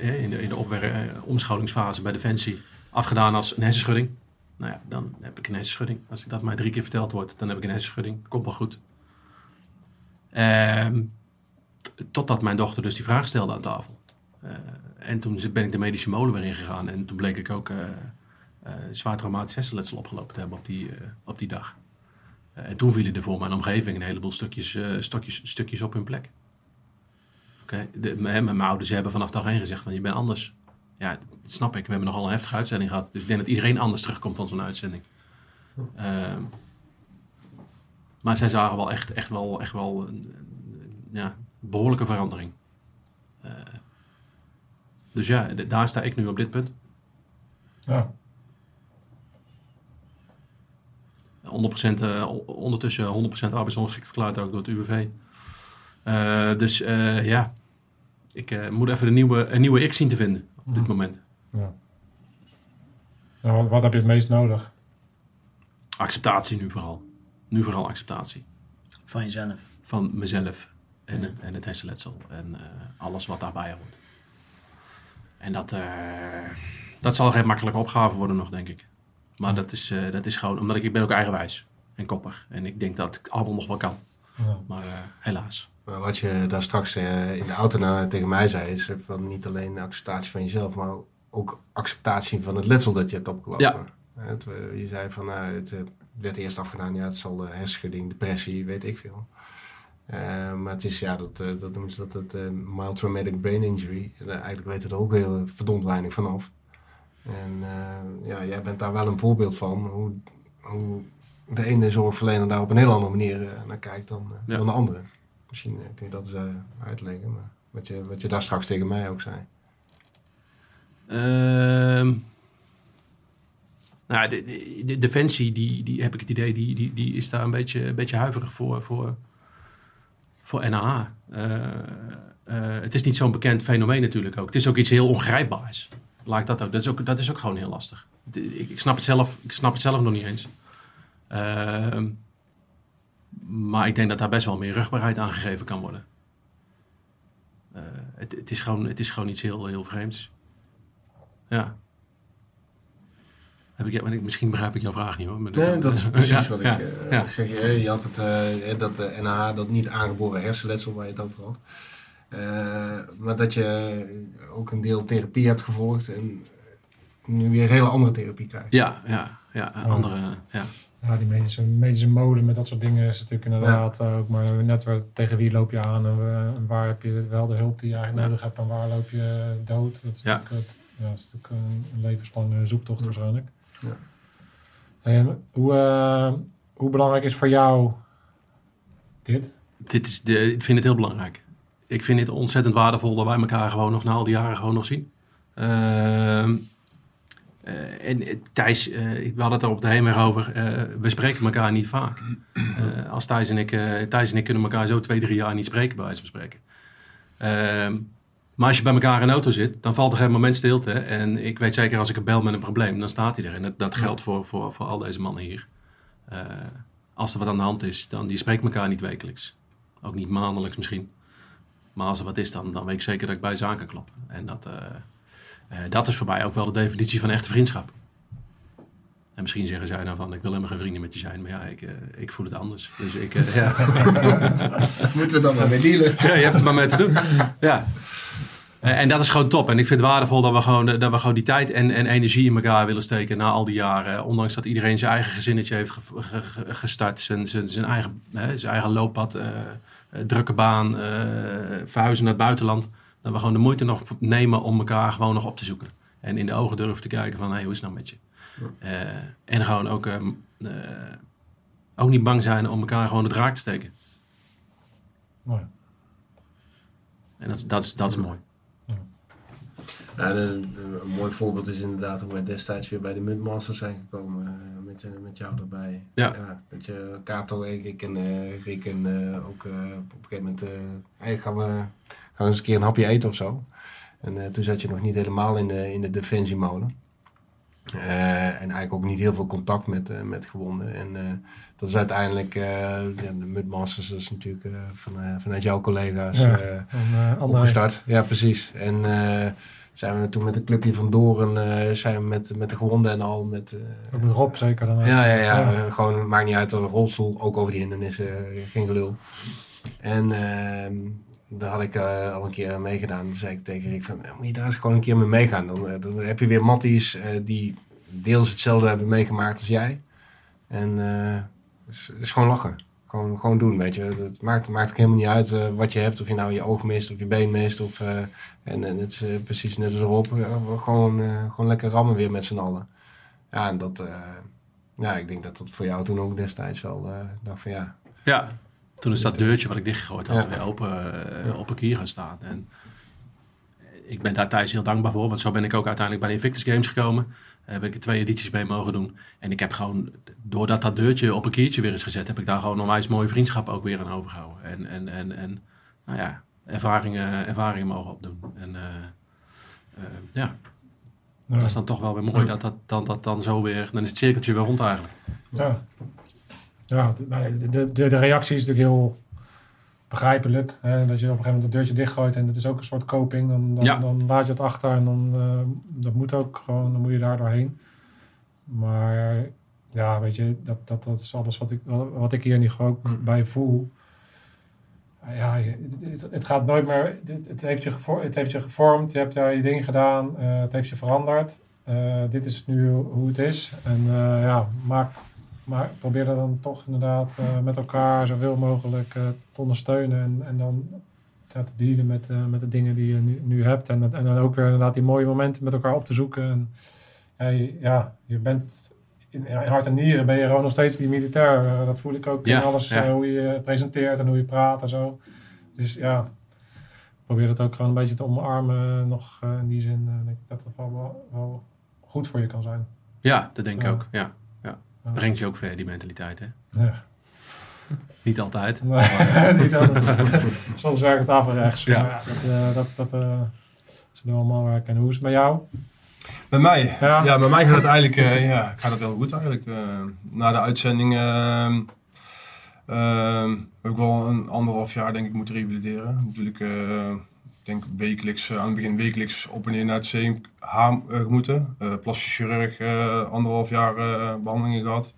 eh, in de, in de eh, omscholingsfase bij Defensie afgedaan als een hersenschudding. Nou ja, dan heb ik een hersenschudding. Als ik dat mij drie keer verteld wordt, dan heb ik een hersenschudding. Komt wel goed. Ehm, totdat mijn dochter dus die vraag stelde aan tafel. Eh, en toen ben ik de medische molen weer ingegaan. En toen bleek ik ook eh, eh, zwaar traumatisch hersenletsel opgelopen te hebben op die, op die dag. En toen vielen er voor mijn omgeving een heleboel stukjes, stokjes, stukjes op hun plek. Oké, de- mijn, mijn ouders hebben vanaf dag één gezegd van je bent anders. Ja, dat snap ik. We hebben nogal een heftige uitzending gehad. Dus ik denk dat iedereen anders terugkomt van zo'n uitzending. Ehm, maar zij zagen wel echt, echt wel, echt wel een, ja, behoorlijke verandering. Eh, dus ja, daar sta ik nu op dit punt. Ja. 100% eh, ondertussen 100% arbeidsongeschikt verklaard ook door het UWV. Eh, dus eh, ja, ik eh, moet even een nieuwe, een nieuwe ik zien te vinden op dit Mhm. moment. ja. Wat, wat heb je het meest nodig? Acceptatie nu vooral. Nu vooral acceptatie. Van jezelf. Van mezelf en, het- en het hersenletsel en eh, alles wat daarbij hoort. En dat, eh, dat zal geen makkelijke opgave worden nog, denk ik. Maar dat is, eh, dat is gewoon, omdat ik, ik ben ook eigenwijs en koppig. En ik denk dat ik allemaal nog wel kan. Ja. Maar eh, helaas. Maar wat je daar straks eh, in de auto nou tegen mij zei, is van niet alleen acceptatie van jezelf, maar ook acceptatie van het letsel dat je hebt opgelopen. Ja. Het, je zei van, nou, het werd eerst afgedaan, ja, het zal uh, hersenschudding, depressie, weet ik veel. Eh, maar het is, ja, dat, eh, dat noemen ze dat het eh, mild traumatic brain injury. En, eigenlijk weten we er ook heel verdomd weinig vanaf. En ja, jij bent daar wel een voorbeeld van, hoe, hoe de ene zorgverlener daar op een heel andere manier naar kijkt dan, Ja. dan de andere. Misschien kun je dat eens uitleggen, maar wat je, wat je daar straks tegen mij ook zei. Ehm nou, de, de, de Defensie, die, die heb ik het idee, die, die, die is daar een beetje, een beetje huiverig voor, voor, voor NAH. Eh, eh, het is niet zo'n bekend fenomeen natuurlijk ook. Het is ook iets heel ongrijpbaars. Laat dat ook. Dat is ook, dat is ook gewoon heel lastig. Ik, ik, snap het zelf, ik snap het zelf nog niet eens. Ehm, maar ik denk dat daar best wel meer rugbaarheid aan gegeven kan worden. Eh, het, het, is gewoon, het is gewoon iets heel, heel vreemds. Ja. Heb ik, maar ik- misschien begrijp ik jouw vraag niet hoor. Maar Nee, dat is precies Ja, wat ik ja, eh, ja. zeg. Je, je had het, eh, dat de NH, dat niet aangeboren hersenletsel waar je het over had. Eh, maar dat je ook een deel therapie hebt gevolgd en nu weer hele andere therapie krijgt. Ja, ja, ja. Andere, ja. Ja, die medische, medische mode met dat soort dingen is natuurlijk inderdaad ook. Maar net waar, tegen wie loop je aan en, wa- en waar heb je wel de hulp die je eigenlijk Ja. nodig hebt en waar loop je dood. Dat is Ja. natuurlijk, het- ja, dat is natuurlijk een, een levenslange zoektocht waarschijnlijk. Ja. En hoe, eh, hoe belangrijk is voor jou dit? Dit is de, ik vind het heel belangrijk. Ik vind het ontzettend waardevol dat wij elkaar gewoon nog na al die jaren gewoon nog zien. Ehm, eh, en eh, Thijs, eh, we hadden het er op de heenweg over. eh, we spreken elkaar niet vaak. Eh, als Thijs en, ik, eh, Thijs en ik kunnen elkaar zo twee, drie jaar niet spreken, bij wijze van spreken. Maar als je bij elkaar in een auto zit, dan valt er geen moment stilte. En ik weet zeker, als ik hem bel met een probleem, dan staat hij er. En dat, dat geldt voor, voor, voor al deze mannen hier. Eh, als er wat aan de hand is, dan die spreekt elkaar niet wekelijks. Ook niet maandelijks misschien. Maar als er wat is, dan, dan weet ik zeker dat ik bij zaken kloppen. En dat, eh, eh, dat is voor mij ook wel de definitie van echte vriendschap. En misschien zeggen zij dan van, ik wil helemaal geen vrienden met je zijn. Maar ja, ik, eh, ik voel het anders. Dus ik, eh, ja. Moeten we dan maar mee dealen? ja, je hebt er maar mee te doen. Ja. Eh, En dat is gewoon top. En ik vind het waardevol dat we gewoon, dat we gewoon die tijd en, en energie in elkaar willen steken na al die jaren. Ondanks dat iedereen zijn eigen gezinnetje heeft ge- ge- ge- gestart. Zijn, zijn, zijn, eigen, hè, zijn eigen looppad, drukke baan, verhuizen naar het buitenland. dat we gewoon de moeite nog nemen om elkaar gewoon nog op te zoeken. En in de ogen durven te kijken van, hé, hoe is het nou met je? Eh, en gewoon ook, ehm, eh, ook niet bang zijn om elkaar gewoon het raak te steken. Mooi. En dat, is- dat, is, dat is mooi. Ja, de- de- een mooi voorbeeld is inderdaad hoe wij destijds weer bij de Mudmasters zijn gekomen. eh, met, met jou erbij. Ja. dat je Kato, ik, ik en eh, Rick en ook eh, op een gegeven moment... eh, hey, gaan, we, gaan we eens een keer een hapje eten of zo. En eh, toen zat je nog niet helemaal in de, in de defensiemolen. Eh, en eigenlijk ook niet heel veel contact met, eh, met gewonden. En eh, dat is uiteindelijk... ja, de Mudmasters is natuurlijk van, vanuit jouw collega's... Ja. En, opgestart. Ja, precies. En zijn we toen met een clubje van Doren, zijn we met, met de gewonden en al met... Ook met Rob zeker dan. ja, ja, ja. eh, gewoon, maakt niet uit, een rolstoel, ook over die hindernissen, geen gelul. En ehm, daar had ik eh, al een keer meegedaan. Toen zei ik tegen Rick van, "Eh, moet je daar eens gewoon een keer mee meegaan. Dan, eh, dan heb je weer matties die deels hetzelfde hebben meegemaakt als jij. En eh is, gewoon lachen. Gewoon, gewoon doen, weet je. Het maakt, maakt helemaal niet uit wat je hebt. Of je nou je oog mist of je been mist. Of, en, en het is precies net als Rob. gewoon, gewoon lekker rammen weer met z'n allen. Ja, en dat... ja, ik denk dat dat voor jou toen ook destijds wel... dacht van ja, Ja, toen is dat deurtje wat ik dichtgegooid had weer open, eh, Ja. op een kier gaan staan. En ik ben daar thuis heel dankbaar voor, want zo ben ik ook uiteindelijk bij de Invictus Games gekomen. Daar heb ik er twee edities mee mogen doen. En ik heb gewoon, doordat dat deurtje op een kiertje weer is gezet, heb ik daar gewoon onwijs mooie vriendschap ook weer aan overgehouden. En, en, en, en nou ja, ervaringen, ervaringen mogen opdoen. En eh, eh, ja, Ja. dat is dan toch wel weer mooi dat dat dan, dat dan zo weer, dan is het cirkeltje weer rond eigenlijk. Ja, ja de, nou, de, de, de reactie is natuurlijk heel begrijpelijk. Hè? Dat je op een gegeven moment het deurtje dichtgooit en het is ook een soort coping. Dan, dan, Ja. dan laat je het achter en dan uh, dat moet ook gewoon, dan moet je daar doorheen. Maar ja, weet je, dat, dat, dat is alles wat ik, wat ik hier niet ook Mm. bij voel. Ja, het, het gaat nooit meer. Het, het, heeft je gevormd, het heeft je gevormd, je hebt daar je ding gedaan, eh, het heeft je veranderd. Eh, dit is nu hoe het is. En eh, ja, maak, maar probeer er dan toch inderdaad eh, met elkaar zoveel mogelijk eh, te ondersteunen. En, en dan ja, te dealen met, eh, met de dingen die je nu, nu hebt. En, en dan ook weer inderdaad die mooie momenten met elkaar op te zoeken. En, ja, je, ja, je bent in, in hart en nieren ben je gewoon nog steeds die militair. Dat voel ik ook Ja, in alles hoe je presenteert en hoe je praat en zo. Dus ja, probeer het ook gewoon een beetje te omarmen nog in die zin. denk ik dat het wel, wel, goed voor je kan zijn. Ja, dat denk ik ook. Ja. Brengt je ook ver, die mentaliteit. Hè? Ja. Niet altijd. Nee, niet altijd. Soms werkt het averechts. Ja. Maar ja, dat, eh, dat, dat eh, zullen we allemaal werken. En hoe is het met jou? Bij mij? Ja. Ja, bij mij gaat het eigenlijk eh, ja, gaat het heel goed eigenlijk. Eh, na de uitzending ehm, ehm, heb ik wel een anderhalf jaar denk ik moeten revalideren. Natuurlijk, eh, denk wekelijks, eh, aan het begin wekelijks op en neer naar het CMH eh, moeten. Uh, plastisch chirurg, eh, anderhalf jaar eh, behandelingen gehad.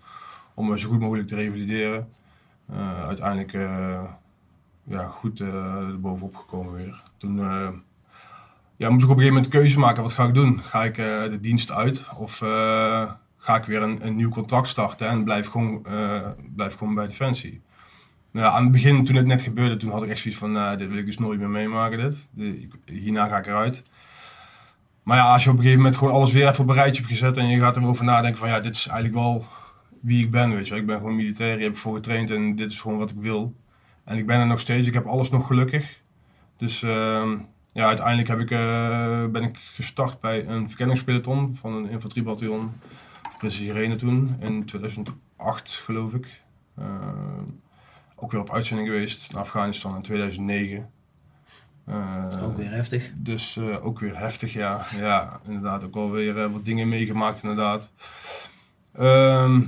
Om eh, zo goed mogelijk te revalideren. Eh, uiteindelijk eh, ja, goed eh bovenop gekomen weer. Toen eh, ja, moet ik op een gegeven moment een keuze maken. Wat ga ik doen? Ga ik eh, de dienst uit of eh, ga ik weer een, een nieuw contract starten en blijf gewoon, eh, blijf gewoon bij Defensie? Nou, aan het begin, toen het net gebeurde, toen had ik echt zoiets van, nou, dit wil ik dus nooit meer meemaken. Dit. Ik- hierna ga ik eruit. Maar ja, als je op een gegeven moment gewoon alles weer even op een rijtje hebt gezet en je gaat erover nadenken van, ja, dit is eigenlijk wel wie ik ben, weet je. Ik ben gewoon militair, hier heb ik voor getraind en dit is gewoon wat ik wil. En ik ben er nog steeds, ik heb alles nog gelukkig. Dus ehm, ja, uiteindelijk heb ik, eh, ben ik gestart bij een verkenningspeloton van een infanteriebataljon. Prinses Irene toen, in 2008 geloof ik. Eh, ook weer op uitzending geweest naar Afghanistan in 2009. Eh, Ook weer heftig. dus eh, ook weer heftig, ja. Ja, inderdaad. Ook wel weer eh, wat dingen meegemaakt, inderdaad. Ehm,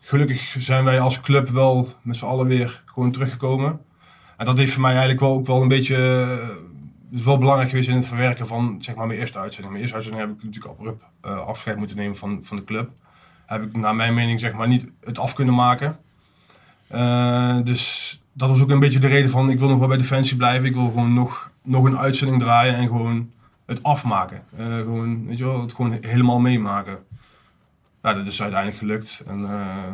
gelukkig zijn wij als club wel met z'n allen weer gewoon teruggekomen. En dat heeft voor mij eigenlijk wel ook wel een beetje... is wel belangrijk geweest in het verwerken van zeg maar, mijn eerste uitzending. Mijn eerste uitzending heb ik natuurlijk abrupt afscheid moeten nemen van, van de club. Heb ik naar mijn mening zeg maar niet het af kunnen maken. Eh, dus dat was ook een beetje de reden van ik wil nog wel bij Defensie blijven. Ik wil gewoon nog, nog een uitzending draaien en gewoon het afmaken. Eh, gewoon, weet je wel, het gewoon helemaal meemaken. Ja, dat is uiteindelijk gelukt. En eh,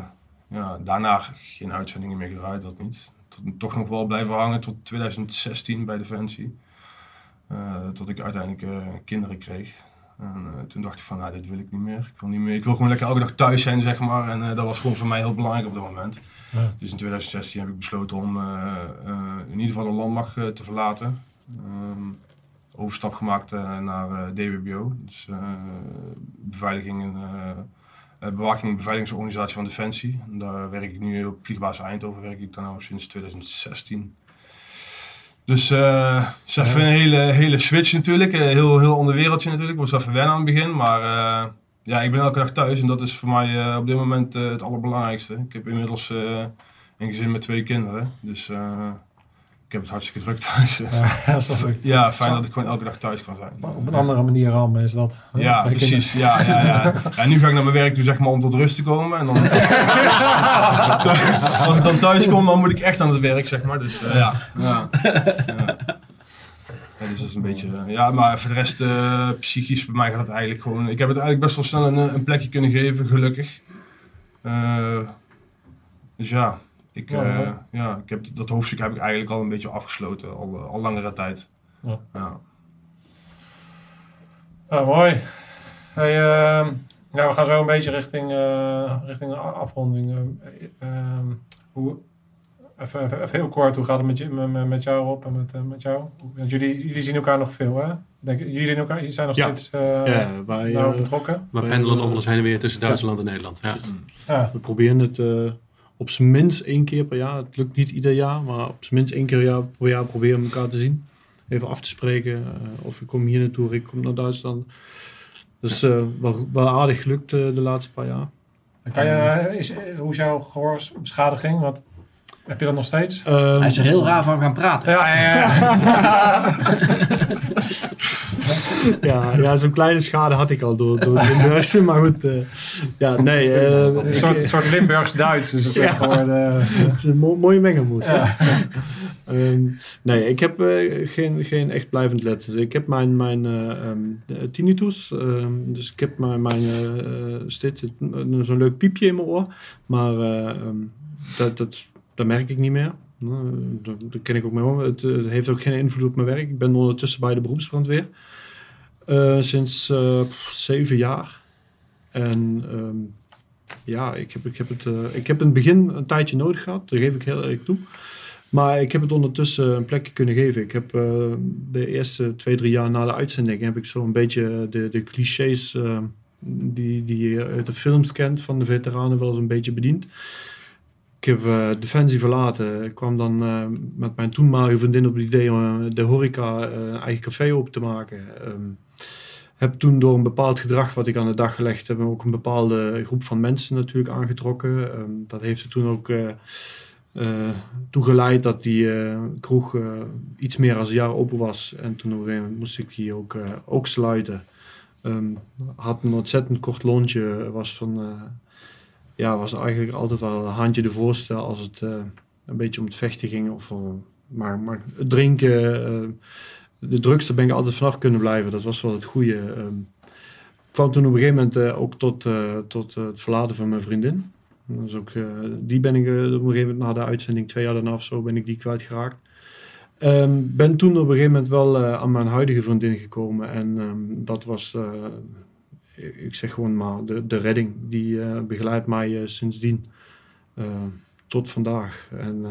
ja, daarna geen uitzendingen meer gedraaid, dat niet. Tot, toch nog wel blijven hangen tot 2016 bij Defensie. Tot ik uiteindelijk kinderen kreeg. En eh, toen dacht ik van, nou, dit wil ik niet meer. Ik wil, niet meer. ik wil gewoon lekker elke dag thuis zijn, zeg maar. En eh, dat was gewoon voor mij heel belangrijk op dat moment. Ja. Dus in 2016 heb ik besloten om eh, in ieder geval de landmacht te verlaten. Ehm, overstap gemaakt naar DBBO. Dus beveiliging en bewaking en beveiligingsorganisatie van Defensie. En daar werk ik nu op vliegbasis Eindhoven, werk ik daar nou sinds 2016. Dus eh het is even een hele, hele switch natuurlijk. Een heel, heel ander wereldje natuurlijk. Het was even wennen aan het begin. Maar eh, ja, ik ben elke dag thuis en dat is voor mij eh, op dit moment eh, het allerbelangrijkste. Ik heb inmiddels eh, een gezin met twee kinderen. Dus eh, ik heb het hartstikke druk thuis. Ja, is wel leuk. Ja, fijn dat ik gewoon elke dag thuis kan zijn. Maar Op een andere manier rammen is dat. hè? Ja, Twee precies. Ja, ja, ja. ja, nu ga ik naar mijn werk toe zeg maar om tot rust te komen. En dan, als ik dan thuis kom, dan moet ik echt aan het werk, zeg maar. Dus eh, ja. Ja. ja. Ja, dus dat is een beetje... eh, ja, maar voor de rest, eh, psychisch, bij mij gaat het eigenlijk gewoon... Ik heb het eigenlijk best wel snel een, een plekje kunnen geven, gelukkig. Eh, dus ja, ik, Ja, eh, mooi. ja, ik heb, dat hoofdstuk heb ik eigenlijk al een beetje afgesloten, al, al langere tijd. Ja. Ja. Ja, mooi. Hey, ehm, ja, we gaan zo een beetje richting, eh, richting afronding. Ehm, ehm, hoe, even, even, even heel kort, hoe gaat het met, je, met, met jou op en met, eh, met jou? Want jullie, jullie zien elkaar nog veel, hè? Denk, jullie, zien elkaar, jullie zijn nog Ja. steeds eh ja, wij, eh, betrokken. We pendelen nog wel eens heen en weer tussen Duitsland en Nederland. Ja. Ja, we proberen het eh, op zijn minst één keer per jaar. Het lukt niet ieder jaar, maar op zijn minst één keer jaar, per jaar proberen we elkaar te zien. Even af te spreken. eh, of ik kom hier naartoe, of ik kom naar Duitsland. Dus eh wel, wel aardig gelukt eh, de laatste paar jaar. kan je, is, hoe is jouw gehoorbeschadiging? Want, heb je dat nog steeds? Ehm, Hij is er heel raar van gaan praten. Ja, ja, ja. ja, ja zo'n kleine schade had ik al door, door de nurse. Maar goed, eh, ja, nee. eh, een soort, soort Limburgs-Duits is het Ja. geworden. het is een mo- mooie mengelmoes. Ja. Ehm, nee, ik heb eh, geen, geen echt blijvend letsels. Ik heb mijn, mijn eh, ehm, tinnitus. ehm, dus ik heb mijn, mijn eh, eh, steeds eh, zo'n leuk piepje in mijn oor. Maar eh, dat, dat, dat merk ik niet meer. Uh, dat, dat ken ik ook mee om. Het, eh, het heeft ook geen invloed op mijn werk. Ik ben ondertussen bij de beroepsbrandweer. Eh, sinds eh, zeven jaar. En ehm, ja, ik heb, ik, heb het, eh, ik heb in het begin een tijdje nodig gehad. Daar geef ik heel erg toe. Maar ik heb het ondertussen een plekje kunnen geven. Ik heb de eerste twee, drie jaar na de uitzending heb ik zo een beetje de, de clichés eh, die, die je uit de films kent van de veteranen wel eens een beetje bediend. Ik heb eh, Defensie verlaten. Ik kwam dan eh, met mijn toenmalige vriendin op het idee om de horeca een eigen café open te maken. Ehm, heb toen door een bepaald gedrag wat ik aan de dag gelegd heb, ook een bepaalde groep van mensen natuurlijk aangetrokken. Ehm, dat heeft er toen ook eh eh, toegeleid dat die eh, kroeg iets meer dan een jaar open was. En toen op moest ik die ook, ook sluiten. Ehm, had een ontzettend kort loontje. Was, van, ja, was eigenlijk altijd wel een handje de voorste als het een beetje om het vechten ging. Of, wel- maar, maar drinken, de daar ben ik altijd vanaf kunnen blijven. Dat was wel het goede. Ik kwam toen op een gegeven moment eh, ook tot, eh, tot eh, het verlaten van mijn vriendin. Is ook, die ben ik op een gegeven moment na de uitzending, twee jaar daarna of zo, ben ik die kwijtgeraakt. Ehm ben toen op een gegeven moment wel aan mijn huidige vriendin gekomen. En ehm, dat was, ik zeg gewoon maar, de, de redding. Die begeleidt mij sindsdien tot vandaag. En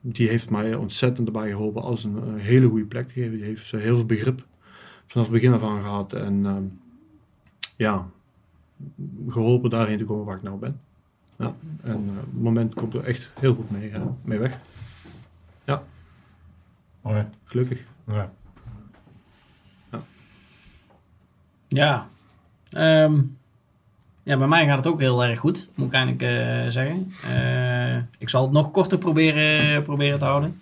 die heeft mij ontzettend erbij geholpen als een, eh, hele goede plek te geven. Die heeft heel veel begrip vanaf het begin af aan gehad. En ehm, ja, geholpen daarheen te komen waar ik nou ben. Ja, en eh, op het moment komt er echt heel goed mee, eh, mee weg. Mooi. Gelukkig. Ja. Ja. Ehm, ja, bij mij gaat het ook heel erg goed, moet ik eigenlijk eh, zeggen. Eh, ik zal het nog korter proberen, proberen te houden.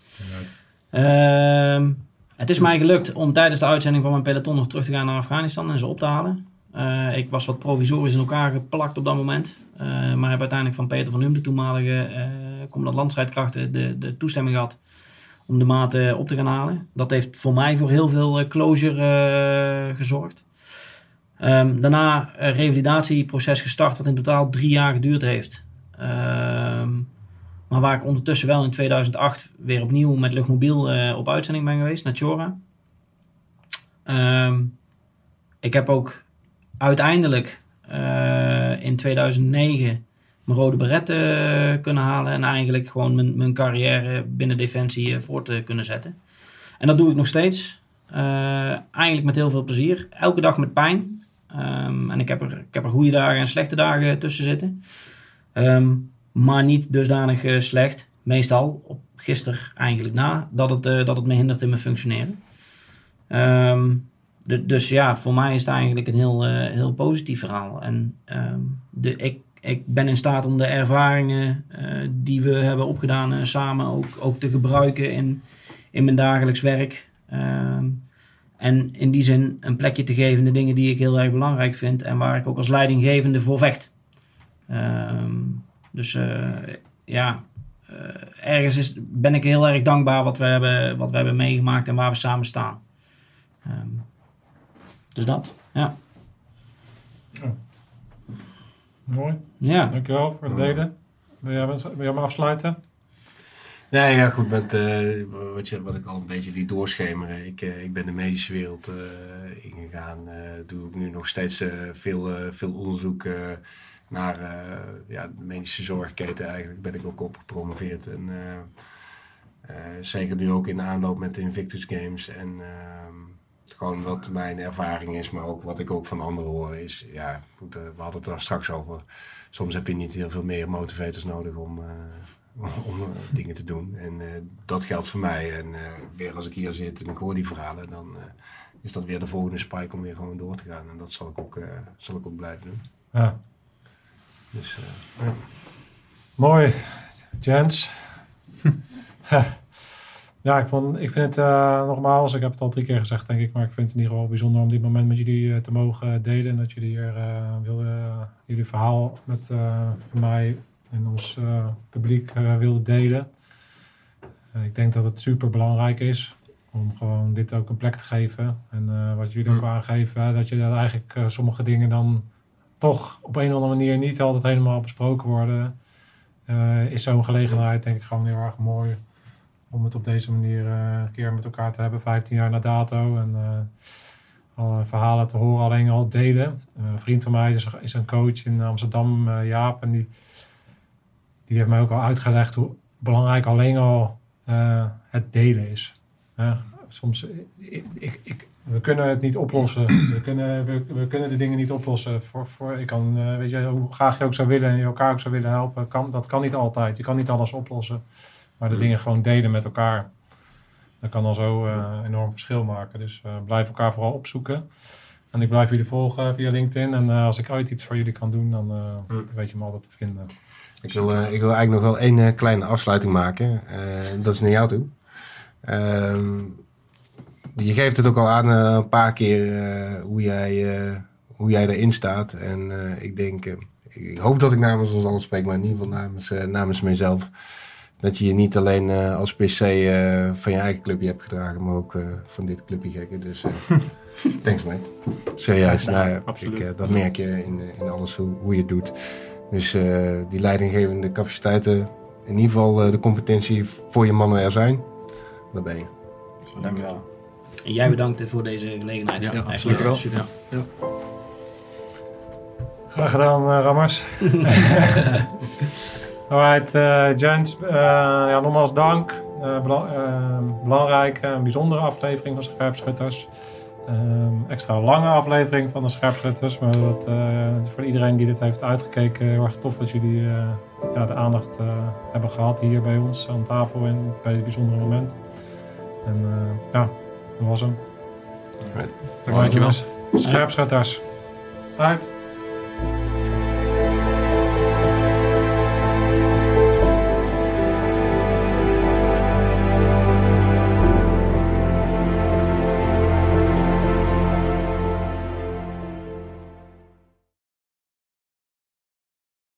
Ehm, het is mij gelukt om tijdens de uitzending van mijn peloton nog terug te gaan naar Afghanistan en ze op te halen. Eh, ik was wat provisorisch in elkaar geplakt op dat moment. Maar heb uiteindelijk van Peter van Hum, de toenmalige commandant landstrijdkrachten, de, de toestemming gehad om de maten op te gaan halen. Dat heeft voor mij voor heel veel closure gezorgd. Ehm, daarna een revalidatieproces gestart, wat in totaal drie jaar geduurd heeft. Ehm, Maar waar ik ondertussen wel in 2008 weer opnieuw met Luchtmobiel eh, op uitzending ben geweest, naar Chora. Ehm, ik heb ook uiteindelijk eh, in 2009 mijn rode beret eh, kunnen halen. En eigenlijk gewoon mijn, mijn carrière binnen Defensie eh, voor te kunnen zetten. En dat doe ik nog steeds. Eh, eigenlijk met heel veel plezier. Elke dag met pijn. Ehm, en ik heb, er, ik heb er goede dagen en slechte dagen tussen zitten. Ehm, maar niet dusdanig eh, slecht. Meestal, op gisteren eigenlijk na, dat het, eh, dat het me hindert in mijn functioneren. Ehm, du- dus ja, voor mij is het eigenlijk een heel, eh, heel positief verhaal. En de, ik, ik ben in staat om de ervaringen die we hebben opgedaan samen ook, ook te gebruiken in, in mijn dagelijks werk. En in die zin een plekje te geven de dingen die ik heel erg belangrijk vind en waar ik ook als leidinggevende voor vecht. Ehm, dus eh, ja, eh, ergens is, ben ik heel erg dankbaar wat we, hebben, wat we hebben meegemaakt en waar we samen staan. Ehm, dus dat, ja. Mooi, Ja, dankjewel voor het delen. Wil jij, wil jij me afsluiten? Nee, ja, goed. Met, eh, wat, je, wat ik al een beetje liet doorschemeren. Ik, eh, ik ben de medische wereld eh, ingegaan. doe ik nu nog steeds veel, veel onderzoek naar ja, de medische zorgketen. Eigenlijk ben ik ook op gepromoveerd. En, zeker nu ook in de aanloop met de Invictus Games. En ehm, gewoon wat mijn ervaring is, maar ook wat ik ook van anderen hoor, is... Ja, goed, we hadden het daar straks over. Soms heb je niet heel veel meer motivators nodig om... om eh, dingen te doen. En eh, dat geldt voor mij. En eh, weer als ik hier zit en ik hoor die verhalen, dan is dat weer de volgende spike om weer gewoon door te gaan. En dat zal ik ook, zal ik ook blijven doen. Ja. Dus ja. Mooi, Jens. ja, ik, vond, ik vind het nogmaals, ik heb het al drie keer gezegd denk ik, maar ik vind het in ieder geval bijzonder om dit moment met jullie te mogen delen. En dat jullie hier wilden, jullie verhaal met mij en ons eh, publiek eh, wilden delen. Eh, ik denk dat het super belangrijk is om gewoon dit ook een plek te geven. En wat jullie ook Mm. aangeven, dat je dat eigenlijk sommige dingen dan toch op een of andere manier niet altijd helemaal besproken worden. Is zo'n gelegenheid denk ik gewoon heel erg mooi om het op deze manier een keer met elkaar te hebben, 15 jaar na dato. En alle verhalen te horen, alleen al delen. Een vriend van mij is, is een coach in Amsterdam, Jaap, en die, die heeft mij ook al uitgelegd hoe belangrijk alleen al eh, het delen is. Soms, eh, ik, ik, ik- we kunnen het niet oplossen. We kunnen, we, we kunnen de dingen niet oplossen. Voor, voor, ik kan, eh, weet je, hoe graag je ook zou willen en je elkaar ook zou willen helpen, kan, dat kan niet altijd. Je kan niet alles oplossen. Maar de Mm. dingen gewoon delen met elkaar. Dat kan al zo een enorm verschil maken. Dus blijf elkaar vooral opzoeken. En ik blijf jullie volgen via LinkedIn. En als ik ooit iets voor jullie kan doen, dan eh, Mm. weet je me altijd te vinden. Ik, wil, eh, ik wil eigenlijk nog wel één eh, kleine afsluiting maken. Eh, dat is naar jou toe. Ehm, je geeft het ook al aan een paar keer hoe, jij, hoe jij erin staat. En ik denk, ik hoop dat ik namens ons allen spreek, maar in ieder geval namens, namens mijzelf. Dat je je niet alleen als PC van je eigen clubje hebt gedragen, maar ook van dit clubje gekken. Dus thanks mate. Serieus, nou, ja, absoluut. ik, dat merk je in, in alles hoe, hoe je het doet. Dus eh, die leidinggevende capaciteiten, in ieder geval eh, de competentie voor je mannen er zijn, daar ben je. dankjewel. En jij bedankt voor deze gelegenheid. Ja, Echt, absoluut. eh, Super. Graag gedaan, eh, Rammers. Alright, eh Jens, eh, ja, nogmaals dank. Bela- belangrijke en bijzondere aflevering van Scherpschutters. Ehm, extra lange aflevering van de Scherpschutters. Maar dat, eh, voor iedereen die dit heeft uitgekeken, heel erg tof dat jullie eh, ja, de aandacht eh, hebben gehad hier bij ons aan tafel en bij dit bijzondere moment. En ja, dat was hem. Dankjewel. Scherpschutters. Uit.